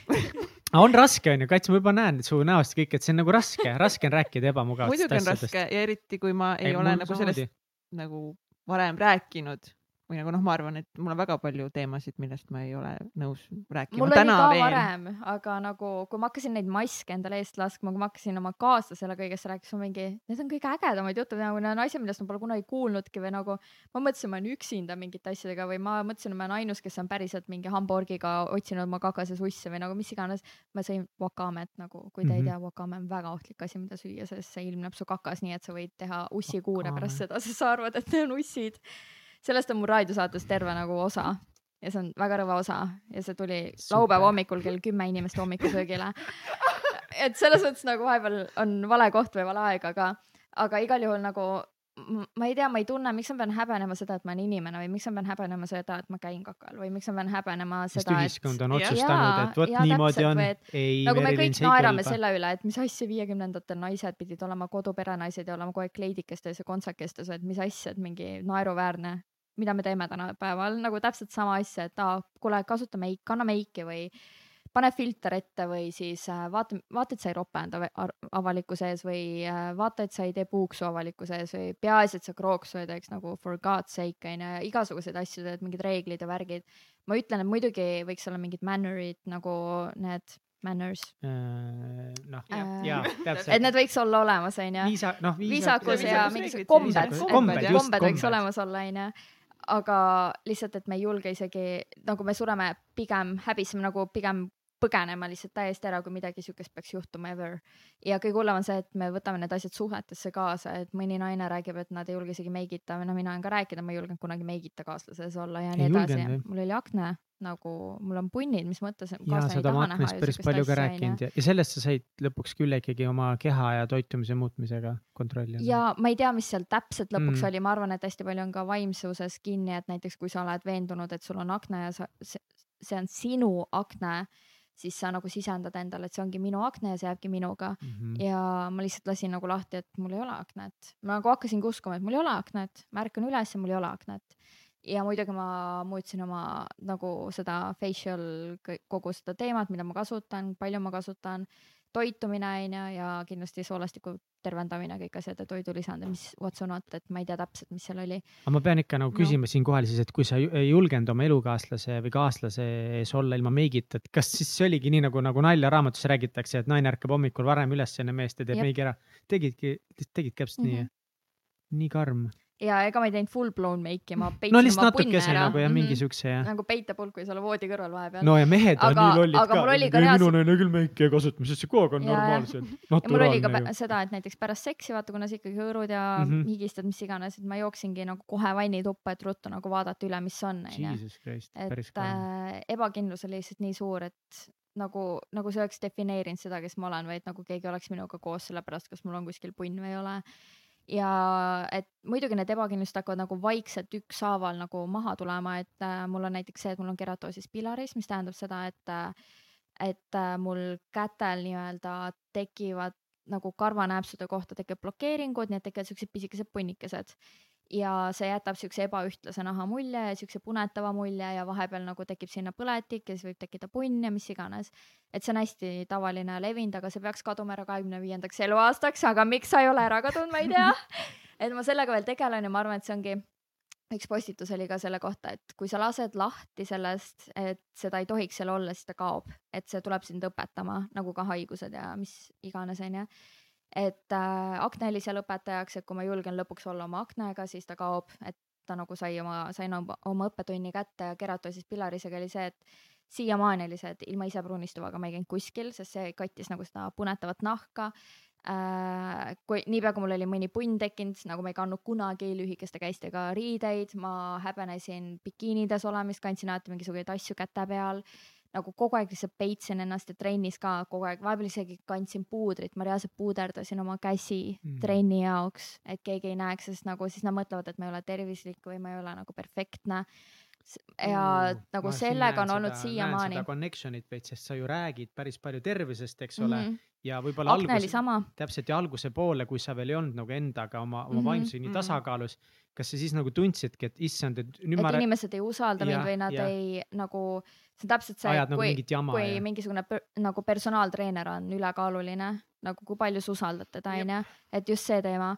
eriline? on raske onju, Kats, ma juba näen su näost kõik, et see on nagu raske, raske on rääkida ebamugavatest muidugi on asjadest. raske ja eriti kui ma ei, ei ole nagu sellest nagu varem rääkinud või nagu noh, ma arvan, et mul on väga palju teemasid, millest ma ei ole nõus rääkima. mul oli ka varem, aga nagu, kui ma hakkasin neid maske endale eest laskma, kui ma hakkasin oma kaaslasele kõigest rääkima, mingi, need on kõige ägedamad jutud, nagu need on asjad, millest ma pole kunagi kuulnudki või nagu ma mõtlesin, ma olen üksinda mingite asjadega või ma mõtlesin, ma olen ainus, kes on päriselt mingi hamburgiga otsinud oma kakases usse või nagu mis iganes. ma sõin wakamet nagu, kui te mm -hmm. Mhm. ei tea, wakame on väga ohtlik asi, mida süüa, sest see ilmneb su kakas, nii et sa võid teha ussikuure pärast seda, sest sa arvad, et need on ussid. Sellest on mu raadiosaates terve nagu osa ja see on väga rõve osa ja see tuli laupäeva hommikul kell kümme inimest hommikusöögile. et selles mõttes nagu vahepeal on vale koht või vale aeg, aga, aga igal juhul nagu ma ei tea, ma ei tunne, miks ma pean häbenema seda, et ma olen inimene või miks ma pean häbenema seda, et ma käin kakal või miks ma pean häbenema seda, ühiskond on otsustanud, et vot niimoodi täpselt, on et. nagu me kõik naerame kõlba. selle üle, et mis asja viiekümnendatel naised pidid olema koduperenaised ja olema kogu aeg kleidikestes ja kontsakestes, et mis asja, et mingi naeruväärne, mida me teeme tänapäeval, nagu täpselt sama asja, et aa, kuule, kasuta meik, kanna meiki või pane filter ette või siis äh, vaata, vaata, et sa ei ropenda avalikkuse ees või äh, vaata, et sa ei tee puuksu avalikkuse ees või peaasi, et sa krooksu ei teeks nagu for god's sake onju ja igasuguseid asju teed, mingid reeglid ja värgid. ma ütlen, et muidugi võiks olla mingid manner'id nagu need manners, noh, Jah. jaa, et täpselt. need võiks olla olemas onju. viisa, noh, viisakus ja mingisugused kombed, kombed, et kombed võiks olemas olla onju. Aga lihtsalt, et me ei julge isegi nagu me sureme pigem häbiseme nagu pigem põgenema lihtsalt täiesti ära, kui midagi siukest peaks juhtuma ever. ja kõige hullem on see, et me võtame need asjad suhetesse kaasa, et mõni naine räägib, et nad ei julge isegi meigita no mina olen ka rääkinud, ma ei julgenud kunagi meigita kaaslases olla ja Ei nii edasi. mul oli akne nagu, mul on punnid, mis mõttes. jaa, sa oled oma aknast päris palju ka rääkinud ja, ja sellest sa said lõpuks küll ikkagi oma keha ja toitumise muutmisega kontrolli ja ma ei tea, mis seal täpselt lõpuks Mm. oli, ma arvan, et hästi palju on ka vaimsuses kinni, et näiteks kui sa oled veendunud, et sul on akne ja sa, see, on sinu akne, siis sa nagu sisendad endale, et see ongi minu akne ja see jääbki minuga mm. -hmm. ja ma lihtsalt lasin nagu lahti, et mul ei ole aknet. ma nagu hakkasingi uskuma, et mul ei ole aknet, ma ärkan üles ja mul ei ole aknet. Ja muidugi ma muutsin oma nagu seda facial, kogu seda teemat, mida ma kasutan, palju ma kasutan, toitumine on ju ja kindlasti soolastiku tervendamine, kõik asjad ja toidulisandid, mis what's or not, et ma ei tea täpselt, mis seal oli. aga ma pean ikka nagu No. küsima siinkohal siis, et kui sa ei julgenud oma elukaaslase või kaaslase ees olla ilma meigita, et kas siis see oligi nii nagu, nagu naljaraamatus räägitakse, et naine ärkab hommikul varem üles enne meest ja teeb meigi ära. tegidki, tegidki täpselt mm Mhm. -hmm. nii, nii karm. Ja ega ma ei teinud full blown meiki, ma peitsin no oma punne ära nagu ja Mhm. mingi siukse ja. nagu peitepulk või seal voodi kõrval vahepeal. no ja mehed on Aga- nii lollid aga ka. mul oli ka ei, minu reaalselt- naine küll meiki ei kasuta, mis see kogu aeg on Ja, ja. normaalselt. ja mul oli ka ju. seda, et näiteks pärast seksi, vaata, kuna sa ikkagi hõõrud ja mm. -hmm. higistad, mis iganes, et ma jooksingi nagu kohe vannituppa, et ruttu nagu vaadata üle, mis on, onju. Et äh, ebakindlus oli lihtsalt nii suur, et nagu, nagu see oleks defineerinud seda, kes ma olen et nagu keegi oleks minuga koos, sellepärast kas mul on kuskil punn või ei ole. Ja et muidugi need ebakindlused hakkavad nagu vaikselt ükshaaval nagu maha tulema, et äh, mul on näiteks see, et mul on keratoosis pilaris, mis tähendab seda, et äh, et äh, mul kätel nii-öelda tekivad nagu karvanääpsude kohta tekivad blokeeringud, nii et tekivad siuksed pisikesed punnikesed ja see jätab siukse ebaühtlase naha mulje ja siukse punetava mulje ja vahepeal nagu tekib sinna põletik ja siis võib tekkida punn ja mis iganes. et see on hästi tavaline levinud, aga see peaks kaduma ära kahekümne viiendaks eluaastaks, aga miks sa ei ole ära kadunud, ma ei tea. et ma sellega veel tegelen ja ma arvan, et see ongi üks postitus oli ka selle kohta, et kui sa lased lahti sellest, et seda ei tohiks seal olla, siis ta kaob, et see tuleb sind õpetama nagu ka haigused ja mis iganes, onju et äh, akna oli seal õpetajaks, et kui ma julgen lõpuks olla oma aknaga, siis ta kaob, et ta nagu sai oma, sain oma, oma õppetunni kätte ja keratoosis pilarisega oli see, et siiamaani oli see, et ilma ise pruunistuvaga ma ei käinud kuskil, sest see kattis nagu seda punetavat nahka. Äh,. kui niipea, kui mul oli mõni punn tekkinud, nagu ma ei kandnud kunagi lühikeste käistega riideid, ma häbenesin bikiinides olemist, kandsin alati mingisuguseid asju käte peal nagu kogu aeg lihtsalt peitsin ennast ja trennis ka kogu aeg, vahepeal isegi kandsin puudrit, ma reaalselt puuderdasin oma käsi mm. trenni jaoks, et keegi ei näeks, sest nagu siis nad mõtlevad, et ma ei ole tervislik või ma ei ole nagu perfektne. ja Oo, nagu sellega on olnud siiamaani connection'it veits, sest sa ju räägid päris palju tervisest, eks ole mm. -hmm. ja võib-olla sama, täpselt ja alguse poole, kui sa veel ei olnud nagu endaga oma, oma mm. -hmm. vaimsusega nii Mhm. tasakaalus, kas sa siis nagu tundsidki, et issand, et nüüd et ma rää- inimesed ei usalda mind Jah, või nad jah. ei nagu, see on täpselt see, ajad nagu kui, kui ja mingisugune per, nagu personaaltreener on ülekaaluline, nagu kui palju sa usaldad teda, onju, et just see teema.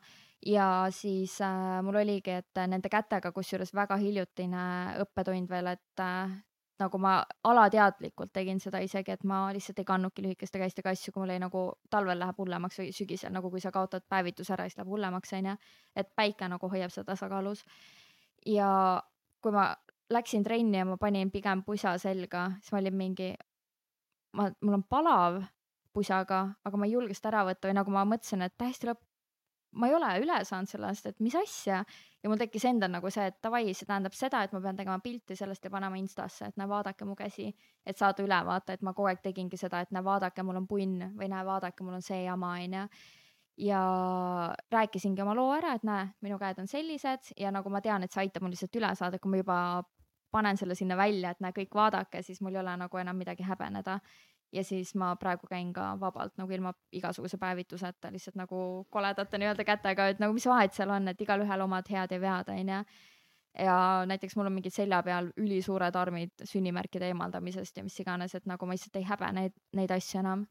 ja siis äh, mul oligi, et nende kätega, kusjuures väga hiljutine õppetund veel, et äh, nagu ma alateadlikult tegin seda isegi, et ma lihtsalt ei kandnudki lühikeste käistega asju, kui mul jäi nagu talvel läheb hullemaks või sügisel nagu kui sa kaotad päevituse ära, siis läheb hullemaks onju, et päike nagu hoiab seda tasakaalus. ja kui ma läksin trenni ja ma panin pigem pusa selga, siis ma olin mingi, ma, mul on palav pusaga, aga ma ei julge seda ära võtta või nagu ma mõtlesin, et täiesti lõpp, ma ei ole üle saanud sellest, et mis asja ja mul tekkis endal nagu see, et davai, see tähendab seda, et ma pean tegema pilti sellest ja panema Instasse, et näe, vaadake mu käsi, et saada ülevaate, et ma kogu aeg tegingi seda, et näe, vaadake, mul on punn või näe, vaadake, mul on see jama, onju. ja rääkisingi oma loo ära, et näe, minu käed on sellised ja nagu ma tean, et see aitab mul lihtsalt üle saada, kui ma juba panen selle sinna välja, et näe, kõik vaadake, siis mul ei ole nagu enam midagi häbeneda. Ja siis ma praegu käin ka vabalt nagu ilma igasuguse päevituseta lihtsalt nagu koledate nii-öelda kätega, et nagu mis vahet seal on, et igalühel omad head ja vead, onju ja näiteks mul on mingid selja peal ülisuured armid sünnimärkide eemaldamisest ja mis iganes, et nagu ma lihtsalt ei häbe neid, neid asju enam.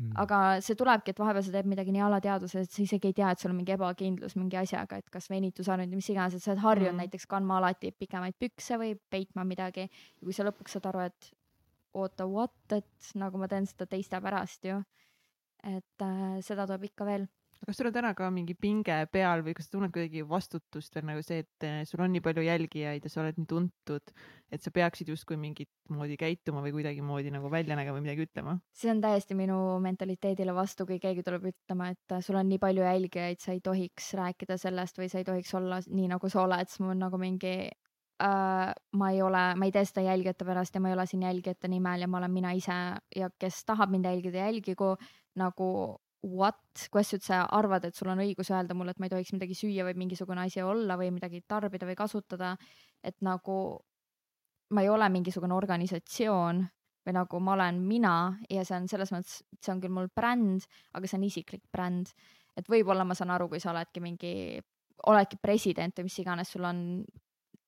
Mm.. aga see tulebki, et vahepeal sa teed midagi nii alateadvuses, et sa isegi ei tea, et sul on mingi ebakindlus mingi asjaga, et kas venitusarmid või mis iganes, et sa oled harjunud mm. näiteks kandma alati pikemaid pükse või peitma midagi. Ja kui sa lõpuks saad aru, et oota, what, et nagu ma teen seda teiste pärast ju. et äh, seda tuleb ikka veel kas sul on täna ka mingi pinge peal või kas sa tunned kuidagi vastutust veel nagu see, et eh, sul on nii palju jälgijaid ja sa oled nii tuntud, et sa peaksid justkui mingit moodi käituma või kuidagimoodi nagu välja nägema või midagi ütlema? see on täiesti minu mentaliteedile vastu, kui keegi tuleb ütlema, et sul on nii palju jälgijaid, sa ei tohiks rääkida sellest või sa ei tohiks olla nii, nagu sa oled, siis mul on nagu mingi Uh, ma ei ole, ma ei tee seda jälgijate pärast ja ma ei ole siin jälgijate nimel ja ma olen mina ise ja kes tahab mind jälgida, jälgigu nagu what, kuidas sa üldse arvad, et sul on õigus öelda mulle, et ma ei tohiks midagi süüa või mingisugune asi olla või midagi tarbida või kasutada. et nagu ma ei ole mingisugune organisatsioon või nagu ma olen mina ja see on selles mõttes, see on küll mul bränd, aga see on isiklik bränd. et võib-olla ma saan aru, kui sa oledki mingi, oledki president või mis iganes, sul on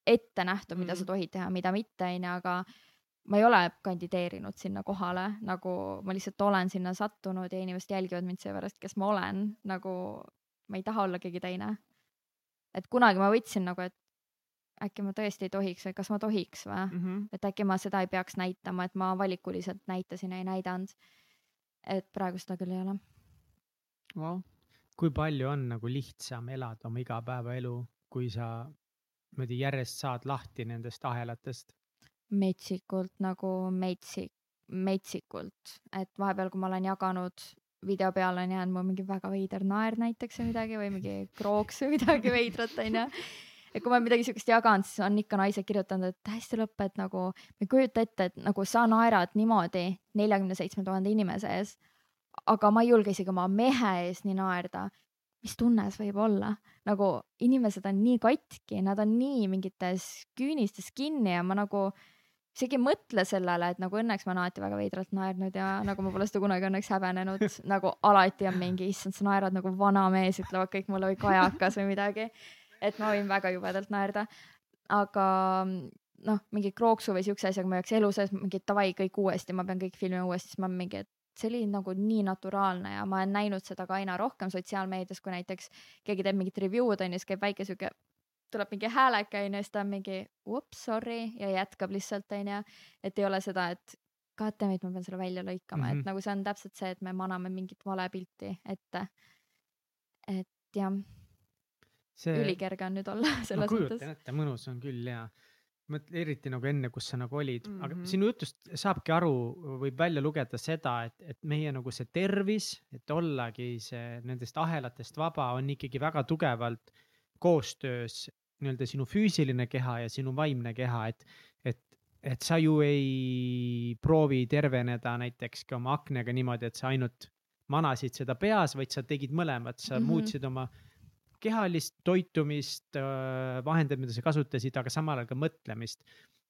ette nähtud, mida sa tohid teha, mida mitte, onju, aga ma ei ole kandideerinud sinna kohale, nagu ma lihtsalt olen sinna sattunud ja inimesed jälgivad mind seepärast, kes ma olen, nagu ma ei taha olla keegi teine. et kunagi ma võtsin nagu, et äkki ma tõesti ei tohiks või kas ma tohiks või mm, -hmm. et äkki ma seda ei peaks näitama, et ma valikuliselt näitasin ja ei näidanud. et praegu seda küll ei ole wow.. kui palju on nagu lihtsam elada oma igapäevaelu, kui sa niimoodi järjest saad lahti nendest ahelatest? metsikult nagu metsik, metsikult, et vahepeal, kui ma olen jaganud video peale on jäänud mul mingi väga veider naer näiteks või midagi või mingi krooks või midagi veidrat onju. et kui ma midagi siukest jaganud, siis on ikka naised kirjutanud, et hästi lõpp, et nagu ma ei kujuta ette, et nagu sa naerad niimoodi neljakümne seitsme tuhande inimese ees. aga ma ei julge isegi oma mehe ees nii naerda. Mis tunne see võib olla, nagu inimesed on nii katki, nad on nii mingites küünistes kinni ja ma nagu isegi ei mõtle sellele, et nagu õnneks ma olen alati väga veidralt naernud ja nagu ma pole seda kunagi õnneks häbenenud, nagu alati on mingi, issand, sa naerad nagu vana mees, ütlevad kõik mulle või kajakas või midagi. et ma võin väga jubedalt naerda. aga noh, mingi krooksu või siukse asjaga ma ei oleks elu sees mingi davai kõik uuesti, ma pean kõik filmima uuesti, siis ma mingi, et see oli nagu nii naturaalne ja ma olen näinud seda ka aina rohkem sotsiaalmeedias, kui näiteks keegi teeb mingit review'd onju, siis käib väike siuke tuleb mingi hääleke onju, siis ta on mingi ups, sorry ja jätkab lihtsalt onju. et ei ole seda, et goddammit, ma pean selle välja lõikama mm, -hmm. et mhm. nagu see on täpselt see, et me maname mingit valepilti ette. et jah see.... ülikerge on nüüd olla selles mõttes. ette, mõnus on küll ja eriti nagu enne, kus sa nagu olid mm, -hmm. aga mhm. sinu jutust saabki aru, võib välja lugeda seda, et, et meie nagu see tervis, et ollagi see nendest ahelatest vaba, on ikkagi väga tugevalt koostöös nii-öelda sinu füüsiline keha ja sinu vaimne keha, et, et, et sa ju ei proovi terveneda näiteski oma aknega niimoodi, et sa ainult manasid seda peas, vaid sa tegid mõlemat, sa mm -hmm. muutsid oma kehalist toitumist, vahendeid, mida sa kasutasid, aga samal ajal ka mõtlemist.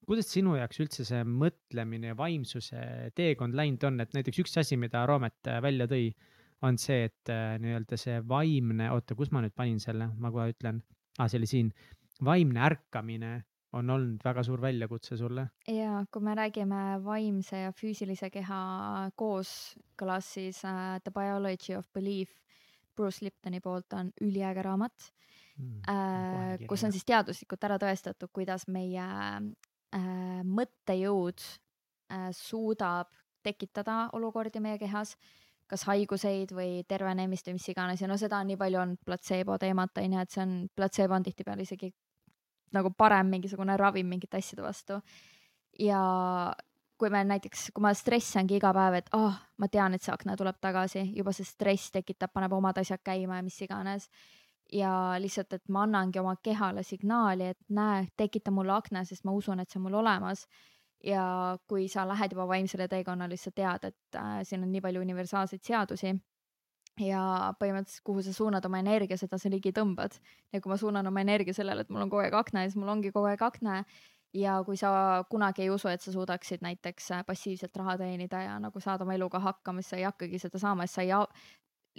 kuidas sinu jaoks üldse see mõtlemine ja vaimsuse teekond läinud on, et näiteks üks asi, mida Roomet välja tõi, on see, et nii-öelda see vaimne, oota, kus ma nüüd panin selle, ma kohe ütlen ah,, see oli siin vaimne ärkamine on olnud väga suur väljakutse sulle. ja kui me räägime vaimse ja füüsilise keha kooskõlas, siis uh, The Biology of Belief Bruce Liptoni poolt on üliäge raamat mm,, kus on siis teaduslikult ära tõestatud, kuidas meie uh, mõttejõud uh, suudab tekitada olukordi meie kehas, kas haiguseid või tervenemist või mis iganes ja no seda on nii palju olnud platseebo teemat on ju, et see on, platseebo on tihtipeale isegi nagu parem mingisugune ravim mingite asjade vastu. ja kui me näiteks, kui ma stressangi iga päev, et ah oh,, ma tean, et see akna tuleb tagasi, juba see stress tekitab, paneb omad asjad käima ja mis iganes. ja lihtsalt, et ma annangi oma kehale signaali, et näe, tekita mulle akna, sest ma usun, et see on mul olemas. ja kui sa lähed juba vaimsele teekonnale, siis sa tead, et äh, siin on nii palju universaalseid seadusi ja põhimõtteliselt, kuhu sa suunad oma energia, seda sa ligi tõmbad. ja kui ma suunan oma energia sellele, et mul on kogu aeg akna, siis mul ongi kogu aeg akna ja kui sa kunagi ei usu, et sa suudaksid näiteks äh, passiivselt raha teenida ja nagu saada oma eluga hakkama, siis sa ei hakkagi seda saama, sest sa ei,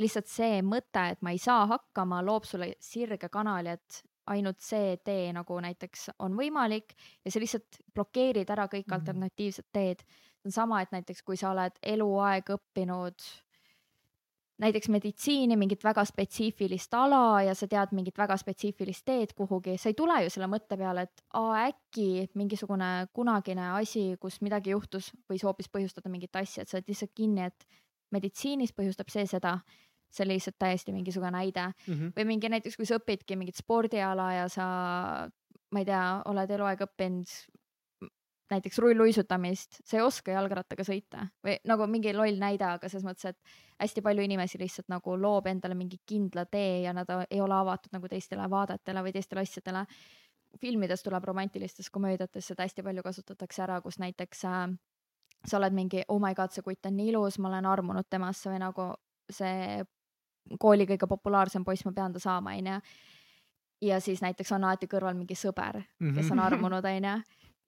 lihtsalt see mõte, et ma ei saa hakkama, loob sulle sirge kanali, et ainult see tee nagu näiteks on võimalik ja sa lihtsalt blokeerid ära kõik mm -hmm. alternatiivsed teed. see on sama, et näiteks kui sa oled eluaeg õppinud näiteks meditsiini, mingit väga spetsiifilist ala ja sa tead mingit väga spetsiifilist teed kuhugi, sa ei tule ju selle mõtte peale, et aa, äkki mingisugune kunagine asi, kus midagi juhtus, võis hoopis põhjustada mingit asja, et sa oled lihtsalt kinni, et meditsiinis põhjustab see seda see oli lihtsalt täiesti mingisugune näide mm -hmm. või mingi näiteks, kui sa õpidki mingit spordiala ja sa, ma ei tea, oled eluaeg õppinud näiteks rulluisutamist, sa ei oska jalgrattaga sõita või nagu mingi loll näide, aga selles mõttes, et hästi palju inimesi lihtsalt nagu loob endale mingi kindla tee ja nad ei ole avatud nagu teistele vaadetele või teistele asjadele. filmides tuleb romantilistes komöödiates seda hästi palju kasutatakse ära, kus näiteks äh, sa oled mingi oh my god, see kutt on nii ilus, ma olen armunud temasse või nagu see kooli kõige populaarsem poiss, ma pean ta saama, onju. ja siis näiteks on alati kõrval mingi sõber, kes on mhm. armunud, onju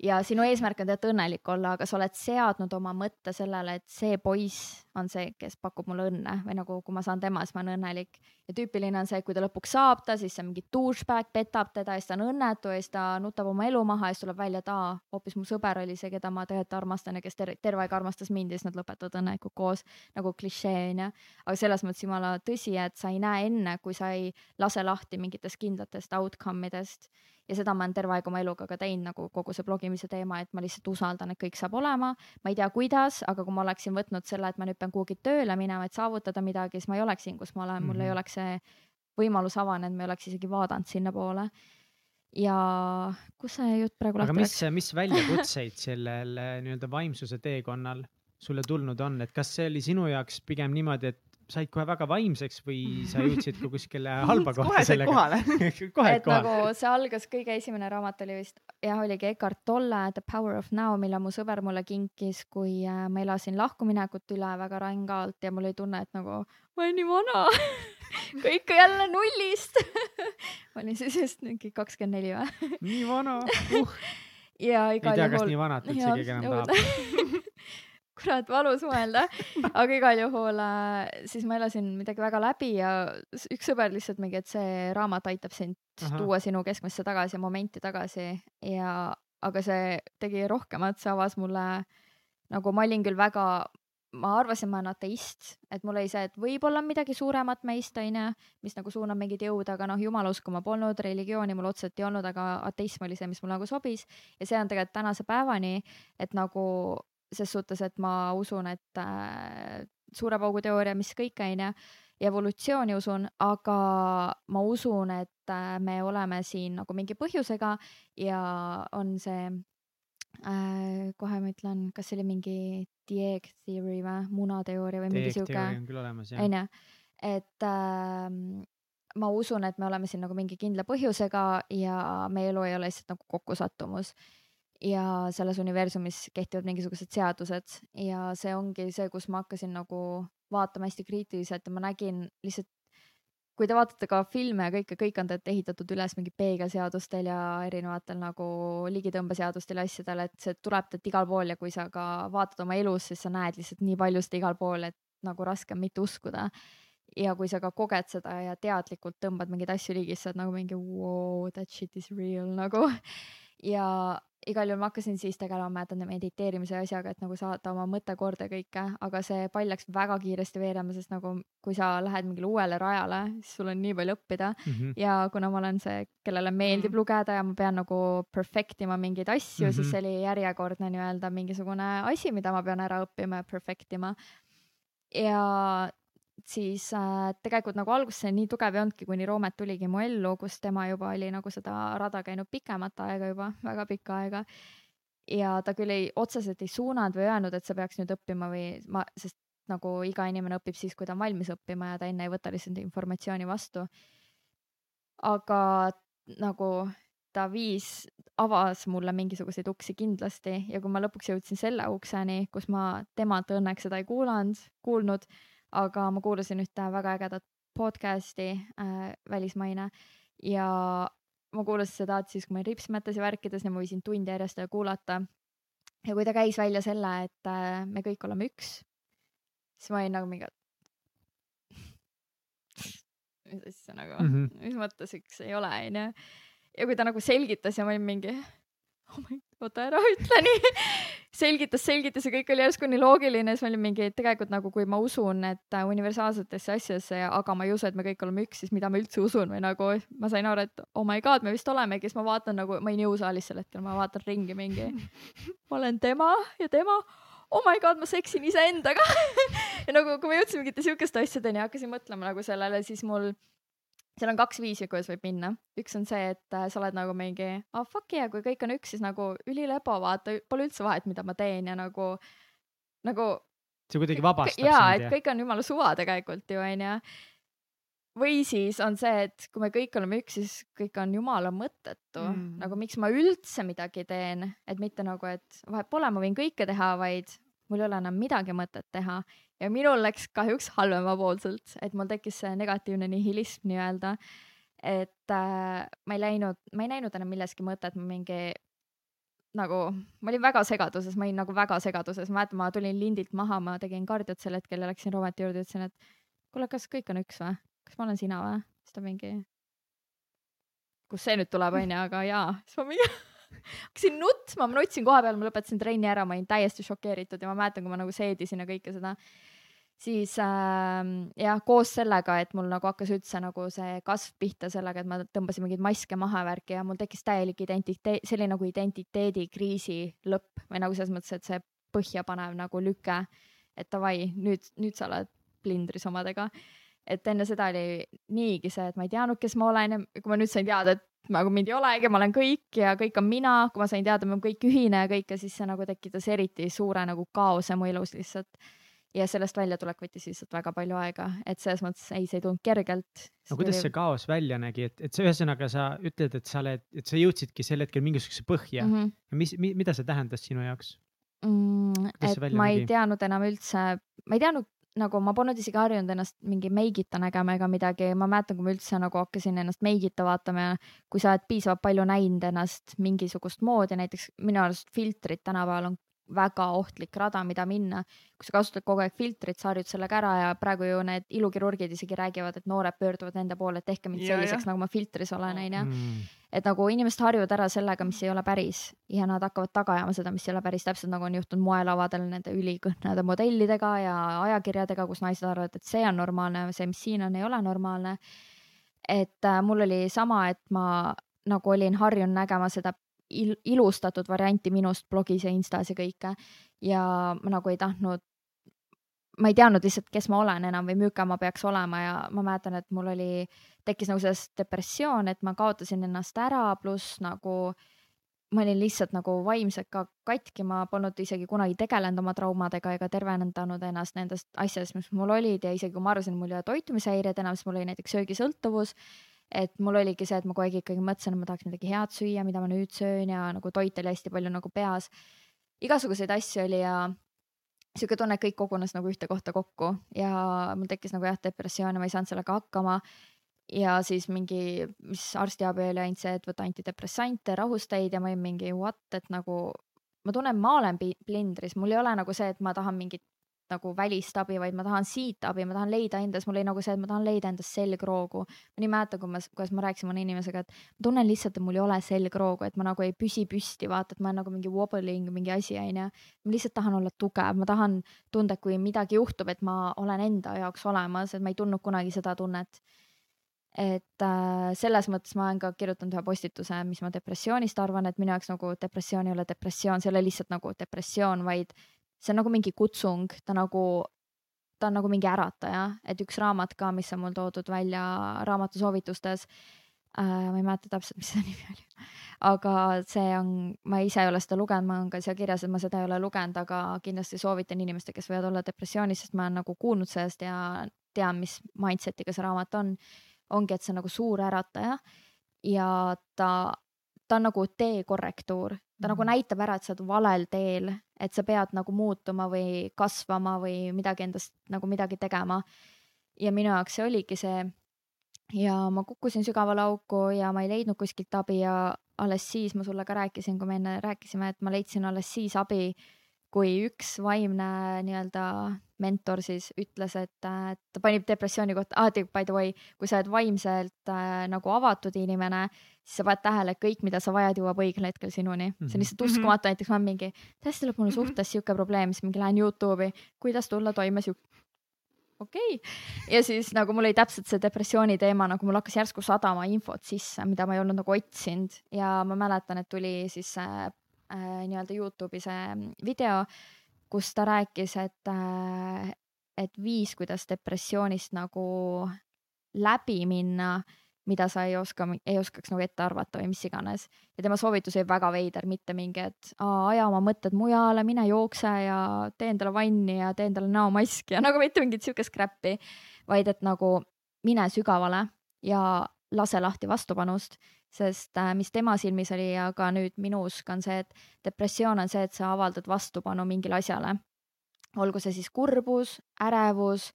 ja sinu eesmärk on tegelikult õnnelik olla, aga sa oled seadnud oma mõtte sellele, et see poiss on see, kes pakub mulle õnne või nagu, kui ma saan tema, siis ma olen õnnelik. Ja tüüpiline on see, kui ta lõpuks saab ta, siis see mingi douchebag petab teda ja siis ta on õnnetu ja siis ta nutab oma elu maha ja siis tuleb välja, et aa, hoopis mu sõber oli see, keda ma tegelikult armastan ja kes ter terve aeg armastas mind ja siis nad lõpetavad õnnelikult koos nagu klišee onju. aga selles mõttes jumala tõsi, et sa ei näe enne, kui sa ei lase lahti mingitest kindlatest outcome idest ja seda ma olen terve aeg oma eluga ka teinud, nagu kogu see blogimise teema, et ma lihtsalt usaldan, et kõik saab olema. ma ei tea, kuidas, aga kui ma oleksin võtnud selle, et ma nüüd pean kuhugi tööle minema, et saavutada midagi, siis ma ei oleks siin, kus ma olen, mul mm -hmm. ei mhm. oleks see võimalus avanenud, ma ei oleks isegi vaadanud sinnapoole. Ja kus see jutt praegu aga mis, mis väljakutseid sellel eh, nii-öelda vaimsuse teekonnal sulle tulnud on, et kas see oli sinu jaoks pigem niimoodi, et said kohe väga vaimseks või sa jõudsid ka kuskile halba kohta sellega? kohe et kohale. nagu see algas, kõige esimene raamat oli vist jah, oligi Eckart Tolle The Power of Now, mille mu sõber mulle kinkis, kui äh, ma elasin lahkuminekut üle väga rängalt ja mul oli tunne, et nagu ma olen nii vana kõik jälle nullist ma olin siis vist mingi kakskümmend neli või nii vana uh. ja igal juhul. ei tea, kas nii vanat üldse keegi enam tahab kurat, valus mõelda, aga igal juhul äh, siis ma elasin midagi väga läbi ja üks sõber lihtsalt mingi, et see raamat aitab sind Aha. tuua sinu keskmesse tagasi, momenti tagasi. Ja, aga see tegi rohkemat, see avas mulle nagu ma olin küll väga, ma arvasin, ma olen ateist, et mul oli see, et võib-olla on midagi suuremat meist, onju, mis nagu suunab mingit jõudu, aga noh, jumalusku ma polnud, religiooni mul otseselt ei olnud, aga ateism oli see, mis mulle nagu sobis. Ja see on tegelikult tänase päevani, et nagu ses suhtes, et ma usun, et äh, suure paugu teooria, mis kõik onju, ja evolutsiooni usun, aga ma usun, et äh, me oleme siin nagu mingi põhjusega ja on see äh,, kohe ma ütlen, kas see oli mingi egg theory või munateooria või mingi sihuke. onju, et äh, ma usun, et me oleme siin nagu mingi kindla põhjusega ja meie elu ei ole lihtsalt nagu kokkusattumus ja selles universumis kehtivad mingisugused seadused. Ja see ongi see, kus ma hakkasin nagu vaatama hästi kriitiliselt ja ma nägin lihtsalt, kui te vaatate ka filme ja kõike, kõik on tegelikult ehitatud üles mingi peegelseadustel ja erinevatel nagu ligitõmbeseadustel ja asjadel, et see tuleb teilt igal pool ja kui sa ka vaatad oma elus, siis sa näed lihtsalt nii palju seda igal pool, et nagu raske on mitte uskuda. Ja kui sa ka koged seda ja teadlikult tõmbad mingeid asju ligi, siis sa oled nagu mingi wow, that shit is real nagu. Ja igal juhul ma hakkasin siis tegelema, mäletan mediteerimise asjaga, et nagu saada oma mõte korda kõike, aga see pall läks väga kiiresti veerema, sest nagu kui sa lähed mingile uuele rajale, siis sul on nii palju õppida mm -hmm. ja kuna ma olen see, kellele meeldib mm -hmm. lugeda ja ma pean nagu perfect ima mingeid asju mm, -hmm. siis see oli järjekordne nii-öelda mingisugune asi, mida ma pean ära õppima ja perfect ima. ja siis äh, tegelikult nagu alguses see nii tugev ei olnudki, kuni Roomet tuligi mu ellu, kus tema juba oli nagu seda rada käinud pikemat aega juba, väga pikka aega. ja ta küll ei, otseselt ei suunanud või öelnud, et sa peaks nüüd õppima või ma, sest nagu iga inimene õpib siis, kui ta on valmis õppima ja ta enne ei võta lihtsalt informatsiooni vastu. aga nagu ta viis, avas mulle mingisuguseid uksi kindlasti ja kui ma lõpuks jõudsin selle ukseni, kus ma temalt õnneks seda ei kuulanud, kuulnud aga ma kuulasin ühte väga ägedat podcast'i äh, välismaine ja ma kuulasin seda siis, kui ma olin ripsmetes ja värkides ja ma võisin tundi järjest seda kuulata. ja kui ta käis välja selle, et äh, me kõik oleme üks, siis ma olin nagu mingi, mis asja nagu mm, -hmm. mis mõttes üks ei ole, onju. ja kui ta nagu selgitas ja ma olin mingi, oh my, oota ära ütle nii. Selgitas, selgitas ja kõik oli järsku nii loogiline, siis ma olin mingi, et tegelikult nagu kui ma usun, et äh, universaalsetesse asjadesse, aga ma ei usu, et me kõik oleme üks, siis mida ma üldse usun või nagu ma sain aru, et oh my god, me vist olemegi, siis ma vaatan nagu, ma olin jõusaalis sel hetkel, ma vaatan ringi mingi, ma olen tema ja tema oh my god, ma seksin iseendaga. Ja nagu, kui ma jõudsin mingite siukeste asjadeni ja hakkasin mõtlema nagu sellele, siis mul seal on kaks viisi, kuidas võib minna. üks on see, et äh, sa oled nagu mingi, ah oh, fuck yeah, kui kõik on üks, siis nagu ülilebo, vaata, pole üldse vahet, mida ma teen ja nagu, nagu. see kuidagi vabastab sind. jaa, et kõik on jumala suva tegelikult ju onju. või siis on see, et kui me kõik oleme üks, siis kõik on jumala mõttetu mm., nagu miks ma üldse midagi teen, et mitte nagu, et vahet pole, ma võin kõike teha, vaid mul ei ole enam midagi mõtet teha ja minul läks kahjuks halvemapoolselt, et mul tekkis see negatiivne nihilism nii-öelda. et äh, ma ei läinud, ma ei näinud enam milleski mõtet, mingi nagu, ma olin väga segaduses, ma olin nagu väga segaduses, ma mäletan, ma tulin lindilt maha, ma tegin kardiot sel hetkel ja läksin Rometi juurde, ütlesin, et kuule, kas kõik on üks või, kas ma olen sina või? siis ta mingi, kust see nüüd tuleb, onju, aga jaa, siis ma mingi hakkasin nutma, ma nutsin koha peal, ma lõpetasin trenni ära, ma olin täiesti šokeeritud ja ma mäletan, kui ma nagu seedisin ja kõike seda, siis äh, jah, koos sellega, et mul nagu hakkas üldse nagu see kasv pihta sellega, et ma tõmbasin mingeid maske maha ja värki ja mul tekkis täielik identiteet, selline nagu identiteedikriisi lõpp või nagu selles mõttes, et see põhjapanev nagu lüke, et davai, nüüd, nüüd sa oled plindris omadega. Et enne seda oli niigi see, et ma ei teadnud, kes ma olen ja kui ma nüüd sain teada, et nagu mind ei olegi, ma olen kõik ja kõik on mina, kui ma sain teada, me oleme kõik ühine ja kõike, siis see nagu tekitas eriti suure nagu kaose mu elus lihtsalt. ja sellest väljatulek võttis lihtsalt väga palju aega, et selles mõttes ei, see ei tulnud kergelt. no kuidas oli... see kaos välja nägi, et, et sa ühesõnaga sa ütled, et sa oled, et sa jõudsidki sel hetkel mingisuguse põhja mm. -hmm. ja mis mi,, mida see tähendas sinu jaoks? Mm, et ma nägi? ei teadnud enam üldse, ma ei teadnud nagu ma polnud isegi harjunud ennast mingi meigita nägema ega midagi, ma mäletan, kui ma üldse nagu hakkasin ennast meigita vaatama ja kui sa oled piisavalt palju näinud ennast mingisugust moodi, näiteks minu arust filtrid tänapäeval on väga ohtlik rada, mida minna. kui sa kasutad kogu aeg filtrit, sa harjud sellega ära ja praegu ju need ilukirurgid isegi räägivad, et noored pöörduvad nende poole, et tehke mind ja, selliseks, nagu ma filtris olen, onju. Mm. et nagu inimesed harjuvad ära sellega, mis ei ole päris ja nad hakkavad taga ajama seda, mis ei ole päris, täpselt nagu on juhtunud moelavadel nende ülikõhnade modellidega ja ajakirjadega, kus naised arvavad, et see on normaalne, see, mis siin on, ei ole normaalne. et äh, mul oli sama, et ma nagu olin harjunud nägema seda il ilustatud varianti minust blogis ja Instas ja kõike. ja ma nagu ei tahtnud, ma ei teadnud lihtsalt, kes ma olen enam või milline ma peaks olema ja ma mäletan, et mul oli, tekkis nagu sellest depressioon, et ma kaotasin ennast ära, pluss nagu ma olin lihtsalt nagu vaimselt ka katki, ma polnud isegi kunagi tegelenud oma traumadega ega tervenendanud ennast nendest asjadest, mis mul olid ja isegi kui ma arvasin, mul ei ole toitumishäired enam, siis mul oli näiteks söögisõltuvus et mul oligi see, et ma kogu aeg ikkagi mõtlesin, et ma tahaks midagi head süüa, mida ma nüüd söön ja nagu toit oli hästi palju nagu peas. igasuguseid asju oli ja sihuke tunne, et kõik kogunes nagu ühte kohta kokku ja mul tekkis nagu jah, depressioon ja ma ei saanud sellega hakkama. ja siis mingi, mis arstiabi oli ainult see, et võta antidepressante, rahusteid ja ma olin mingi what, et nagu ma tunnen, ma olen plindris, mul ei ole nagu see, et ma tahan mingit nagu välist abi, vaid ma tahan siit abi, ma tahan leida endas, mul oli nagu see, et ma tahan leida endas selgroogu. ma nii mäletan, kui ma, kuidas ma rääkisin mõne inimesega, et ma tunnen lihtsalt, et mul ei ole selgroogu, et ma nagu ei püsi püsti, vaata, et ma olen nagu mingi wobbling, mingi asi, onju. ma lihtsalt tahan olla tugev, ma tahan tunda, et kui midagi juhtub, et ma olen enda jaoks olemas, et ma ei tundnud kunagi seda tunnet et äh, selles mõttes ma olen ka kirjutanud ühe postituse, mis ma depressioonist arvan, et minu jaoks nagu depressioon ei ole depressioon, see ei ole lihtsalt nagu depressioon, vaid see on nagu mingi kutsung, ta nagu, ta on nagu mingi ärataja, et üks raamat ka, mis on mul toodud välja raamatusoovitustes äh,, ma ei mäleta täpselt, mis see nimi oli, aga see on, ma ise ei ole seda lugenud, ma olen ka seal kirjas, et ma seda ei ole lugenud, aga kindlasti soovitan inimestele, kes võivad olla depressioonis, sest ma olen nagu kuulnud sellest ja tean, mis mindset'iga see raamat on, ongi, et see on nagu suur ärataja ja ta ta on nagu teekorrektuur, ta nagu Mhm. näitab ära, et sa oled valel teel, et sa pead nagu muutuma või kasvama või midagi endast nagu midagi tegema. ja minu jaoks see oligi see ja ma kukkusin sügavale auku ja ma ei leidnud kuskilt abi ja alles siis ma sulle ka rääkisin, kui me enne rääkisime, et ma leidsin alles siis abi, kui üks vaimne nii-öelda mentor siis ütles, et äh, ta pani depressiooni kohta ah,, by the way, kui sa oled vaimselt äh, nagu avatud inimene, siis sa paned tähele, et kõik, mida sa vajad, jõuab õigel hetkel sinuni. see Mhm. on lihtsalt Mhm. uskumatu, näiteks ma mingi, tõesti tuleb mul Mhm. suhtes sihuke probleem, siis mingi lähen Youtube'i, kuidas tulla toime sihuke okei okay. ja siis nagu mul oli täpselt see depressiooni teema, nagu mul hakkas järsku sadama infot sisse, mida ma ei olnud nagu otsinud ja ma mäletan, et tuli siis see äh, nii-öelda Youtube'i see video, kus ta rääkis, et äh,, et viis, kuidas depressioonist nagu läbi minna, mida sa ei oska, ei oskaks nagu ette arvata või mis iganes. ja tema soovitus oli väga veider, mitte mingi, et aja oma mõtted mujale, mine jookse ja tee endale vanni ja tee endale näomaski ja nagu mitte mingit siukest crap'i, vaid et nagu mine sügavale ja lase lahti vastupanust, sest äh, mis tema silmis oli ja ka nüüd minu usk on see, et depressioon on see, et sa avaldad vastupanu mingile asjale. olgu see siis kurbus, ärevus,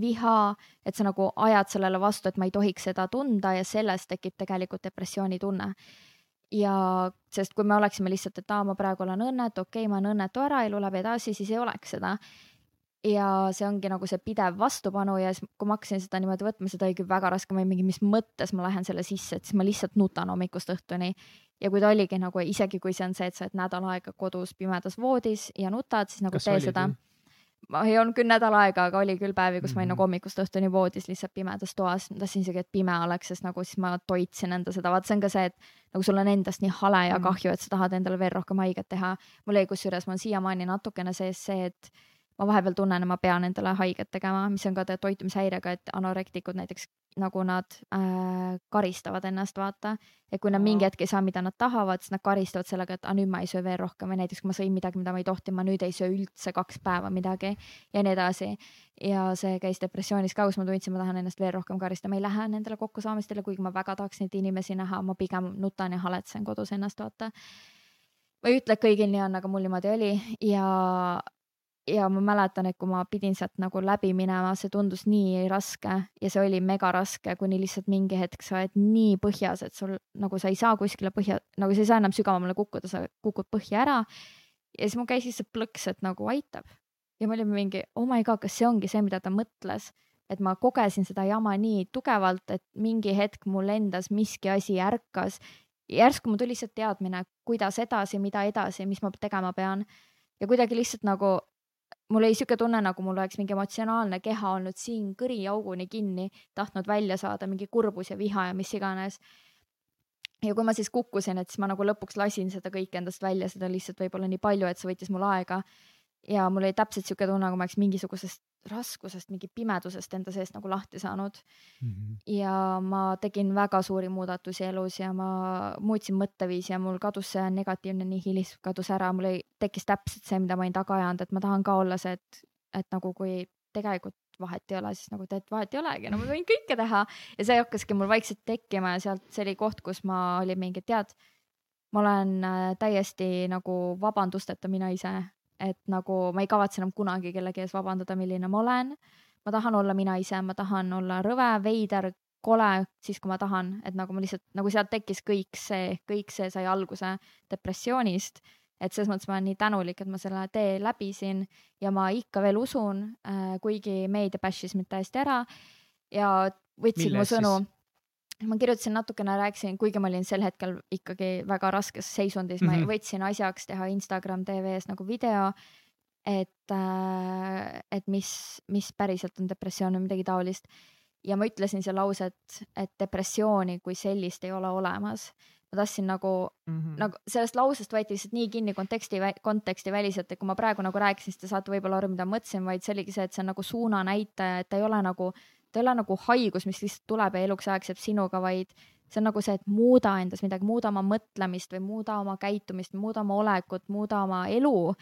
viha, et sa nagu ajad sellele vastu, et ma ei tohiks seda tunda ja sellest tekib tegelikult depressiooni tunne ja sest kui me oleksime lihtsalt, et aa, ma praegu olen õnnetu, okei okay,, ma olen õnnetu ära, elu läheb edasi, siis ei oleks seda. ja see ongi nagu see pidev vastupanu ja siis, kui ma hakkasin seda niimoodi võtma, seda oli küll väga raske, ma olin mingi, mis mõttes ma lähen selle sisse, et siis ma lihtsalt nutan hommikust õhtuni. ja kui ta oligi nagu isegi kui see on see, et sa oled nädal aega kodus pimedas voodis ja nutad, siis nagu Kas tee olid, seda. Ma ei olnud küll nädal aega, aga oli küll päevi, kus mm -hmm. ma olin Mhm. nagu hommikust õhtuni voodis lihtsalt pimedas toas, ma tahtsin isegi, et pime oleks, sest nagu siis ma toitsin enda seda, vaat see on ka see, et nagu sul on endast nii hale ja Mhm. kahju, et sa tahad endale veel rohkem haiget teha. mul oli kusjuures, mul on siiamaani natukene sees see, et ma vahepeal tunnen, et ma pean endale haiget tegema, mis on ka toitumishäirega, et anorektikud näiteks nagu nad äh, karistavad ennast, vaata. et kui nad mingi hetk ei saa, mida nad tahavad, siis nad karistavad sellega, et a, nüüd ma ei söö veel rohkem või näiteks kui ma sõin midagi, mida ma ei tohtinud, ma nüüd ei söö üldse kaks päeva midagi ja nii edasi. ja see käis depressioonis ka, kus ma tundsin, ma tahan ennast veel rohkem karistada, ma ei lähe nendele kokkusaamistele, kuigi ma väga tahaks neid inimesi näha, ma pigem nutan ja haletsen kodus ennast, vaata. ma ei ütle, et kõigil nii on, aga mul niimoodi oli ja ja ma mäletan, et kui ma pidin sealt nagu läbi minema, see tundus nii raske ja see oli mega raske, kuni lihtsalt mingi hetk sa oled nii põhjas, et sul nagu sa ei saa kuskile põhja, nagu sa ei saa enam sügavamale kukkuda, sa kukud põhja ära. ja siis mul käis lihtsalt plõks, et nagu aitab ja me olime mingi oh my god, kas see ongi see, mida ta mõtles, et ma kogesin seda jama nii tugevalt, et mingi hetk mul endas miski asi ärkas. järsku mul tuli lihtsalt teadmine, kuidas edasi, mida edasi, mis ma tegema pean ja kuidagi lihtsalt nagu mul oli sihuke tunne, nagu mul oleks mingi emotsionaalne keha olnud siin kõriauguni kinni, tahtnud välja saada mingi kurbus ja viha ja mis iganes. ja kui ma siis kukkusin, et siis ma nagu lõpuks lasin seda kõike endast välja, seda lihtsalt võib-olla nii palju, et see võttis mul aega. Ja mul oli täpselt sihuke tunne, kui ma oleks mingisugusest raskusest, mingi pimedusest enda seest nagu lahti saanud. Mhm. ja ma tegin väga suuri muudatusi elus ja ma muutsin mõtteviisi ja mul kadus see negatiivne nihilism kadus ära, mul ei, tekkis täpselt see, mida ma olin taga ajanud, et ma tahan ka olla see, et, et nagu kui tegelikult vahet ei ole, siis nagu tead, vahet ei olegi, no ma võin kõike teha. Ja see hakkaski mul vaikselt tekkima ja sealt see oli koht, kus ma olin mingi, tead, ma olen äh, täiesti nagu vabandusteta mina ise, et nagu ma ei kavatse enam kunagi kellegi ees vabandada, milline ma olen ma tahan olla mina ise, ma tahan olla rõve, veider, kole siis, kui ma tahan, et nagu ma lihtsalt nagu sealt tekkis kõik see, kõik see sai alguse depressioonist. et selles mõttes ma olen nii tänulik, et ma selle tee läbisin ja ma ikka veel usun äh,, kuigi meedia bash'is mind täiesti ära ja võtsid mu Milles sõnu siis?. Ma kirjutasin natukene, rääkisin, kuigi ma olin sel hetkel ikkagi väga raskes seisundis mm, -hmm. Mhm. ma võtsin asjaks teha Instagram tv-s nagu video, et äh,, et mis, mis päriselt on depressioon või midagi taolist. ja ma ütlesin seal lause, et, et depressiooni kui sellist ei ole olemas. ma tahtsin nagu Mhm. nagu sellest lausest võeti lihtsalt nii kinni konteksti, konteksti väliselt, et kui ma praegu nagu rääkisin, siis te saate võib-olla aru, mida ma mõtlesin, vaid see oligi see, et see on nagu suunanäitaja, et ta ei ole nagu, ta ei ole nagu haigus, mis lihtsalt tuleb ja eluks ajaks jääb sinuga, vaid see on nagu see, et muuda endas midagi, muuda oma mõtlemist või muuda oma käitumist, muuda oma olekut, muuda oma elu.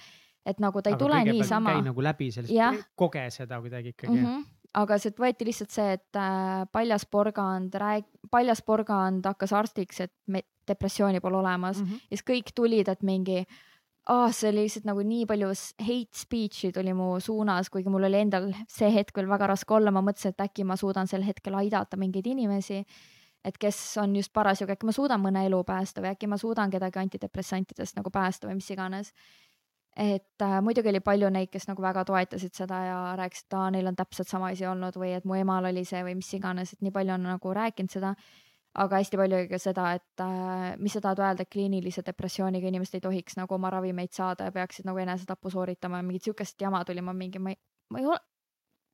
et nagu ta ei Aga tule niisama käi nagu läbi sellest Jah., koge seda kuidagi ikkagi mm. mm. -hmm. aga sealt võeti lihtsalt see, et äh, paljas porgand rääg-, paljas porgand hakkas arstiks, et me, depressiooni pole olemas mm. -hmm. ja siis kõik tulid, et mingi oh,, see oli lihtsalt nagu nii palju hate speech'i tuli mu suunas, kuigi mul oli endal see hetk veel väga raske olla, ma mõtlesin, et äkki ma suudan sel hetkel aidata mingeid inimesi, et kes on just parasjagu, äkki ma suudan mõne elu päästa või äkki ma suudan kedagi antidepressantidest nagu päästa või mis iganes et äh, muidugi oli palju neid, kes nagu väga toetasid seda ja rääkisid, et aa, neil on täpselt sama asi olnud või et mu emal oli see või mis iganes, et nii palju on nagu rääkinud seda. Aga hästi palju oli ka seda, et äh, mis sa tahad öelda, et kliinilise depressiooniga inimesed ei tohiks nagu oma ravimeid saada ja peaksid nagu enesetappu sooritama ja mingit siukest jama tuli, ma mingi, ma ei, ma ei ole,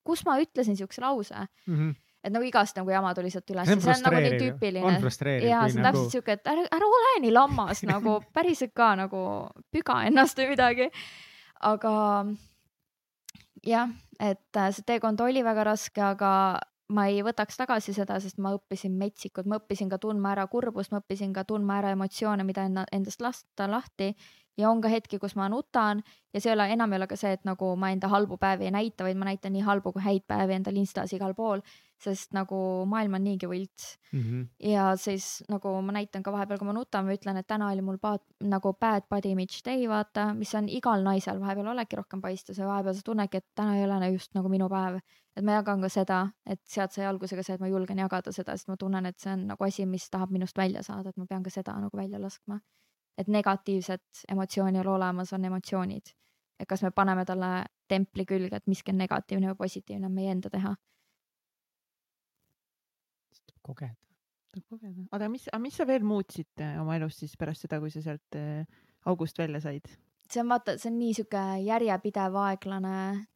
kus ma ütlesin siukse lause, mm. -hmm. et nagu igast nagu jama tuli sealt üles, see on nagu nii tüüpiline. ja see on nagu täpselt siuke, et ära, ära ole nii lammas nagu päriselt ka nagu püga ennast või midagi. aga jah, et äh, see teekond oli väga raske, aga ma ei võtaks tagasi seda, sest ma õppisin metsikut, ma õppisin ka tundma ära kurbust, ma õppisin ka tundma ära emotsioone, mida enna- endast lasta lahti ja on ka hetki, kus ma nutan ja see ei ole, enam ei ole ka see, et nagu ma enda halbu päevi ei näita, vaid ma näitan nii halbu kui häid päevi endal Instas igal pool, sest nagu maailm on niigi võlts mm. -hmm. ja siis nagu ma näitan ka vahepeal, kui ma nutan või ütlen, et täna oli mul bad, nagu bad body image day, vaata, mis on igal naisel vahepeal oledki rohkem paistes ja vahepeal sa tunnedki, et täna ei ole just nagu minu päev. et ma jagan ka seda, et sealt sai alguse ka see, et ma julgen jagada seda, sest ma tunnen, et see on nagu asi, mis tahab minust välja saada, et ma pean ka seda nagu välja laskma. Et negatiivset emotsiooni ole olemas, on emotsioonid. et kas me paneme talle templi külge, et miski on negatiivne või positiivne, on meie enda teha. kogeda. kogeda. aga mis, aga mis sa veel muutsid äh, oma elus siis pärast seda, kui sa sealt äh, august välja said? see on vaata, see on nii sihuke järjepidev aeglane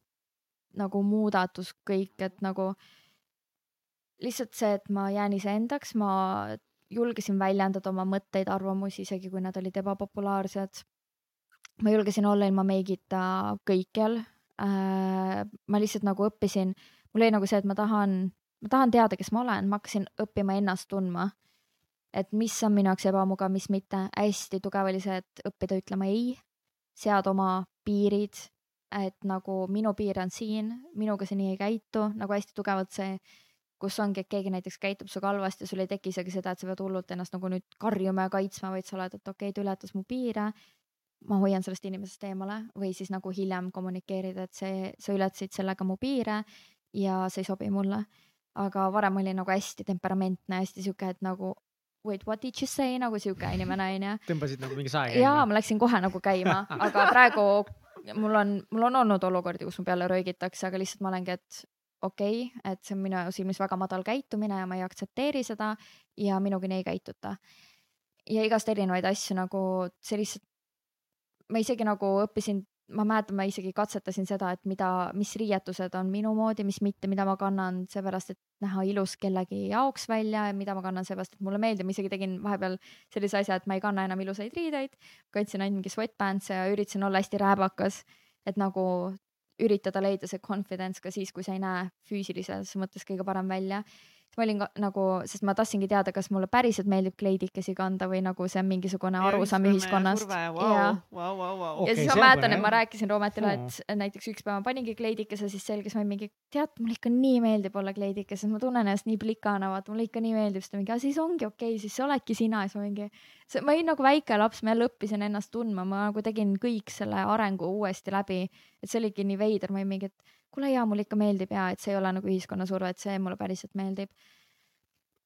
nagu muudatus kõik, et nagu lihtsalt see, et ma jään iseendaks, ma julgesin väljendada oma mõtteid, arvamusi, isegi kui nad olid ebapopulaarsed. ma julgesin olla ilma meigita kõikjal äh,. ma lihtsalt nagu õppisin, mul oli nagu see, et ma tahan, ma tahan teada, kes ma olen, ma hakkasin õppima ennast tundma. et mis on minu jaoks ebamugav, mis mitte, hästi tugev oli see, et õppida ütlema ei sead oma piirid, et nagu minu piir on siin, minuga sa nii ei käitu, nagu hästi tugevalt see, kus ongi, et keegi näiteks käitub sinuga halvasti ja sul ei teki isegi seda, et sa pead hullult ennast nagu nüüd karjuma ja kaitsma, vaid sa oled, et okei okay,, ta ületas mu piire. ma hoian sellest inimesest eemale või siis nagu hiljem kommunikeerida, et see, sa ületasid sellega mu piire ja see ei sobi mulle. aga varem oli nagu hästi temperamentne, hästi sihuke, et nagu wait, what did you say nagu sihuke inimene onju tõmbasid nagu mingi sae jaa, ma läksin kohe nagu käima, aga praegu mul on, mul on olnud olukordi, kus mu peale röögitakse, aga lihtsalt ma olengi, et okei okay,, et see on minu silmis väga madal käitumine ja ma ei aktsepteeri seda ja minuga nii ei käituta. ja igast erinevaid asju nagu lihtsalt, ma isegi nagu õppisin, ma mäletan, ma isegi katsetasin seda, et mida, mis riietused on minu moodi, mis mitte, mida ma kannan seepärast, et näha ilus kellegi jaoks välja ja mida ma kannan seepärast, et mulle meeldib, ma isegi tegin vahepeal sellise asja, et ma ei kanna enam ilusaid riideid, kandsin ainult mingi sweatpants'e ja üritasin olla hästi rääbakas, et nagu üritada leida see confidence ka siis, kui sa ei näe füüsilises mõttes kõige parem välja. Ma olin ka, nagu, sest ma tahtsingi teada, kas mulle päriselt meeldib kleidikesi kanda või nagu see on mingisugune arusaam ühiskonnast. Vau, Jaa. vau, vau, vau. ja Okei, siis ma on mäletan, et ma rääkisin Roometile, et näiteks üks päev ma paningi kleidikese, siis selgus, ma olin mingi, tead, mulle ikka nii meeldib olla kleidikeses, ma tunnen ennast nii plikana, vaata mulle ikka nii meeldib, siis ta mingi, siis ongi okei okay,, siis sa oledki sina, siis ma mingi, ma olin nagu väike laps, ma jälle õppisin ennast tundma, ma nagu tegin kõik selle arengu uuesti läbi, et see oligi nii veider, ma olin mingi, et kuule jaa, mulle ikka meeldib ja et see ei ole nagu ühiskonna surve, et see mulle päriselt meeldib.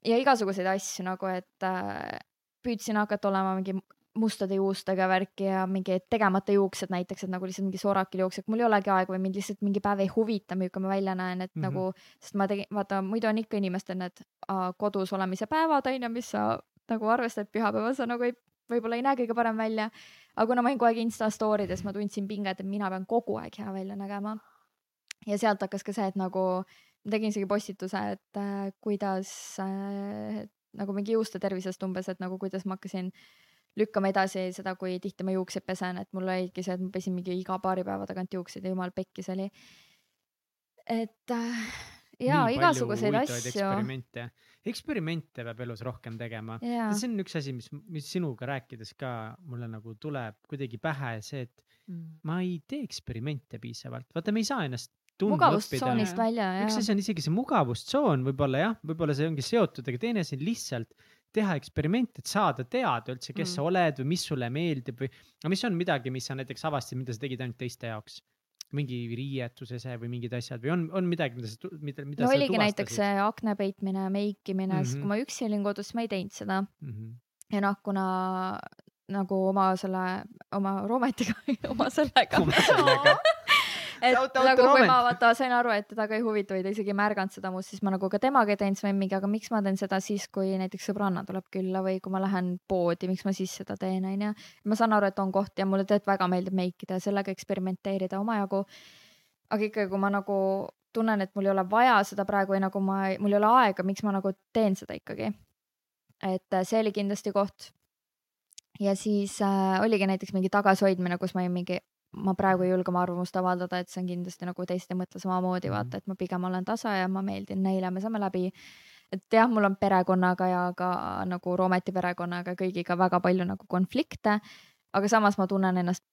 ja igasuguseid asju nagu, et äh, püüdsin hakata olema mingi mustade juustega värki ja mingi tegemata juuksed näiteks, et nagu lihtsalt mingi soorakil jookseb, mul ei olegi aega või mind lihtsalt mingi päev ei huvita, milline ma välja näen, et mm Mhm. -hmm. nagu, sest ma tegin, vaata muidu on ikka inimestel need uh, kodus olemise päevad on ju, mis sa nagu arvestad, pühapäeval sa nagu ei, võib-olla ei näe kõige parem välja. aga kuna ma olin kogu aeg Insta story des, ma tundsin pinget, et mina pean kogu aeg hea välja nägema. Ja sealt hakkas ka see, et nagu ma tegin isegi postituse, et äh, kuidas äh, nagu mingi juuste tervisest umbes, et nagu kuidas ma hakkasin lükkama edasi seda, kui tihti ma juukseid pesen, et mul oligi see, et ma pesin mingi iga paari päeva tagant juukseid ja jumal pekkis oli. et äh, jaa, igasuguseid asju. eksperimente, eksperimente peab elus rohkem tegema. see on üks asi, mis, mis sinuga rääkides ka mulle nagu tuleb kuidagi pähe, see, et Mm. ma ei tee eksperimente piisavalt, vaata, me ei saa ennast mugavustsoonist jah. välja üks ja asi on isegi see mugavustsoon võib-olla jah, võib-olla see ongi seotud, aga teine asi on lihtsalt teha eksperimente, et saada teada üldse, kes Mm. sa oled või mis sulle meeldib või, aga mis on midagi, mis sa näiteks avastasid, mida sa tegid ainult teiste jaoks? mingi riietuse see või mingid asjad või on, on midagi, mida sa, mida, mida no sa oligi näiteks see akna peitmine, meikimine mm, -hmm. sest Mhm. kui ma üksi olin kodus, ma ei teinud seda mm? -hmm. ja noh, kuna nagu oma selle, oma roometiga, oma sellega Oma sellega. et Shout out nagu kui ma vaata sain aru, et teda ka ei huvita või ta isegi ei märganud seda must, siis ma nagu ka temaga ei teinud, siis ma olin mingi, aga miks ma teen seda siis, kui näiteks sõbranna tuleb külla või kui ma lähen poodi, miks ma siis seda teen, onju. ma saan aru, et on koht ja mulle tegelikult väga meeldib meikida ja sellega eksperimenteerida omajagu. aga ikkagi, kui ma nagu tunnen, et mul ei ole vaja seda praegu või nagu ma, mul ei ole aega, miks ma nagu teen seda ikkagi. et äh, see oli kindlasti koht. ja siis äh, oligi näiteks mingi tagasihoidmine, kus ma mingi, ma praegu ei julge oma arvamust avaldada, et see on kindlasti nagu teised ei mõtle samamoodi, vaata, et ma pigem olen tasa ja ma meeldin neile, me saame läbi. et jah, mul on perekonnaga ja ka nagu Roometi perekonnaga kõigiga väga palju nagu konflikte, aga samas ma tunnen ennast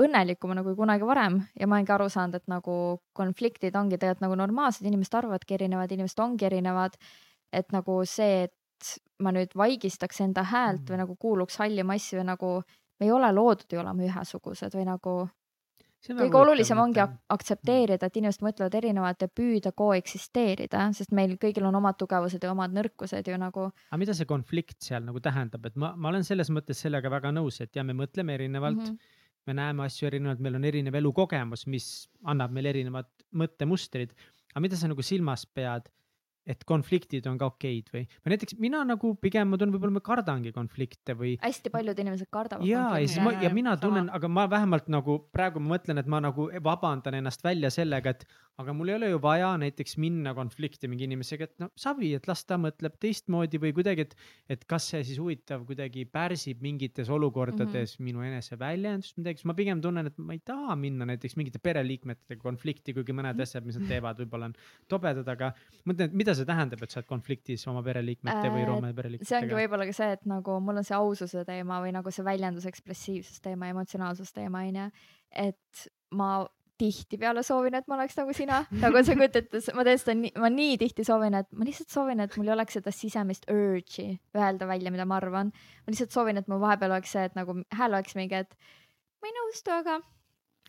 õnnelikuma kui kunagi varem ja ma olengi aru saanud, et nagu konfliktid ongi tegelikult nagu normaalsed, inimesed arvavadki erinevad, inimesed ongi erinevad. et nagu see, et ma nüüd vaigistaks enda häält või nagu kuuluks halli massi või nagu me ei ole loodud ju olema ühesugused või nagu kõige olulisem ongi ak- aktsepteerida, et inimesed mõtlevad erinevalt ja püüda koeksisteerida, sest meil kõigil on omad tugevused ja omad nõrkused ju nagu. aga mida see konflikt seal nagu tähendab, et ma, ma olen selles mõttes sellega väga nõus, et ja me mõtleme erinevalt mm. -hmm. me näeme asju erinevalt, meil on erinev elukogemus, mis annab meile erinevad mõttemustrid. aga mida sa nagu silmas pead, et konfliktid on ka okeid või, või näiteks mina nagu pigem ma tunnen, võib-olla ma kardangi konflikte või hästi paljud inimesed kardavad. ja, ja siis ma ja mina tunnen, aga ma vähemalt nagu praegu ma mõtlen, et ma nagu vabandan ennast välja sellega, et aga mul ei ole ju vaja näiteks minna konflikti mingi inimesega, et no savi, et las ta mõtleb teistmoodi või kuidagi, et, et kas see siis huvitav kuidagi pärsib mingites olukordades mm -hmm. minu eneseväljendust midagi, siis ma pigem tunnen, et ma ei taha minna näiteks mingite pereliikmetega konflikti, kuigi mõned asjad, mis nad teevad, võib-olla on tobedad, aga mõtlen, et mida see tähendab, et sa oled konfliktis oma pereliikmete või Äh, Roome see ongi pereliikmetega. võib-olla ka see, et nagu mul on see aususe teema või nagu see väljendus ekspressiivsus teema, emotsionaalsus teema onju, et ma tihtipeale soovin, et ma oleks nagu sina, nagu sa kujutad ette, ma teen seda nii, ma nii tihti soovin, et ma lihtsalt soovin, et mul ei oleks seda sisemist urge'i öelda välja, mida ma arvan. ma lihtsalt soovin, et mul vahepeal oleks see, et nagu hääl oleks mingi, et ma ei nõustu, aga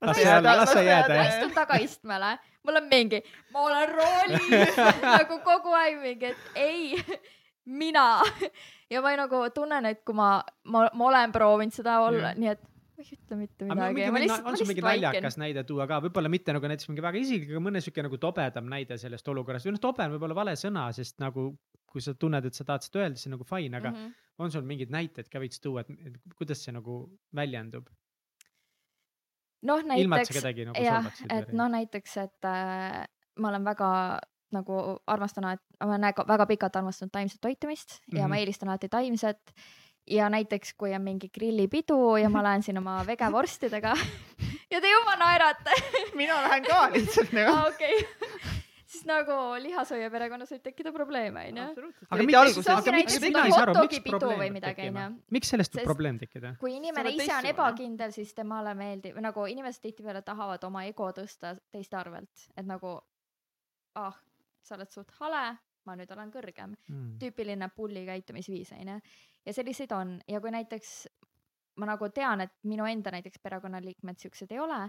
Las jääda- las jääda, ma istun tagaistmele, mul on mingi, ma olen roolis nagu kogu aeg mingi, et ei, mina ja ma nagu tunnen, et kui ma, ma, ma olen proovinud seda olla, nii et ma ei ütle mitte midagi on sul mingi naljakas. näide tuua ka, võib-olla mitte nagu näiteks mingi väga isiklik, aga mõne siuke nagu tobedam näide sellest olukorrast või noh, tobe on võib-olla vale sõna, sest nagu kui sa tunned, et sa tahad seda öelda, siis on nagu fine, aga mm. -hmm. on sul mingeid näiteid ka veits tuua, et kuidas see nagu väljendub? noh, et näiteks nagu jah, et noh, näiteks, et äh, ma olen väga nagu armastan, ma olen väga, väga pikalt armastanud taimset toitumist mm -hmm. ja ma Mhm. eelistan alati taimset. ja näiteks, kui on mingi grillipidu ja ma lähen siin oma vegevorstidega ja te juba naerate mina lähen ka lihtsalt nagu. ah,, okei. Siis nagu lihashoia perekonnas võib tekkida probleeme, onju. aga miks, sellest võib probleem tekkida? kui inimene ise on ebakindel, siis temale meeldib, nagu inimesed tihtipeale tahavad oma ego tõsta teiste arvelt, et nagu ah, sa oled suht hale, ma nüüd olen kõrgem. Mm. tüüpiline pulli käitumisviis onju. ja selliseid on ja kui näiteks ma nagu tean, et minu enda näiteks perekonnaliikmed siuksed ei ole,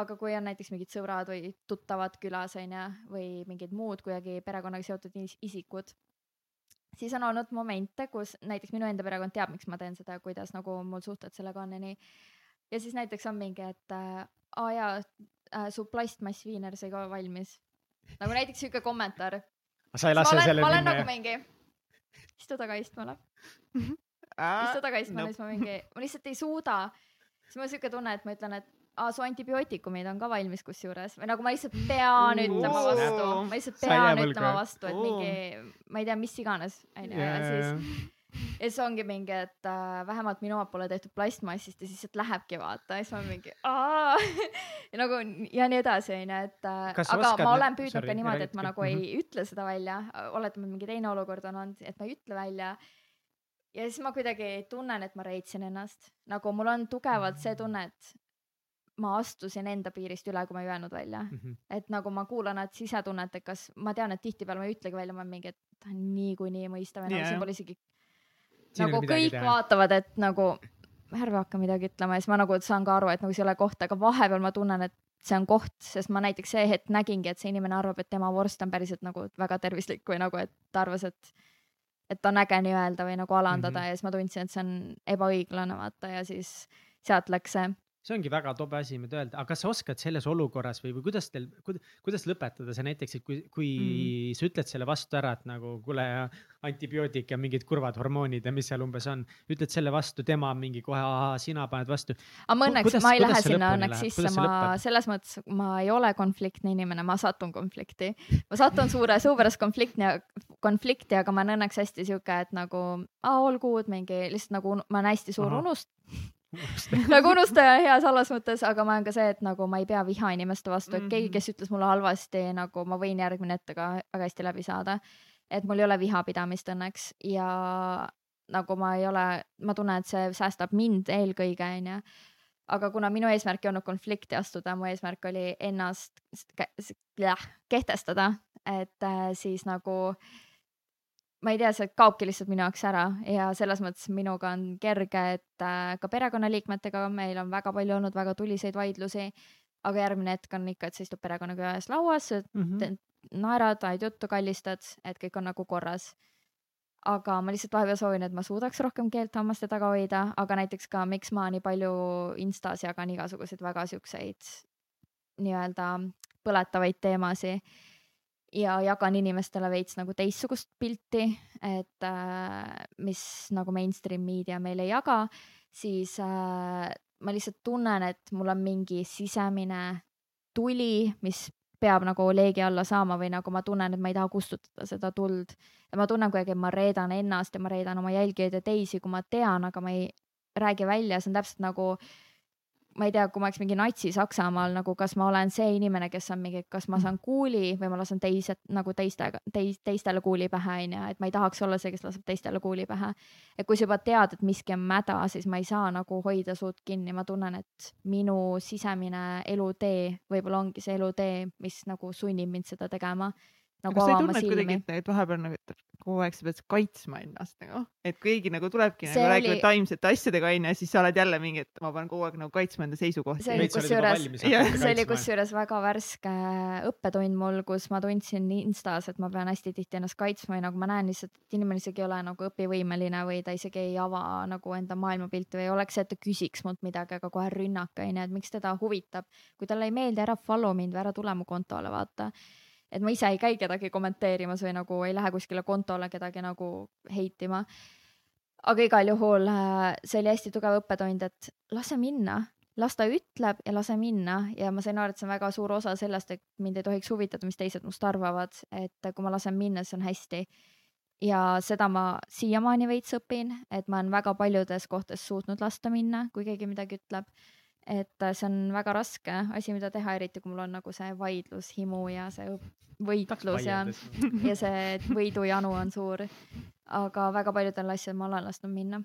aga kui on näiteks mingid sõbrad või tuttavad külas onju või mingid muud kuidagi perekonnaga seotud is- isikud, siis on olnud momente, kus näiteks minu enda perekond teab, miks ma teen seda ja kuidas nagu mul suhted sellega on ja nii. ja siis näiteks on mingi, et äh, aa jaa äh,, su plastmassviiner sai ka valmis. nagu näiteks siuke kommentaar. sa ei ma lase olen, sellel ma olen minna nagu mingi, istu tagaistmele, istu tagaistmele, siis ma mingi, ma lihtsalt ei suuda. siis mul on siuke tunne, et ma ütlen, et aa, su antibiootikumid on ka valmis kusjuures. Või nagu ma lihtsalt pean ütlema Oo. vastu, ma lihtsalt pean ütlema vastu, et mingi, ma ei tea, mis iganes, onju, ja siis ja siis ongi mingi, et äh, vähemalt minu omad pole tehtud plastmassist ja siis sealt lähebki vaata. Ja siis ma mingi aa. Ja nagu ja nii edasi onju, et äh, Kas aga oskad ma olen püüdnud sorry, ka niimoodi, et ma nagu ei ütle seda välja, oletame, et mingi teine olukord on olnud, et ma ei ütle välja. ja siis ma kuidagi tunnen, et ma reetsin ennast, nagu mul on tugevalt see tunne, et ma astusin enda piirist üle, kui ma ei öelnud välja. Mhm. et nagu ma kuulan nad sisetunnet, et kas ma tean, et tihtipeale ma ei ütlegi välja, ma olen mingi, et ta on niikuinii mõistav ja nagu siin pole isegi nagu kõik teha. vaatavad, et nagu ärme hakka midagi ütlema ja siis ma nagu saan ka aru, et nagu see ei ole koht, aga vahepeal ma tunnen, et see on koht, sest ma näiteks see hetk nägingi, et see inimene arvab, et tema vorst on päriselt nagu väga tervislik või nagu, et ta arvas, et et on äge nii-öelda või nagu alandada mm -hmm. ja siis ma tundsin, et see on ebaõiglane, vaata ja siis sealt läks see. See ongi väga tobe asi, mida öelda, aga kas sa oskad selles olukorras või, või kuidas teil, kuidas lõpetada see näiteks, et kui, kui mm. sa ütled selle vastu ära, et nagu kuule, antibiootik ja mingid kurvad hormoonid ja mis seal umbes on, ütled selle vastu, tema mingi kohe, ahaa, sina paned vastu. aga ma õnneks, ma ei lähe sinna õnneks sisse, ma selles mõttes, ma ei ole konfliktne inimene, ma satun konflikti. ma satun suure suu pärast konflikti, aga ma olen õnneks hästi sihuke, et nagu good mingi lihtsalt nagu ma olen hästi suur Ahah. unust-, nagu unustaja heas halvas mõttes, aga ma olen ka see, et nagu ma ei pea viha inimeste vastu, et keegi, Mhm. kes ütles mulle halvasti, nagu ma võin järgmine ette ka väga hästi läbi saada. et mul ei ole vihapidamist õnneks ja nagu ma ei ole, ma tunnen, et see säästab mind eelkõige, onju. aga kuna minu eesmärk ei olnud konflikti astuda, mu eesmärk oli ennast kehtestada, et äh, siis nagu ma ei tea, see kaobki lihtsalt minu jaoks ära ja selles mõttes minuga on kerge, et äh, ka perekonnaliikmetega meil on väga palju olnud väga tuliseid vaidlusi. aga järgmine hetk on ikka, et sa istud perekonnaga ühes lauas, Mhm. Te- naerad, ajad juttu, kallistad, et kõik on nagu korras. aga ma lihtsalt vahepeal soovin, et ma suudaks rohkem keelt hammaste taga hoida, aga näiteks ka, miks ma nii palju Instas jagan igasuguseid väga siukseid nii-öelda põletavaid teemasid ja jagan inimestele veits nagu teistsugust pilti, et äh, mis nagu mainstream meedia meile ei jaga, siis äh, ma lihtsalt tunnen, et mul on mingi sisemine tuli, mis peab nagu leegi alla saama või nagu ma tunnen, et ma ei taha kustutada seda tuld. ma tunnen kuidagi, et ma reedan ennast ja ma reedan oma jälgijaid ja teisi, kui ma tean, aga ma ei räägi välja, see on täpselt nagu ma ei tea, kui ma oleks mingi natsi Saksamaal nagu, kas ma olen see inimene, kes on mingi, kas ma saan kuuli või ma lasen teised nagu teistega, teis-, teistele kuuli pähe, onju, et ma ei tahaks olla see, kes laseb teistele kuuli pähe. et kui sa juba tead, et miski on mäda, siis ma ei saa nagu hoida suud kinni, ma tunnen, et minu sisemine elutee võib-olla ongi see elutee, mis nagu sunnib mind seda tegema. Nagu kas sa ei tunne, et kuidagi, et et vahepeal nagu, et kogu aeg sa pead kaitsma ennast nagu, et keegi nagu tulebki See nagu oli- räägib taimsete asjadega onju ja siis sa oled jälle mingi, et ma pean kogu aeg nagu kaitsma enda seisukohti. See oli kusjuures- see oli kusjuures väga värske õppetund mul, kus ma tundsin Instas, et ma pean hästi tihti ennast kaitsma ja nagu ma näen lihtsalt, et inimene isegi ei ole nagu õpivõimeline või ta isegi ei ava nagu enda maailmapilti või oleks see, et ta küsiks mult midagi, aga kohe rünnak onju, et miks teda huvitab. kui talle ei meeldi, ära follow mind või ära tule mu kontole, vaata. Et ma ise ei käi kedagi kommenteerimas või nagu ei lähe kuskile kontole kedagi nagu heitima. aga igal juhul äh, see oli hästi tugev õppetund, et lase minna las ta ütleb ja lase minna ja ma sain aru, et see on väga suur osa sellest, et mind ei tohiks huvitada, mis teised must arvavad, et kui ma lasen minna, siis on hästi. ja seda ma siiamaani veits õpin, et ma olen väga paljudes kohtades suutnud lasta minna, kui keegi midagi ütleb. Et see on väga raske asi, mida teha, eriti kui mul on nagu see vaidlushimu ja see võitlus ja, ja see võidujanu on suur. aga väga paljudel asjadel ma olen lasknud minna.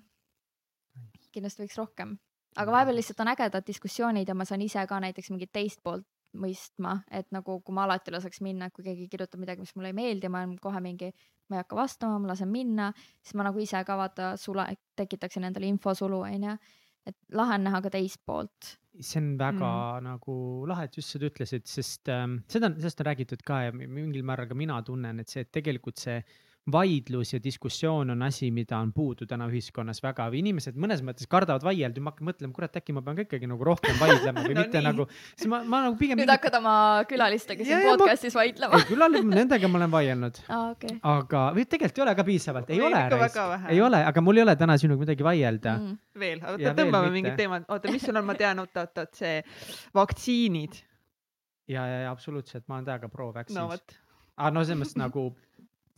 kindlasti võiks rohkem, aga vahepeal lihtsalt on ägedad diskussioonid ja ma saan ise ka näiteks mingit teist poolt mõistma, et nagu kui ma alati laseks minna, et kui keegi kirjutab midagi, mis mulle ei meeldi, ma olen kohe mingi, ma ei hakka vastama, ma lasen minna, siis ma nagu ise ka vaata sule, tekitaksin endale infosulu, onju. Et lahe on näha ka teist poolt. see on väga mm. nagu lahe, et just seda ütlesid, sest ähm, seda, sellest on räägitud ka ja mi- mingil määral ka mina tunnen, et see, et tegelikult see vaidlus ja diskussioon on asi, mida on puudu täna ühiskonnas väga või inimesed mõnes mõttes kardavad vaielda ma hakkan mõtlema, kurat, äkki ma pean ka ikkagi nagu rohkem vaidlema või No mitte nii. nagu, siis ma, ma nagu pigem. nüüd hakkad oma külalistega siin ja ma- podcast'is vaidlema olen, nendega ma olen vaielnud, aa, okei. aga, või tegelikult ei ole ka piisavalt, ei ole ei ole, aga mul ei ole täna sinuga midagi vaielda mm.. veel, oota tõmbame mitte. mingid teemad, oota, mis sul on, ma tean, oota, oota, et see vaktsiinid, ja, ja, ja absoluutselt, ma olen täiega pro-vaccines no vot. aga no selles mõttes nagu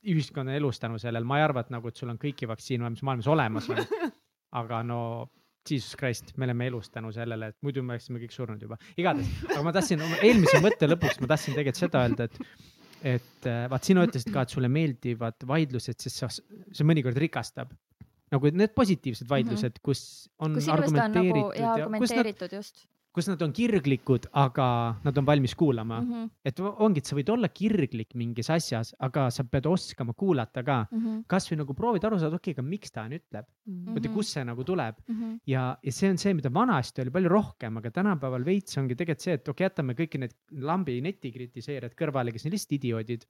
ühiskonna elus tänu sellele, ma ei arva, et nagu, et sul on kõiki vaktsiine, mis maailmas olemas on. aga no jesus christ, me oleme elus tänu sellele, et muidu me oleksime kõik surnud juba. igatahes, aga ma tahtsin eelmise mõtte lõpuks, ma tahtsin tegelikult seda öelda, et et äh, vaat sina ütlesid ka, et sulle meeldivad vaidlused, sest sa, see mõnikord rikastab. nagu need positiivsed vaidlused, kus on kus inimesed on nagu argumenteeritud ja ja kus nad argumenteeritud just. Kus nad on kirglikud, aga nad on valmis kuulama mm. -hmm. et ongi, et sa võid olla kirglik mingis asjas, aga sa pead oskama kuulata ka. mhm, kasvõi nagu proovid aru saada, okei okay,, aga miks ta nüüd ütleb või Mhm. kust see nagu tuleb mhm, ja, ja see on see, mida vanasti oli palju rohkem, aga tänapäeval veits ongi tegelikult see, et okei okay,, jätame kõik need lambi netikritiseerijad kõrvale, kes on lihtsalt idioodid.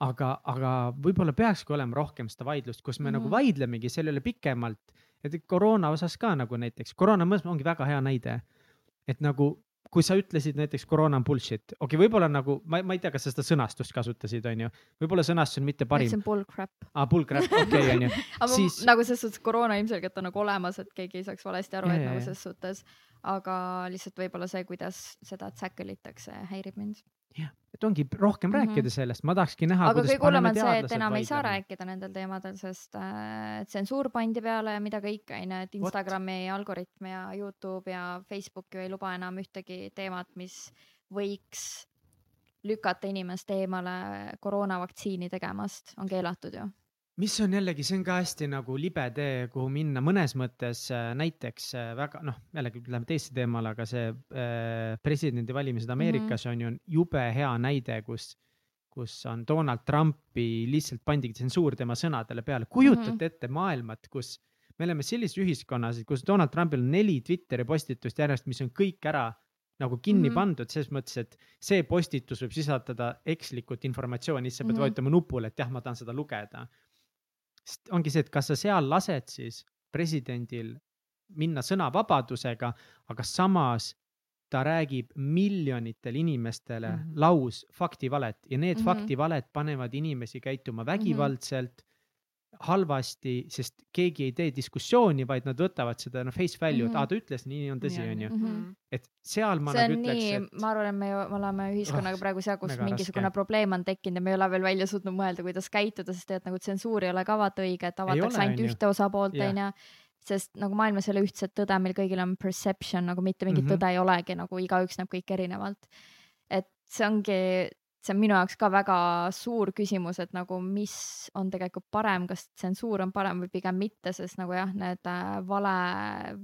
aga, aga võib-olla peakski olema rohkem seda vaidlust, kus me mm -hmm. nagu Mhm. vaidlemegi selle üle pikemalt. Et koroona osas ka nagu näiteks, koroona mõttes ongi väga hea näide. et nagu, kui sa ütlesid näiteks koroona on bullshit, okei okay,, võib-olla nagu ma, ma ei tea, kas sa seda sõnastust kasutasid, onju. võib-olla sõnastus on mitte parim ütlesin bullcrap. ah,, bullcrap, okei okay,, onju. aga Siis- nagu selles suhtes koroona ilmselgelt on nagu olemas, et keegi ei saaks valesti aru, et nagu selles suhtes, aga lihtsalt võib-olla see, kuidas seda tackle itakse, häirib mind. Et ongi rohkem mm. -hmm. rääkida sellest, ma tahakski näha. aga kõige hullem on see, et enam ei saa. rääkida nendel teemadel, sest äh, tsensuur pandi peale ja mida kõike onju, et What? Instagrami algoritm ja Youtube ja Facebook ju ei luba enam ühtegi teemat, mis võiks lükata inimest eemale koroonavaktsiini tegemast, on keelatud ju. Mis on jällegi, see on ka hästi nagu libe tee, kuhu minna mõnes mõttes äh, näiteks äh, väga noh, jällegi läheme teise teemale, aga see äh, presidendivalimised Ameerikas mm -hmm. on ju jube hea näide, kus kus on Donald Trumpi lihtsalt pandigi tsensuur tema sõnadele peale, kujutate mm. -hmm. ette maailmat, kus me oleme sellises ühiskonnas, kus Donald Trumpil on neli Twitteri postitust järjest, mis on kõik ära nagu kinni mm. -hmm. pandud selles mõttes, et see postitus võib sisaldada ekslikut informatsiooni, siis sa pead mm. -hmm. vajutama nupule, et jah, ma tahan seda lugeda. Sest ongi see, et kas sa seal lased siis presidendil minna sõnavabadusega, aga samas ta räägib miljonitele inimestele mm Mhm. -hmm. laus faktivalet ja need mm Mhm. -hmm. faktivaled panevad inimesi käituma vägivaldselt mm. halvasti, sest keegi ei tee diskussiooni, vaid nad võtavad seda no face value't mm, Mhm. -hmm. aa ta ütles, nii on tõsi, onju. Mhm. et seal ma see nagu on ütleks, nii, et ma arvan, et me, me oleme ühiskonnaga Oh, praegu seal, kus mingisugune raske. probleem on tekkinud ja me ei ole veel välja suutnud mõelda, kuidas käituda, sest tegelikult nagu tsensuur ei ole ka vaata õige, et avatakse ainult on ühte osapoolt, onju. sest nagu maailmas ei ole ühtset tõde, meil kõigil on perception nagu mitte mingit mm Mhm. -hmm. tõde ei olegi, nagu igaüks näeb kõike erinevalt. et see ongi, see on minu jaoks ka väga suur küsimus, et nagu mis on tegelikult parem, kas tsensuur on parem või pigem mitte, sest nagu jah, need äh, vale,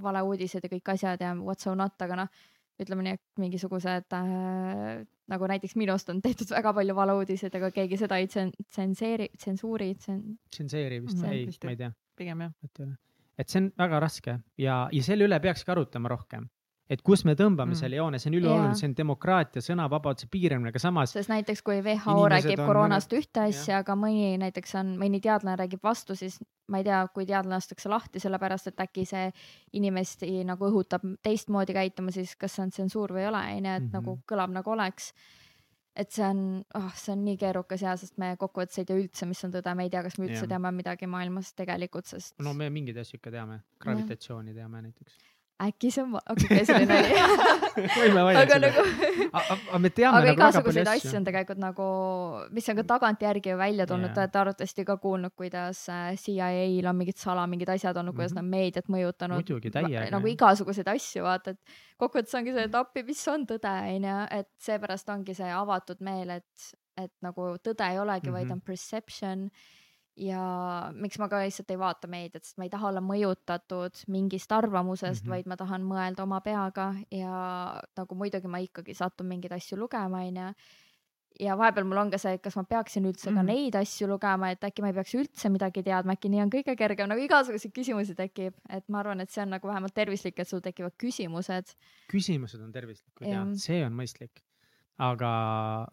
valeuudised ja kõik asjad ja what so not, aga noh, ütleme nii, et mingisugused äh, nagu näiteks minust on tehtud väga palju valeuudiseid, aga keegi seda ei tsen- tsenseeri, tsensuuri, tsen-, tsenseeri vist Mhm, ei vist, ma ei tea. pigem jah. ei et see on väga raske ja, ja selle üle peakski arutama rohkem. Et kus me tõmbame Mm. selle joone, see on ülioluline see on demokraatia, sõnavabaduse piiramine, aga samas sest näiteks kui WHO räägib on koroonast mõned- ühte asja, aga mõni näiteks on, mõni teadlane räägib vastu, siis ma ei tea, kui teadlane lastakse lahti, sellepärast et äkki see inimesi nagu õhutab teistmoodi käituma, siis kas see on tsensuur või ei ole, onju, et mm Mhm. -hmm. nagu kõlab nagu oleks. et see on oh,, see on nii keerukas ja, sest me kokkuvõttes ei tea üldse, mis on tõde, me ei tea, kas me üldse Jah. teame midagi maailmas tegelikult, sest no me mingeid asju ikka teame, gravitatsiooni teame näiteks. Äkki see on, okei, see oli nali. võime aga nagu aga me teame aga nagu igasuguseid asju on. tegelikult nagu, mis on ka tagantjärgi ju välja tulnud Jaa. te olete arvatavasti ka kuulnud, kuidas äh, CIA-l on mingid sala mingid asjad olnud, kuidas Mhm. nad on meediat mõjutanud. Muidugi, täiega, nagu igasuguseid asju, vaata, et kokkuvõttes ongi see, et appi, mis on tõde, onju, et seepärast ongi see avatud meel, et, et nagu tõde ei olegi mm, -hmm. vaid Mhm. on perception ja miks ma ka lihtsalt ei vaata meediat, sest ma ei taha olla mõjutatud mingist arvamusest mm. -hmm. vaid ma tahan mõelda oma peaga ja nagu muidugi ma ikkagi satun mingeid asju lugema, onju. ja vahepeal mul on ka see, et kas ma peaksin üldse mm -hmm. ka Mhm. neid asju lugema, et äkki ma ei peaks üldse midagi teadma, äkki nii on kõige kergem, nagu igasuguseid küsimusi tekib, et ma arvan, et see on nagu vähemalt tervislik, et sul tekivad küsimused. küsimused on tervislikud ja Jah. see on mõistlik. Aga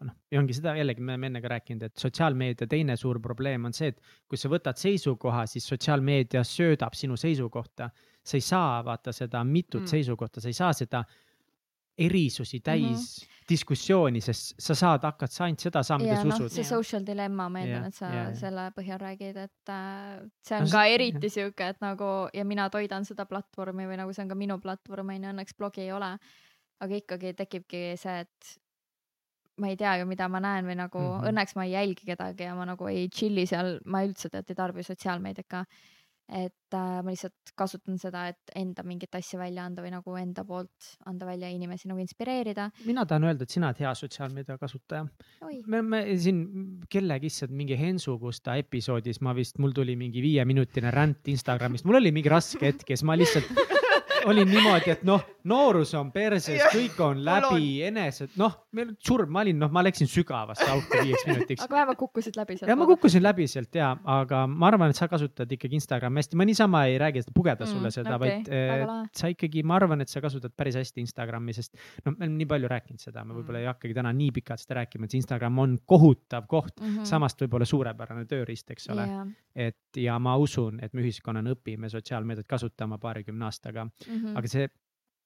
noh, ja ongi seda jällegi me oleme enne ka rääkinud, et sotsiaalmeedia teine suur probleem on see, et kui sa võtad seisukoha, siis sotsiaalmeedia söödab sinu seisukohta. sa ei saa vaata seda mitut Mm. seisukohta, sa ei saa seda erisusi täis mm -hmm. diskussiooni, sest sa saad, hakkad sa ainult seda saama, ja kes noh, usud see. social dilemma, ma eeldan, et sa ja, ja. selle põhjal räägid, et äh, see No on see- ka eriti sihuke, et nagu ja mina toidan seda platvormi või nagu see on ka minu platvorm onju, õnneks blogi ei ole. aga ikkagi tekibki see, et ma ei tea ju, mida ma näen või nagu mm. -hmm. õnneks ma ei jälgi kedagi ja ma nagu ei chill'i seal, ma üldse tead ei tarbi sotsiaalmeediat ka. et äh, ma lihtsalt kasutan seda, et enda mingit asja välja anda või nagu enda poolt anda välja ja inimesi nagu inspireerida. mina tahan öelda, et sina oled hea sotsiaalmeedia kasutaja. me oleme siin kellegi issand mingi Hensu Kusta episoodis, ma vist, mul tuli mingi viieminutine ränd Instagramist, mul oli mingi raske hetk ja siis ma lihtsalt olin niimoodi, et noh, noorus on perses, kõik on läbi, enesed, noh, meil surm, ma olin, noh, ma läksin sügavasse auku viieks minutiks. aga vähemalt kukkusid läbi sealt. ja ma kukkusin läbi sealt ja, aga ma arvan, et sa kasutad ikkagi Instagrami hästi, ma niisama ei räägi seda pugeda sulle Mm, seda, okei, vaid eh, lahe. sa ikkagi, ma arvan, et sa kasutad päris hästi Instagrami, sest noh, me oleme nii palju rääkinud seda, me võib-olla ei hakkagi täna nii pikalt seda rääkima, et see Instagram on kohutav koht, mm. samast võib-olla suurepärane tööriist, eks ole. yeah.. et ja ma usun, et me ühiskonnana õpime sotsiaalmeediat kasutama paarikümne aastaga, Mm -hmm. aga see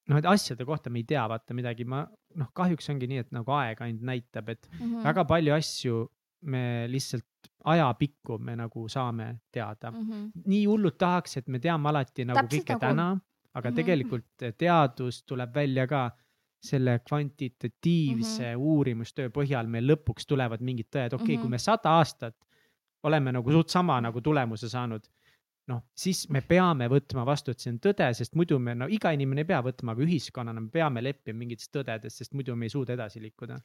noh, et asjade kohta me ei tea vaata midagi, ma noh, kahjuks ongi nii, et nagu aeg ainult näitab, et mm -hmm. väga palju asju me lihtsalt ajapikku me nagu saame teada. mm. -hmm. nii hullud tahaks, et me teame alati nagu Täpselt kõike nagu- täna, aga Mhm. tegelikult teadus tuleb välja ka selle kvantitatiivse Mhm. uurimustöö põhjal meil lõpuks tulevad mingid tõed, okei okay,, kui Mhm. me sada aastat oleme nagu suht sama nagu tulemuse saanud, noh, siis me peame võtma vastu, et see on tõde, sest muidu me, no iga inimene ei pea võtma, aga ühiskonnana me peame leppima mingites tõdedes, sest muidu me ei suuda edasi liikuda.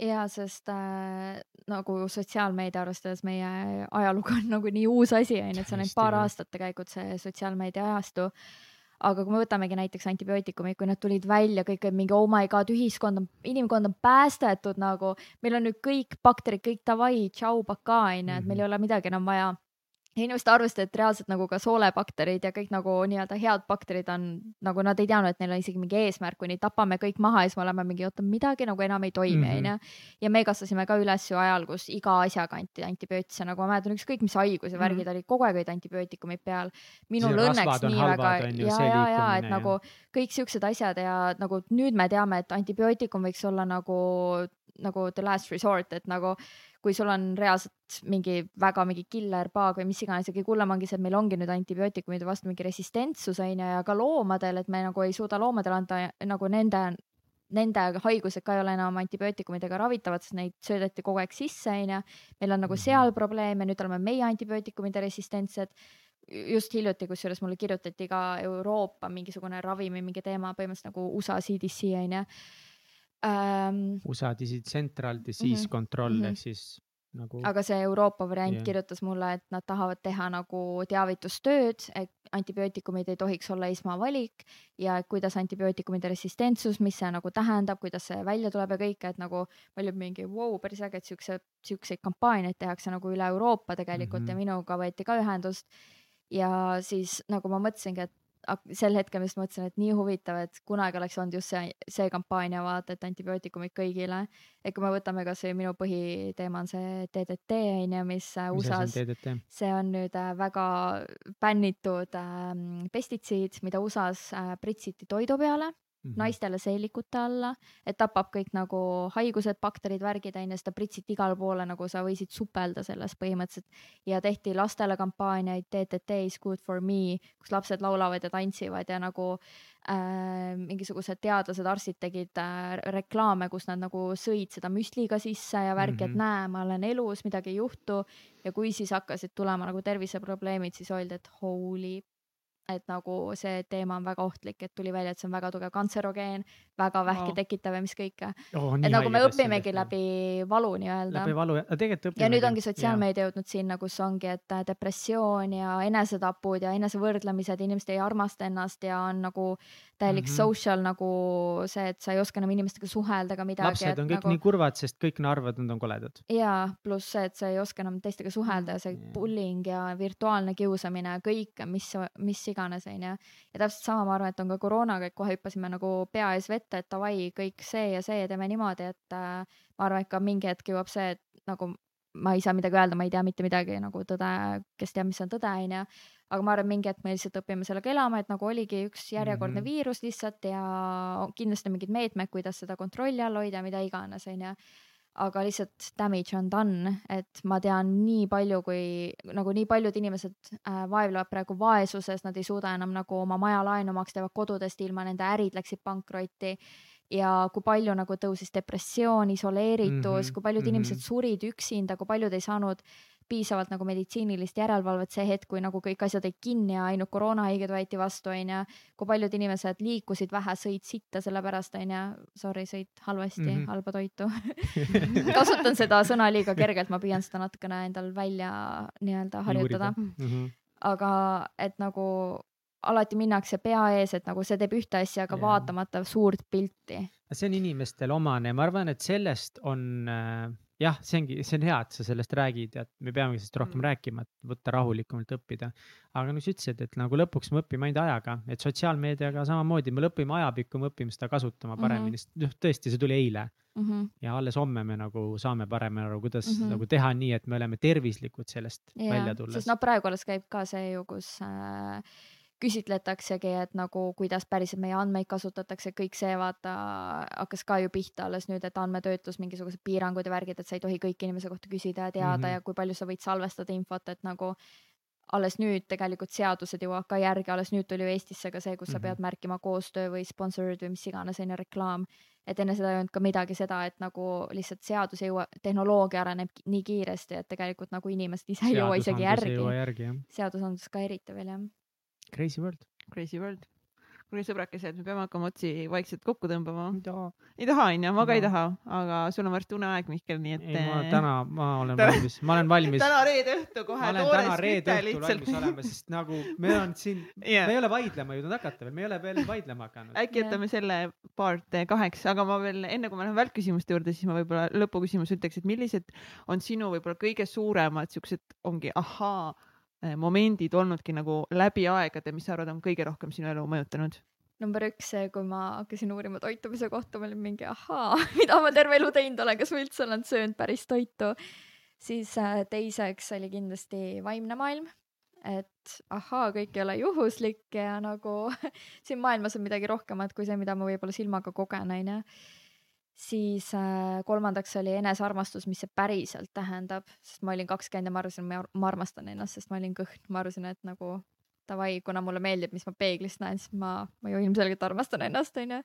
ja sest äh, nagu sotsiaalmeedia arvestades meie ajalugu on nagu nii uus asi onju, et see on ainult paar aastat tegelikult see sotsiaalmeedia ajastu. aga kui me võtamegi näiteks antibiootikumid, kui nad tulid välja, kõik olid mingi oh my god, ühiskond on, inimkond on päästetud nagu, meil on nüüd kõik bakterid, kõik davai, tšau, pakaa onju, et meil Mhm. ei ole midagi enam vaja ja inimesed arvasid, et reaalselt nagu ka soolebakterid ja kõik nagu nii-öelda head bakterid on nagu nad ei teadnud, et neil on isegi mingi eesmärk, kui neid tapame kõik maha ja siis me oleme mingi oota, midagi nagu enam ei toimi, Mhm. onju. ja me kasvasime ka üles ju ajal, kus iga asjaga anti antibiootise, nagu ma mäletan, ükskõik mis haigus ja Mhm. värgid olid, kogu aeg olid antibiootikumid peal. minul Siis õnneks nii väga ja, see ja, ja et ja- nagu kõik siuksed asjad ja nagu nüüd me teame, et antibiootikum võiks olla nagu, nagu the last resort, et nagu kui sul on reaalselt mingi väga mingi killer paag või mis iganes ja kõige hullem ongi see, et meil ongi nüüd antibiootikumide vastu mingi resistentsus onju ja ka loomadel, et me nagu ei suuda loomadele anda nagu nende, nende haigused ka ei ole enam antibiootikumidega ravitavad, sest neid söödeti kogu aeg sisse onju. meil on nagu Mhm. seal probleeme, nüüd oleme meie antibiootikumide resistentsed just hiljuti, kusjuures mulle kirjutati ka Euroopa mingisugune ravimi mingi teema, põhimõtteliselt nagu USA CDC onju ähm,. USA Central Disease Mhm, Control mhm. ehk siis nagu aga see Euroopa variant yeah. kirjutas mulle, et nad tahavad teha nagu teavitustööd, et antibiootikumid ei tohiks olla esmavalik ja kuidas antibiootikumide resistentsus, mis see nagu tähendab, kuidas see välja tuleb ja kõik, et nagu olin mingi vau wow,, päris äge, et siukse, siukseid kampaaniaid tehakse nagu üle Euroopa tegelikult mm Mhm. -hmm. ja minuga võeti ka ühendust. ja siis nagu ma mõtlesingi, et sel hetkel ma just mõtlesin, et nii huvitav, et kunagi oleks olnud just see, see kampaania vaata, et antibiootikumid kõigile. et kui me võtame kasvõi minu põhiteema on see DDT on ju, mis äh, USA-s, see on nüüd äh, väga bännitud äh, pestitsiid, mida USA-s äh, pritsiti toidu peale, Mhm. naistele seelikute alla, et tapab kõik nagu haigused, bakterid, värgid onju, seda pritsiti igale poole, nagu sa võisid supelda selles põhimõtteliselt. ja tehti lastele kampaaniaid DDT is good for me, kus lapsed laulavad ja tantsivad ja nagu äh, mingisugused teadlased, arstid tegid äh, reklaame, kus nad nagu sõid seda müsliga sisse ja värki mm, -hmm. Mhm. et näe, ma olen elus, midagi ei juhtu. ja kui siis hakkasid tulema nagu terviseprobleemid, siis öeldi, et holy et nagu see teema on väga ohtlik, et tuli välja, et see on väga tugev kantserogeen, väga vähki Wow. tekitav ja mis kõike. oh,. et nagu me õpimegi läbi valu nii-öelda läbi. valu, aga tegelikult õpimegi. ja nüüd ongi sotsiaalmeedia jõudnud sinna, kus ongi, et äh, depressioon ja enesetapud ja enesevõrdlemised, inimesed ei armasta ennast ja on nagu täielik mm. -hmm. social nagu see, et sa ei oska enam inimestega suhelda ega midagi. lapsed on kõik nagu... nii kurvad, sest kõik nad arvavad, et nad on koledad. ja pluss see, et sa ei oska enam teistega suhelda ja see Jaa. bullying ja virtuaalne kiusamine, kõik, mis, mis iganes, onju. ja täpselt sama, ma arvan, et on ka koroonaga, et kohe hüppasime nagu pea ees vette, et davai, kõik see ja see ja teeme niimoodi, et äh, ma arvan, et ka mingi hetk jõuab see, et nagu ma ei saa midagi öelda, ma ei tea mitte midagi nagu tõde, kes teab, mis on tõde, onju. Aga ma arvan, mingi hetk me lihtsalt õpime sellega elama, et nagu oligi üks järjekordne mm -hmm. viirus lihtsalt ja kindlasti mingid meetmed, kuidas seda kontrolli all hoida, mida iganes, onju aga lihtsalt damage on done, et ma tean nii palju, kui nagu nii paljud inimesed äh, vaevlevad praegu vaesuses, nad ei suuda enam nagu oma maja laenu maksta, jäävad kodudest ilma, nende ärid läksid pankrotti ja kui palju nagu tõusis depressioon, isoleeritus mm, -hmm, kui paljud mm. -hmm. inimesed surid üksinda, kui paljud ei saanud piisavalt nagu meditsiinilist järelevalvet see hetk, kui nagu kõik asjad olid kinni ja ainult koroonahaiged võeti vastu, onju. kui paljud inimesed liikusid vähe, sõid sitta sellepärast, onju, sorry, sõid halvasti mm. -hmm. halba toitu kasutan seda sõna liiga kergelt, ma püüan seda natukene endal välja nii-öelda harjutada, Mhm. aga et nagu alati minnakse pea ees, et nagu see teeb ühte asja, aga Jaa. vaatamata suurt pilti. see on inimestele omane, ma arvan, et sellest on äh, jah, see ongi, see on hea, et sa sellest räägid ja et me peamegi sellest rohkem Mm. rääkima, et võtta rahulikumalt õppida. aga nagu sa ütlesid, et nagu lõpuks me õpime ainult ajaga, et sotsiaalmeediaga samamoodi me lõpime ajapikku, me õpime seda kasutama Mhm. paremini mm, -hmm. sest noh, tõesti, see tuli eile mm. -hmm. ja alles homme me nagu saame paremini aru, kuidas mm. -hmm. nagu teha nii, et me oleme tervislikud sellest Jaa, välja tulles sest noh, praegu alles käib ka see ju, kus äh, küsitletaksegi, et nagu kuidas päriselt meie andmeid kasutatakse, kõik see vaata hakkas ka ju pihta alles nüüd, et andmetöötlus, mingisugused piirangud ja värgid, et sa ei tohi kõiki inimese kohta küsida ja teada mm Mhm. -hmm. ja kui palju sa võid salvestada infot, et nagu alles nüüd tegelikult seadused jõuavad ka järgi, alles nüüd tuli ju Eestisse ka see, kus mm -hmm. sa Mhm. pead märkima koostöö või sponsored või mis iganes onju reklaam. et enne seda ei olnud ka midagi seda, et nagu lihtsalt seadus ei jõua, tehnoloogia areneb nii kiiresti, et tegelikult nagu inimesed ise ei jõua isegi järgi seadusandlus ka eriti veel jah. Crazy world. Crazy world. kuule sõbrakesed, me peame hakkama otsi vaikselt kokku tõmbama. ei ei taha onju, ma ka ei taha. aga sul on varsti uneaeg, Mihkel, nii et. ma täna, ma olen Täna- valmis, ma olen valmis. täna reede õhtu ma kohe olen toores täna reede küte valmis olema, sest nagu me on siin, Jah. me ei ole vaidlema jõudnud hakata veel, me ei ole veel vaidlema hakanud. äkki jätame selle part kaheks, aga ma veel enne kui ma lähen välkküsimuste juurde, siis ma võib-olla lõpuküsimus ütleks, et millised on sinu võib-olla kõige suuremad siuksed ongi ahaa eh, momendid olnudki nagu läbi aegade, mis sa arvad, on kõige rohkem sinu elu mõjutanud? number üks, see, kui ma hakkasin uurima toitumise kohta, ma olin mingi ahaa, mida ma terve elu teinud olen, kas ma üldse olen söönud päris toitu. siis äh, teiseks oli kindlasti vaimne maailm, et ahaa, kõik ei ole juhuslik ja nagu siin maailmas on midagi rohkemat kui see, mida ma võib-olla silmaga kogen, onju. Siis äh, kolmandaks oli enesearmastus, mis see päriselt tähendab, sest ma olin kakskümmend ja ma arvasin, ma ma armastan ennast, sest ma olin kõhn, ma arvasin, et nagu davai, kuna mulle meeldib, mis ma peeglist näen, siis ma, ma ju ilmselgelt armastan ennast, onju.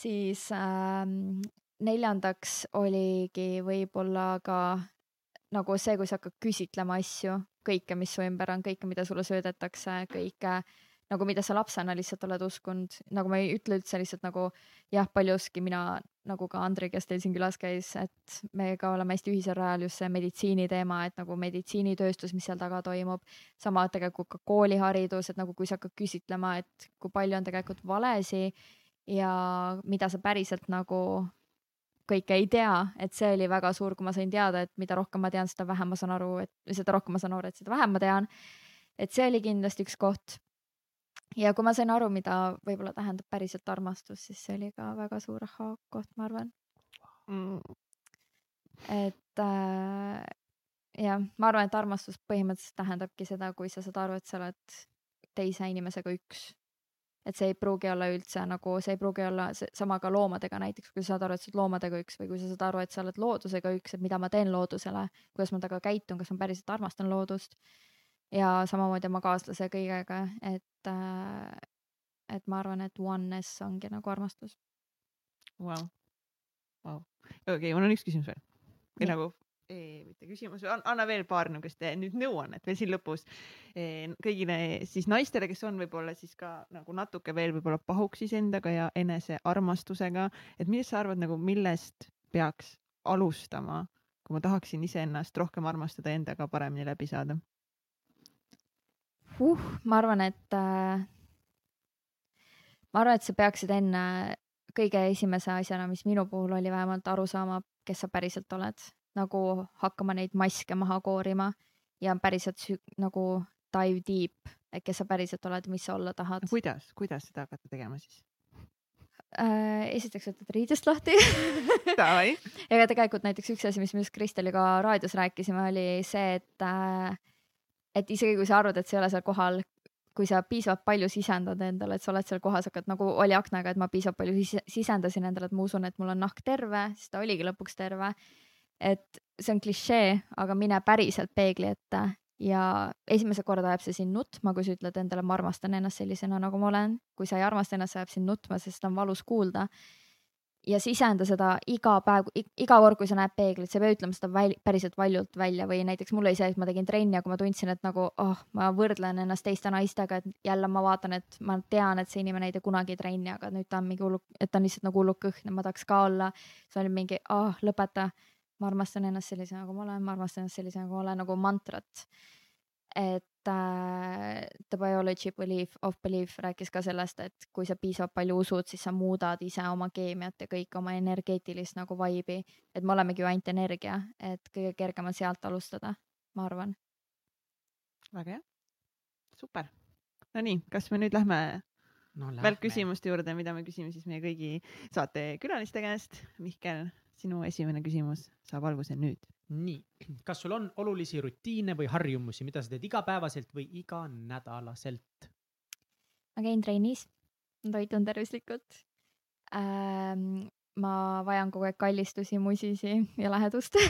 siis ähm, neljandaks oligi võib-olla ka nagu see, kui sa hakkad küsitlema asju, kõike, mis su ümber on, kõike, mida sulle söödetakse, kõike nagu mida sa lapsena lihtsalt oled uskunud, nagu ma ei ütle üldse lihtsalt nagu jah, paljuski mina nagu ka Andri, kes teil siin külas käis, et meiega oleme hästi ühisel rajal just see meditsiini teema, et nagu meditsiinitööstus, mis seal taga toimub, sama tegelikult ka kooliharidus, et nagu kui sa hakkad küsitlema, et kui palju on tegelikult valesi ja mida sa päriselt nagu kõike ei tea, et see oli väga suur, kui ma sain teada, et mida rohkem ma tean, seda vähem ma saan aru, et seda rohkem ma saan aru, et seda vähem ma tean. et see oli kindlasti üks koht. Ja kui ma sain aru, mida võib-olla tähendab päriselt armastus, siis see oli ka väga suur ahhaa-koht, ma arvan, Mm, et äh, jah, ma arvan, et armastus põhimõtteliselt tähendabki seda, kui sa saad aru, et sa oled teise inimesega üks. et see ei pruugi olla üldse nagu, see ei pruugi olla sama ka loomadega näiteks, kui sa saad aru, et sa oled loomadega üks või kui sa saad aru, et sa oled loodusega üks, et mida ma teen loodusele, kuidas ma temaga käitun, kas ma päriselt armastan loodust. Ja samamoodi oma kaaslase kõigega, et äh, et ma arvan, et oneness ongi nagu armastus. Vau, vau. okei, mul on üks küsimus veel. või nagu, mitte küsimus, anna veel paar niisugust nüüd nõuannet veel siin lõpus eh, kõigile siis naistele, kes on võib-olla siis ka nagu natuke veel võib-olla pahuksis endaga ja enesearmastusega, et mis sa arvad nagu, millest peaks alustama, kui ma tahaksin iseennast rohkem armastada, endaga paremini läbi saada? uh,. ma arvan, et äh, ma arvan, et sa peaksid enne kõige esimese asjana, mis minu puhul oli vähemalt aru saama, kes sa päriselt oled, nagu hakkama neid maske maha koorima ja päriselt nagu dive deep, et kes sa päriselt oled, mis sa olla tahad. kuidas, kuidas seda hakata tegema siis? Äh, esiteks võtad riidest lahti ega tegelikult näiteks üks asi, mis me just Kristeliga raadios rääkisime, oli see, et äh, et isegi kui sa arvad, et sa ei ole seal kohal, kui sa piisavalt palju sisendad endale, et sa oled seal kohas, hakkad nagu oli aknaga, et ma piisavalt palju sis sisendasin endale, et ma usun, et mul on nahk terve, siis ta oligi lõpuks terve. et see on klišee, aga mine päriselt peegli ette ja esimese korda ajab see sind nutma, kui sa ütled endale, ma armastan ennast sellisena, nagu ma olen. kui sa ei armasta ennast, see ajab sind nutma, sest on valus kuulda ja sisenda seda iga päev, iga kord, kui sa näed peeglit, sa ei pea ütlema seda väl, päriselt valjult välja või näiteks mul oli see, et ma tegin trenni kui ma tundsin, et nagu oh, ma võrdlen ennast teiste naistega, et jälle ma vaatan, et ma tean, et see inimene ei tee kunagi trenni, aga nüüd ta on mingi hullu, et ta on lihtsalt nagu hullult kõhn ja ma tahaks ka olla. siis oli mingi, ah oh, lõpeta, ma armastan ennast sellisena, nagu ma olen, ma armastan ennast sellisena, nagu ma olen, nagu mantrat. Et äh, The Biology Belief of Belief rääkis ka sellest, et kui sa piisavalt palju usud, siis sa muudad ise oma keemiat ja kõik oma energeetilist nagu vibe'i, et me olemegi ju ainult energia, et kõige kergem on sealt alustada, ma arvan. väga hea, super. Nonii, kas me nüüd lähme no, veel küsimuste juurde, mida me küsime siis meie kõigi saatekülaliste käest. Mihkel, sinu esimene küsimus saab alguse nüüd. Nii, kas sul on olulisi rutiine või harjumusi, mida sa teed igapäevaselt või iganädalaselt? ma käin trennis, toitun tervislikult ähm,. ma vajan kogu aeg kallistusi, musisi ja lähedust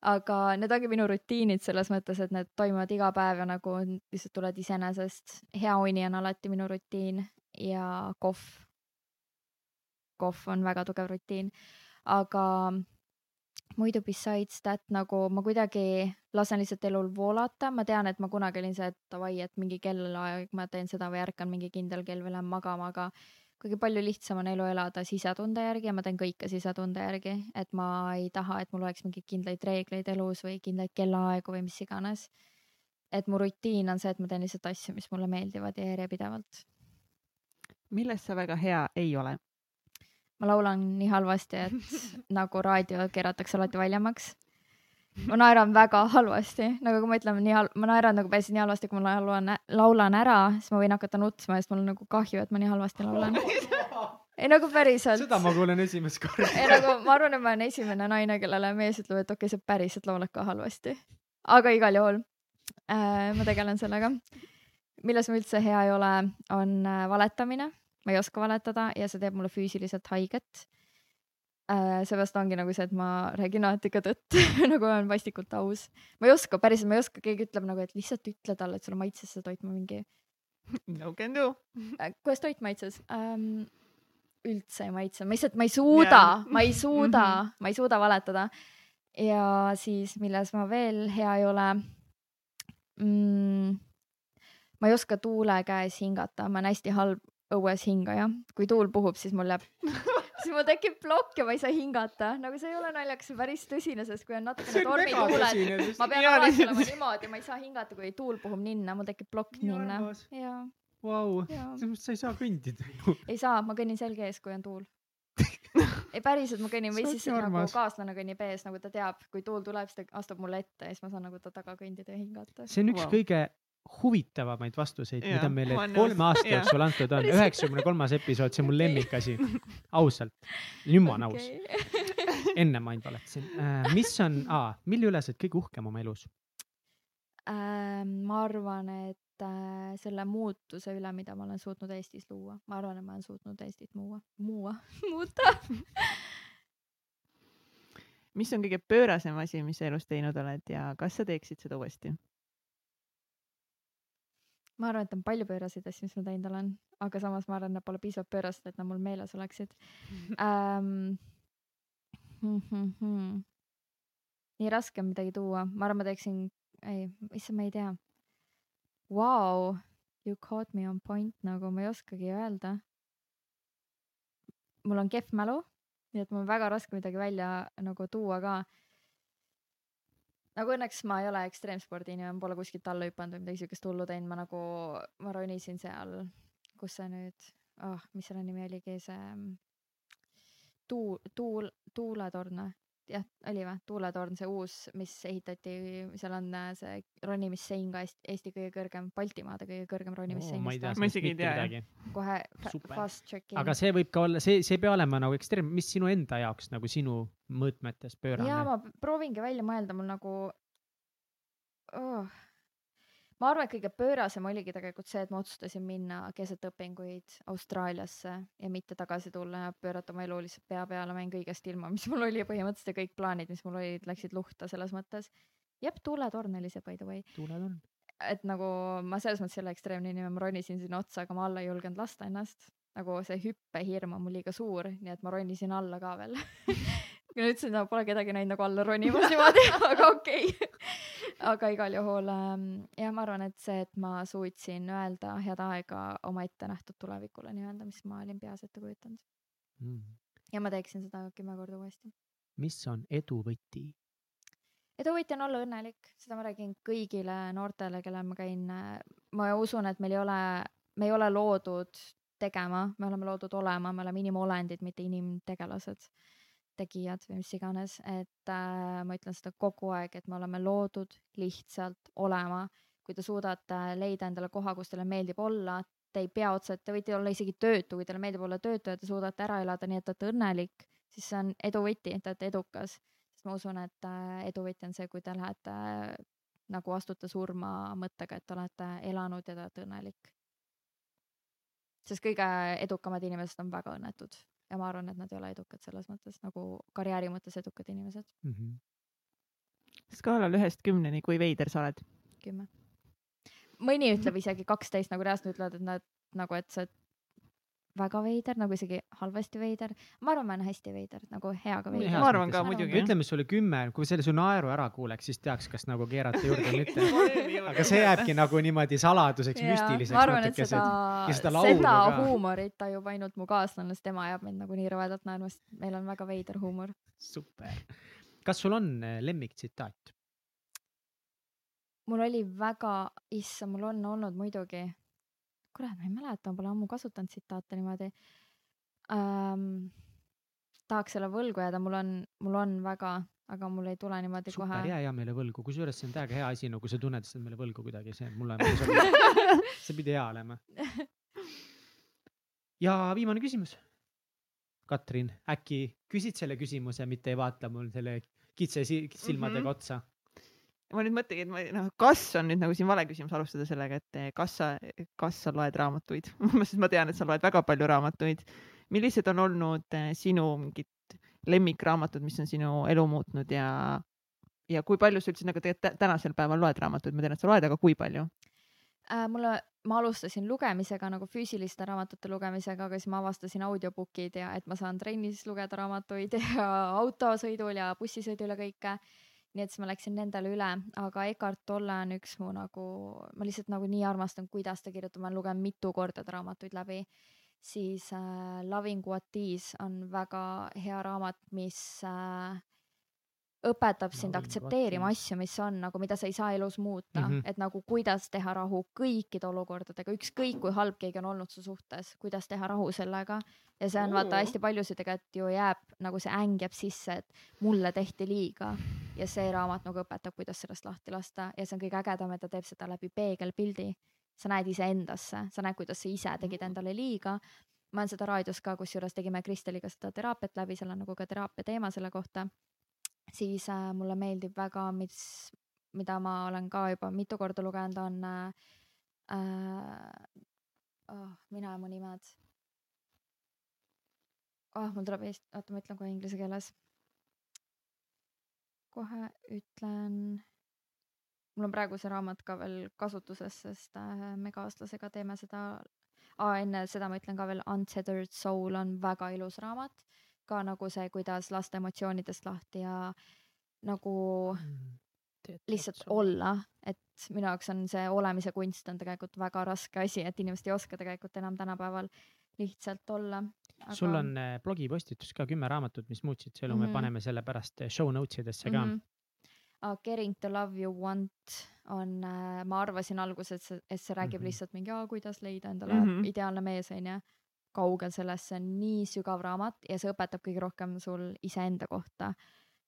aga need ongi minu rutiinid selles mõttes, et need toimuvad iga päev ja nagu lihtsalt tulevad iseenesest. hea uni on alati minu rutiin ja kohv. kohv on väga tugev rutiin, aga muidu besides that nagu ma kuidagi lasen lihtsalt elul voolata, ma tean, et ma kunagi olin see, et davai, et mingi kellaaeg ma teen seda või ärkan mingi kindel kell või lähen magama, aga kuigi palju lihtsam on elu elada sisetunde järgi ja ma teen kõike sisetunde järgi, et ma ei taha, et mul oleks mingeid kindlaid reegleid elus või kindlaid kellaaegu või mis iganes. et mu rutiin on see, et ma teen lihtsalt asju, mis mulle meeldivad ja järjepidevalt. milles sa väga hea ei ole? Ma laulan nii halvasti, et nagu raadio keeratakse alati valjemaks ma naeran väga halvasti, nagu kui ma ütlen nii halb, ma naeran nagu päris nii halvasti, kui ma laulan, laulan ära, siis ma võin hakata nutma ja siis mul on nagu kahju, et ma nii halvasti laulan. ei nagu päriselt. seda ma kuulen esimest korda. ei nagu ma arvan, et ma olen esimene naine, kellele mees ütleb, et okei okay,, sa päriselt laulad ka halvasti. aga igal juhul äh, ma tegelen sellega. milles ma üldse hea ei ole, on äh, valetamine. Ma ei oska valetada ja see teeb mulle füüsiliselt haiget äh,. seepärast ongi nagu see, et ma räägin alati ka tõtt nagu olen vastikult aus. ma ei oska, päriselt ma ei oska, keegi ütleb nagu, et lihtsalt ütle talle, et sulle maitses see toit, ma mingi. no can do äh,. kuidas toit maitses ähm,? üldse ei maitse, ma lihtsalt, ma ei suuda yeah., ma ei suuda mm, -hmm. ma ei suuda valetada. ja siis, milles ma veel hea ei ole mm,. ma ei oska tuule käes hingata, ma olen hästi halb õues hingaja, kui tuul puhub, siis mul jääb siis mul tekib plokk ja ma ei saa hingata, nagu see ei ole naljakas, see on päris tõsine, sest kui on natukene tormituuled, ma pean alati olema niimoodi, ma ei saa hingata, kui tuul puhub ninna, mul tekib plokk ninna. jaa. Vau, selles mõttes sa ei saa kõndida ju. ei saa, ma kõnnin selge ees, kui on tuul ei päriselt ma kõnnin või siis nagu kaaslane kõnnib ees, nagu ta teab, kui tuul tuleb, siis ta astub mulle ette ja siis ma saan nagu ta taga kõndida ja hingata. see on üks wow. kõige huvitavamaid vastuseid, mida meile kolme aasta jooksul antud on. üheksakümne kolmas episood, see on mu lemmikasi. ausalt, nüüd ma olen aus okay. enne ma ainult valetasin äh,. mis on, mille üle sa oled kõige uhkem oma elus äh,? ma arvan, et äh, selle muutuse üle, mida ma olen suutnud Eestis luua, ma arvan, et ma olen suutnud Eestit muua, muua, muuta mis on kõige pöörasem asi, mis sa elus teinud oled ja kas sa teeksid seda uuesti? Ma arvan, et on palju pööraseid asju, mis ma teinud olen, aga samas ma arvan, et nad pole piisavalt pöörased, et nad mul meeles oleksid ähm,. Hmm, hmm. nii raske on midagi tuua, ma arvan, ma teeksin, ei, issand, ma ei tea. Vau, you caught me on point, nagu ma ei oskagi öelda. mul on kehv mälu, nii et mul on väga raske midagi välja nagu tuua ka nagu õnneks ma ei ole ekstreemspordi inimene, ma pole kuskilt alla hüpanud või midagi siukest hullu teinud, ma nagu, ma ronisin seal, kus see nüüd, ah oh,, mis selle nimi oligi, see mm, tuul, tuul, tuuletorn või? Jah, oli või? tuuletorn, see uus, mis ehitati, seal on äh, see ronimissein ka Eesti, Eesti kõige kõrgem, Baltimaade kõige kõrgem ronimissein ma ei tea, ma isegi ei tea. kohe fast check'in. aga see võib ka olla, see, see ei pea olema nagu ekstreem, mis sinu enda jaoks nagu sinu mõõtmetes pöörane? jaa, ma proovingi välja mõelda, mul nagu oh ma arvan, et kõige pöörasem oligi tegelikult see, et ma otsustasin minna keset õpinguid Austraaliasse ja mitte tagasi tulla ja pöörata oma elu lihtsalt pea peale, ma jäin kõigest ilma, mis mul oli põhimõtteliselt ja kõik plaanid, mis mul olid, läksid luhta selles mõttes. jep, tuuletorn oli see by the way. tuuletorn. et nagu ma selles mõttes ei ole ekstreemne inimene, ma ronisin sinna otsa, aga ma alla ei julgenud lasta ennast. nagu see hüppehirm on mul liiga suur, nii et ma ronisin alla ka veel ma ütlesin, et pole kedagi näinud nagu alla ronimas niimoodi, aga okei okay. aga igal juhul ähm, jah, ma arvan, et see, et ma suutsin öelda head aega oma ette nähtud tulevikule nii-öelda, mis ma olin peas ette kujutanud mm.. ja ma teeksin seda kümme korda uuesti. mis on edu võti? eduvõti on olla õnnelik, seda ma räägin kõigile noortele, kellel ma käin. ma usun, et meil ei ole, me ei ole loodud tegema, me oleme loodud olema, me oleme inimolendid, mitte inimtegelased, tegijad või mis iganes, et äh, ma ütlen seda kogu aeg, et me oleme loodud lihtsalt olema. kui te suudate leida endale koha, kus teile meeldib olla, te ei pea otseselt, te võite olla isegi töötu, kui teile meeldib olla töötu ja te suudate ära elada nii, et te olete õnnelik, siis see on edu võti, te olete edukas. sest ma usun, et äh, edu võti on see, kui te lähete äh, nagu astute surma mõttega, et te olete elanud ja te olete õnnelik sest kõige edukamad inimesed on väga õnnetud ja ma arvan, et nad ei ole edukad selles mõttes nagu karjääri mõttes edukad inimesed mm. -hmm. skaalal ühest kümneni, kui veider sa oled? kümme. mõni ütleb isegi kaksteist, nagu reaalselt ütlevad, et nad nagu, et sa väga veider, nagu isegi halvasti veider. ma arvan, ma olen hästi veider, nagu heaga veider. ma arvan ka muidugi. ütleme sulle kümme, kui selle su naeru ära kuuleks, siis teaks, kas nagu keerata juurde või mitte aga see jääbki nagu niimoodi saladuseks, müstiliseks. ma arvan, et seda, seda, seda huumorit tajub ainult mu kaaslane, sest tema ajab mind nagu nii rõvedalt naerma, sest meil on väga veider huumor. super. kas sul on eh, lemmiktsitaat? mul oli väga, issand, mul on olnud muidugi kurat, ma ei mäleta, ma pole ammu kasutanud tsitaate niimoodi ähm,. tahaks selle võlgu jääda, mul on, mul on väga, aga mul ei tule niimoodi Super, kohe. jää hea meile võlgu, kusjuures see on täiega hea asi, no kui sa tunned, et sa oled meile võlgu kuidagi, see mulle see pidi hea olema. ja viimane küsimus. Katrin, äkki küsid selle küsimuse, mitte ei vaata mul selle kitse silmadega mm -hmm. otsa ma nüüd mõtlengi, et ma noh, kas on nüüd nagu siin vale küsimus alustada sellega, et eh, kas sa, kas sa loed raamatuid sest ma tean, et sa loed väga palju raamatuid. millised on olnud eh, sinu mingid lemmikraamatud, mis on sinu elu muutnud ja, ja kui palju sa üldse nagu tegelikult tänasel päeval loed raamatuid, ma tean, et sa loed, aga kui palju äh,? mulle, ma alustasin lugemisega nagu füüsiliste raamatute lugemisega, aga siis ma avastasin audiobookid ja et ma saan trennis lugeda raamatuid ja autosõidul ja bussisõidul ja kõike nii et siis ma läksin nendele üle, aga Eckart Tolle on üks mu nagu, ma lihtsalt nagu nii armastan, kuidas ta kirjutab, ma olen lugenud mitu korda ta raamatuid läbi. siis äh, Loving What Is on väga hea raamat, mis äh, õpetab sind no, aktsepteerima asju, mis on nagu, mida sa ei saa elus muuta. Mm, -hmm. et nagu kuidas teha rahu kõikide olukordadega, ükskõik kui halb keegi on olnud su suhtes, kuidas teha rahu sellega. ja see on vaata hästi paljusid tegelikult ju jääb nagu see äng jääb sisse, et mulle tehti liiga. Ja see raamat nagu õpetab, kuidas sellest lahti lasta. Ja see on kõige ägedam, et ta teeb seda läbi peegelpildi. sa näed iseendasse, sa näed, kuidas sa ise tegid endale liiga. Ma olen seda raadios ka, kusjuures tegime Kristeliga seda teraapiat läbi, seal on nagu ka teraapia teema selle kohta siis äh, mulle meeldib väga, mis, mida ma olen ka juba mitu korda lugenud, on äh, äh, oh, mina ja mu nimed. ah oh,, mul tuleb eesti, oota, ma ütlen kohe inglise keeles. kohe ütlen. mul on praegu see raamat ka veel kasutuses, sest äh, me kaaslasega teeme seda ah,. enne seda ma ütlen ka veel Untethered Soul on väga ilus raamat ka nagu see, kuidas lasta emotsioonidest lahti ja nagu mm, lihtsalt otsa. olla, et minu jaoks on see olemise kunst on tegelikult väga raske asi, et inimesed ei oska tegelikult enam tänapäeval lihtsalt olla aga.... sul on äh, blogipostitus ka kümme raamatut, mis muutsid su elu mm, -hmm. me mhm. paneme selle pärast äh, show notes idesse ka mm. -hmm. Uh, Getting to love you want on uh,, ma arvasin alguses, et see, et see räägib mm -hmm. lihtsalt mingi, kuidas leida endale mm -hmm. ideaalne mees, onju kaugel sellest, see on nii sügav raamat ja see õpetab kõige rohkem sul iseenda kohta.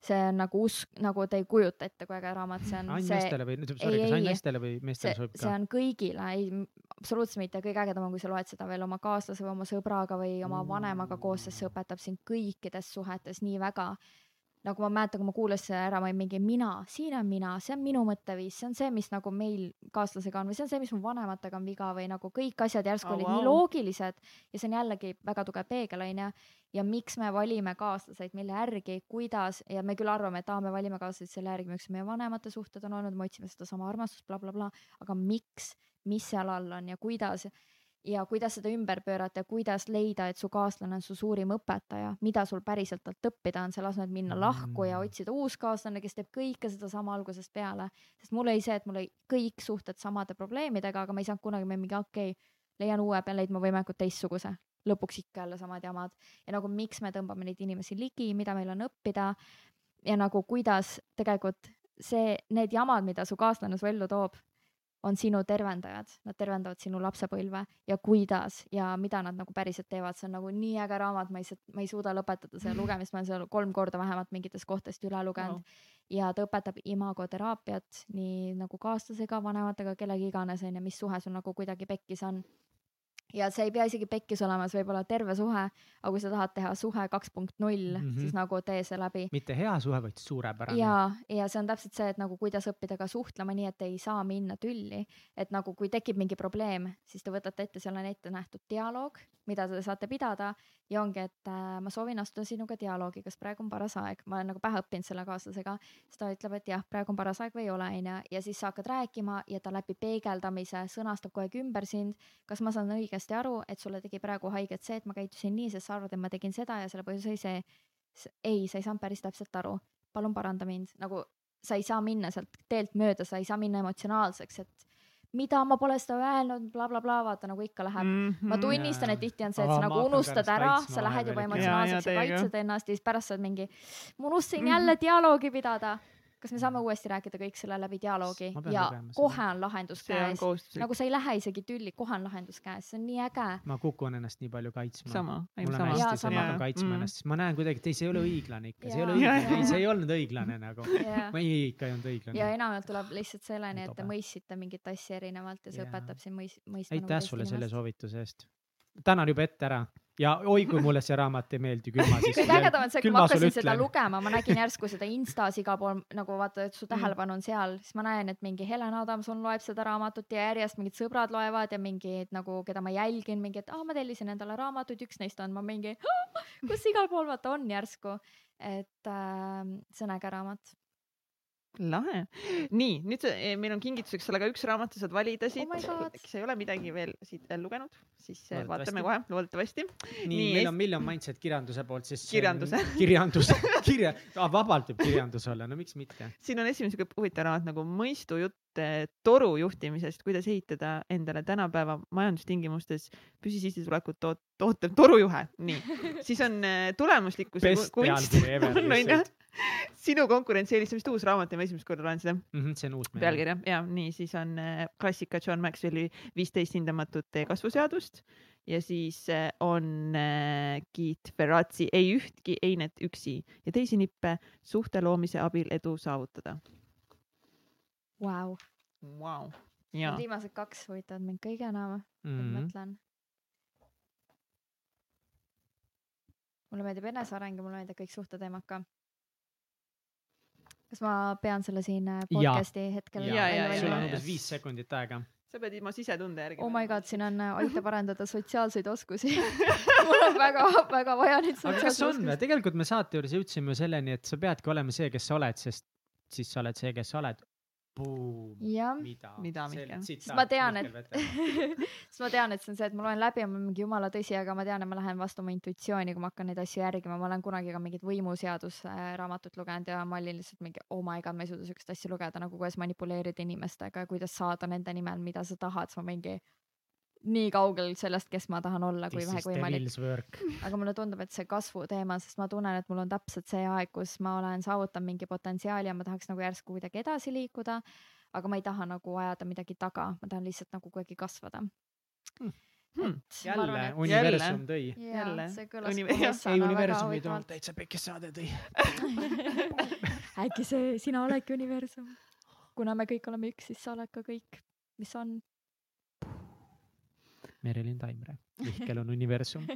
see on nagu usk, nagu te ei kujuta ette, kui äge raamat see on. ainult meestele või, sorry, kas ainult naistele või meestele sobib ka? see on kõigile, ei, absoluutselt mitte, kõige ägedam on, kui sa loed seda veel oma kaaslase või oma sõbraga või oma vanemaga koos, sest see õpetab sind kõikides suhetes nii väga nagu ma mäletan, kui ma kuulasin ära, ma olin mingi mina, siin on mina, see on minu mõtteviis, see on see, mis nagu meil kaaslasega on või see on see, mis mu vanematega on viga või nagu kõik asjad järsku oh, olid wow. nii loogilised ja see on jällegi väga tugev peegel onju. ja miks me valime kaaslaseid, mille järgi, kuidas ja me küll arvame, et aa, me valime kaaslaseid selle järgi, miks meie vanemate suhted on olnud, me otsime sedasama armastust bla,, blablabla, aga miks, mis seal all on ja kuidas ja kuidas seda ümber pöörata ja kuidas leida, et su kaaslane on su suurim õpetaja, mida sul päriselt talt õppida on, selle asemel, et minna lahku ja mm. otsida uus kaaslane, kes teeb kõike sedasama algusest peale. sest mul oli see, et mul oli kõik suhted samade probleemidega, aga ma ei saanud kunagi mingi okei okay,, leian uue, pean leidma võimalikult teistsuguse. lõpuks ikka jälle samad jamad ja nagu miks me tõmbame neid inimesi ligi, mida meil on õppida ja nagu kuidas tegelikult see, need jamad, mida su kaaslane su ellu toob, on sinu tervendajad, nad tervendavad sinu lapsepõlve ja kuidas ja mida nad nagu päriselt teevad, see on nagu nii äge raamat, ma saa, ma ei suuda lõpetada selle lugemist, ma olen seal kolm korda vähemalt mingitest kohtadest üle lugenud Vau. ja ta õpetab imagoteraapiat nii nagu kaaslasega, vanematega, kellega iganes onju, mis suhe sul nagu kuidagi pekkis on. Ja see ei pea isegi pekkis olema, see võib olla terve suhe, aga kui sa tahad teha suhe kaks punkt null, Mhm. siis nagu tee see läbi. mitte hea suhe, vaid suurepärane. ja, ja see on täpselt see, et nagu kuidas õppida ka suhtlema nii, et ei saa minna tülli, et nagu kui tekib mingi probleem, siis te võtate ette, seal on ette nähtud dialoog, mida te saate pidada ja ongi, et äh, ma soovin astuda sinuga dialoogi, kas praegu on paras aeg, ma olen nagu pähe õppinud selle kaaslasega, siis ta ütleb, et jah, praegu on paras aeg või ei ole, onju, ja siis sa hakkad rääkima ja ta läbi peegeldamise sõnastab kogu aeg ümber sind, kas ma saan õigesti aru, et sulle tegi praegu haiget see, et ma käitusin nii, sest sa arvad, et ma tegin seda ja selle põhjus oli see. ei, sa ei saanud päris täpselt aru, palun paranda mind, nagu sa ei saa minna sealt teelt mööda, sa ei saa minna emotsionaalseks, et mida ma pole seda öelnud bla,, blablabla, vaata nagu ikka läheb mm. Mhm. ma tunnistan, et tihti on see, et sa nagu unustad ära, sa lähed juba emotsionaalseks ja, ja kaitsed ennast ja siis pärast sa oled mingi, ma unustasin Mhm. jälle dialoogi pidada. Kas me saame uuesti rääkida kõik selle läbi dialoogi ja kohe on lahendus käes, nagu sa ei lähe isegi tülli, kohe on lahendus käes, see on nii äge. ma kukun ennast nii palju kaitsma. sama, mul on sama hästi see, sama. ma hakkan kaitsma Mm. ennast, sest ma näen kuidagi, et ei, see ei ole õiglane ikka, see ei ole õiglane, ei, see ei olnud õiglane nagu. ja ma ei, ikka ei olnud ja õiglane. enamjaolt tuleb lihtsalt selleni, et te mõistsite mingit asja erinevalt ja see õpetab sind mõis-, mõistma. aitäh sulle selle soovituse eest. tänan juba ette ära ja oi, kui mulle see raamat ei meeldi, küll ma siis. kõige ägedam on see, kui ma hakkasin seda lugema, ma nägin järsku seda Instas igal pool nagu vaata, et su Mm. tähelepanu on seal, siis ma näen, et mingi Helen Adamson loeb seda raamatut ja järjest mingid sõbrad loevad ja mingid nagu, keda ma jälgin, mingi, et aa, ma tellisin endale raamatuid, üks neist on, ma mingi, kus igal pool vaata on järsku, et äh, see on äge raamat. lahe. nii, nüüd eh, meil on kingituseks sulle ka üks raamat, sa saad valida siit Oh God. äkki sa ei ole midagi veel siit veel lugenud, siis eh, vaatame kohe, loodetavasti. nii, Nii, meil on Million Mindset kirjanduse poolt siis. Kirjanduse. kirjandus, kirja, vabalt võib kirjandus olla, no miks mitte. siin on esimene siuke huvitav raamat nagu mõistujutt eh, toru juhtimisest, kuidas ehitada endale tänapäeva majandustingimustes püsisissetulekut toot-, tootev torujuhe. nii, siis on eh, tulemuslikkuse Best kunst pealkiri ever on sinu konkurentsieelistamist uus raamat ja ma esimest korda loen seda Mhm, see on uus. pealkirja ja nii, siis on eh, klassika John Maxwelli viisteist hindamatut kasvuseadust ja siis eh, on Keith Ferrazzi Ei ühtki einet üksi ja teisi nippe suhte loomise abil edu saavutada Vau, wow.. ja viimased kaks huvitavad mind kõige enam, ma Mhm. mõtlen. mulle meeldib eneseareng ja mulle meeldivad kõik suhteteemad ka. Kas ma pean selle siin äh, podcast'i hetkel Jaa, jaa, välja sul on umbes viis sekundit aega. sa pead ilma sisetunde järgi. oh my god, siin on äh, aitab arendada sotsiaalseid oskusi. mul on väga-väga vaja neid aga kas sotsiaalseid oskusi. tegelikult me saate juures jõudsime selleni, et sa peadki olema see, kes sa oled, sest siis sa oled see, kes sa oled. jah, mida? Mida, Mihkel? sest ma tean, et, sest ma tean, et see on see, et ma loen läbi ja ma olen mingi jumala tõsi, aga ma tean, et ma lähen vastu oma intuitsiooni, kui ma hakkan neid asju järgima, ma olen kunagi ka mingit võimuseaduse raamatut lugenud ja ma olin lihtsalt mingi oh my god, ma ei suuda siukest asja lugeda nagu kuidas manipuleerida inimestega ja kuidas saada nende nimel, mida sa tahad, siis ma mingi nii kaugel sellest, kes ma tahan olla, kui vähegi võimalik. Devil's work. aga mulle tundub, et see kasvu teema, sest ma tunnen, et mul on täpselt see aeg, kus ma olen saavutanud mingi potentsiaali ja ma tahaks nagu järsku kuidagi edasi liikuda. aga ma ei taha nagu ajada midagi taga, ma tahan lihtsalt nagu kuidagi kasvada Hmm. Hmm. Jälle arvan,, et- universum tõi. Jälle. see kõlas Uni- Vanessana ei, universum ei toonud, täitsa pekis saade tõi. äkki see, sina oledki universum. kuna me kõik oleme üks, siis sa oled ka kõik, mis on. Merilin Taimre, Mihkel on universum.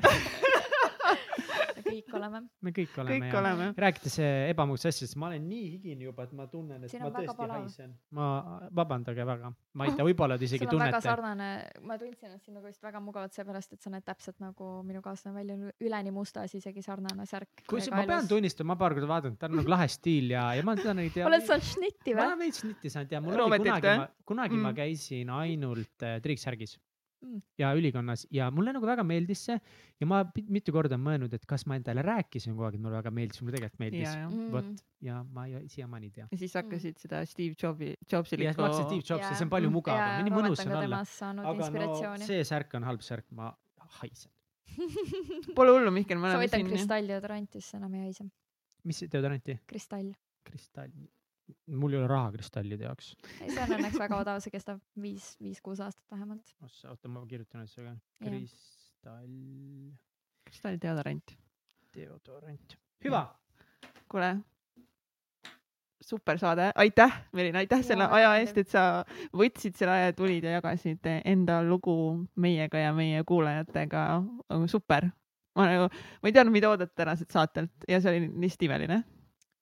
me kõik oleme. me kõik oleme kõik ja oleme. rääkides ebamugavast asjadest, ma olen nii higine juba, et ma tunnen, et Siin ma tõesti haisen. ma, vabandage väga, ma ei tea, võib-olla te isegi on väga tunnete. sarnane, ma tundsin ennast sinuga just väga mugavalt seepärast, et sa näed täpselt nagu minu kaaslane välja, üleni mustas isegi sarnane särk. kui ma pean tunnistama, ma paar korda vaadanud, tal on nagu lahe stiil ja, ja ma tean neid ja. oled sa šnitti ma või? olen veits nitti saanud ja mul oli kunagi kunagi ma Mm. käisin ainult äh, triiksärgis. Ja ülikonnas ja mulle nagu väga meeldis see ja ma mitu korda olen mõelnud, et kas ma endale rääkisin kogu aeg, et mulle väga meeldis, mulle tegelikult meeldis ja, ja, Mm. vot ja ma siiamaani ei tea. ja siis hakkasid seda Steve Jobsi, Jobsi ja siis ma hakkasin Steve Jobsi, see on palju Mm. mugavam, nii mõnus on olla. aga no see särk on halb särk, ma haisen. Pole hullu, Mihkel, me oleme soovitan kristalli deodoranti, siis enam ei haise. mis deodoranti? kristall. kristall. Mul ei ole raha kristallide jaoks. ei, see on õnneks väga odav, see kestab viis, viis-kuus aastat vähemalt. oota, ma kirjutan üles ka. Kristall kas ta oli deodorant? deodorant. hüva, kuule, super saade, aitäh, Merin, aitäh selle Jaa, aja eest, et sa võtsid selle aja, tulid ja jagasid enda lugu meiega ja meie kuulajatega. super, ma nagu, ma ei teadnud, mida oodata tänaselt saatelt ja see oli lihtsalt imeline.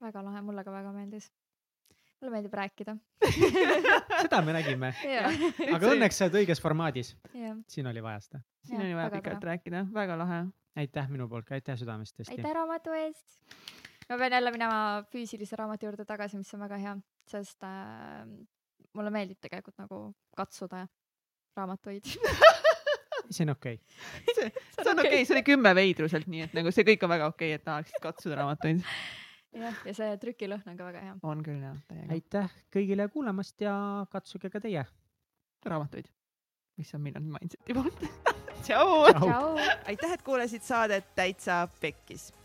väga lahe, mulle ka väga meeldis. Mulle meeldib rääkida. seda me nägime, aga õnneks sa oled õiges formaadis, siin oli vaja seda. siin oli vaja pikalt rääkida, väga lahe. aitäh minu poolt ka, aitäh südamest tõesti. aitäh raamatu eest. ma pean jälle minema füüsilise raamatu juurde tagasi, mis on väga hea, sest äh, mulle meeldib tegelikult nagu katsuda raamatuid. see on okei okay.. see see on okei okay,, see oli kümme veidruselt, nii et nagu see kõik on väga okei okay,, et tahaksid katsuda raamatuid. jah, ja see trükilõhn on ka väga hea. on küll jah, täiega. aitäh kõigile kuulamast ja katsuge ka teie. raamatuid, mis on Miljon Mindseti poolt. tšau. Tšau. tšau. aitäh, et kuulasid saadet Täitsa Pekkis.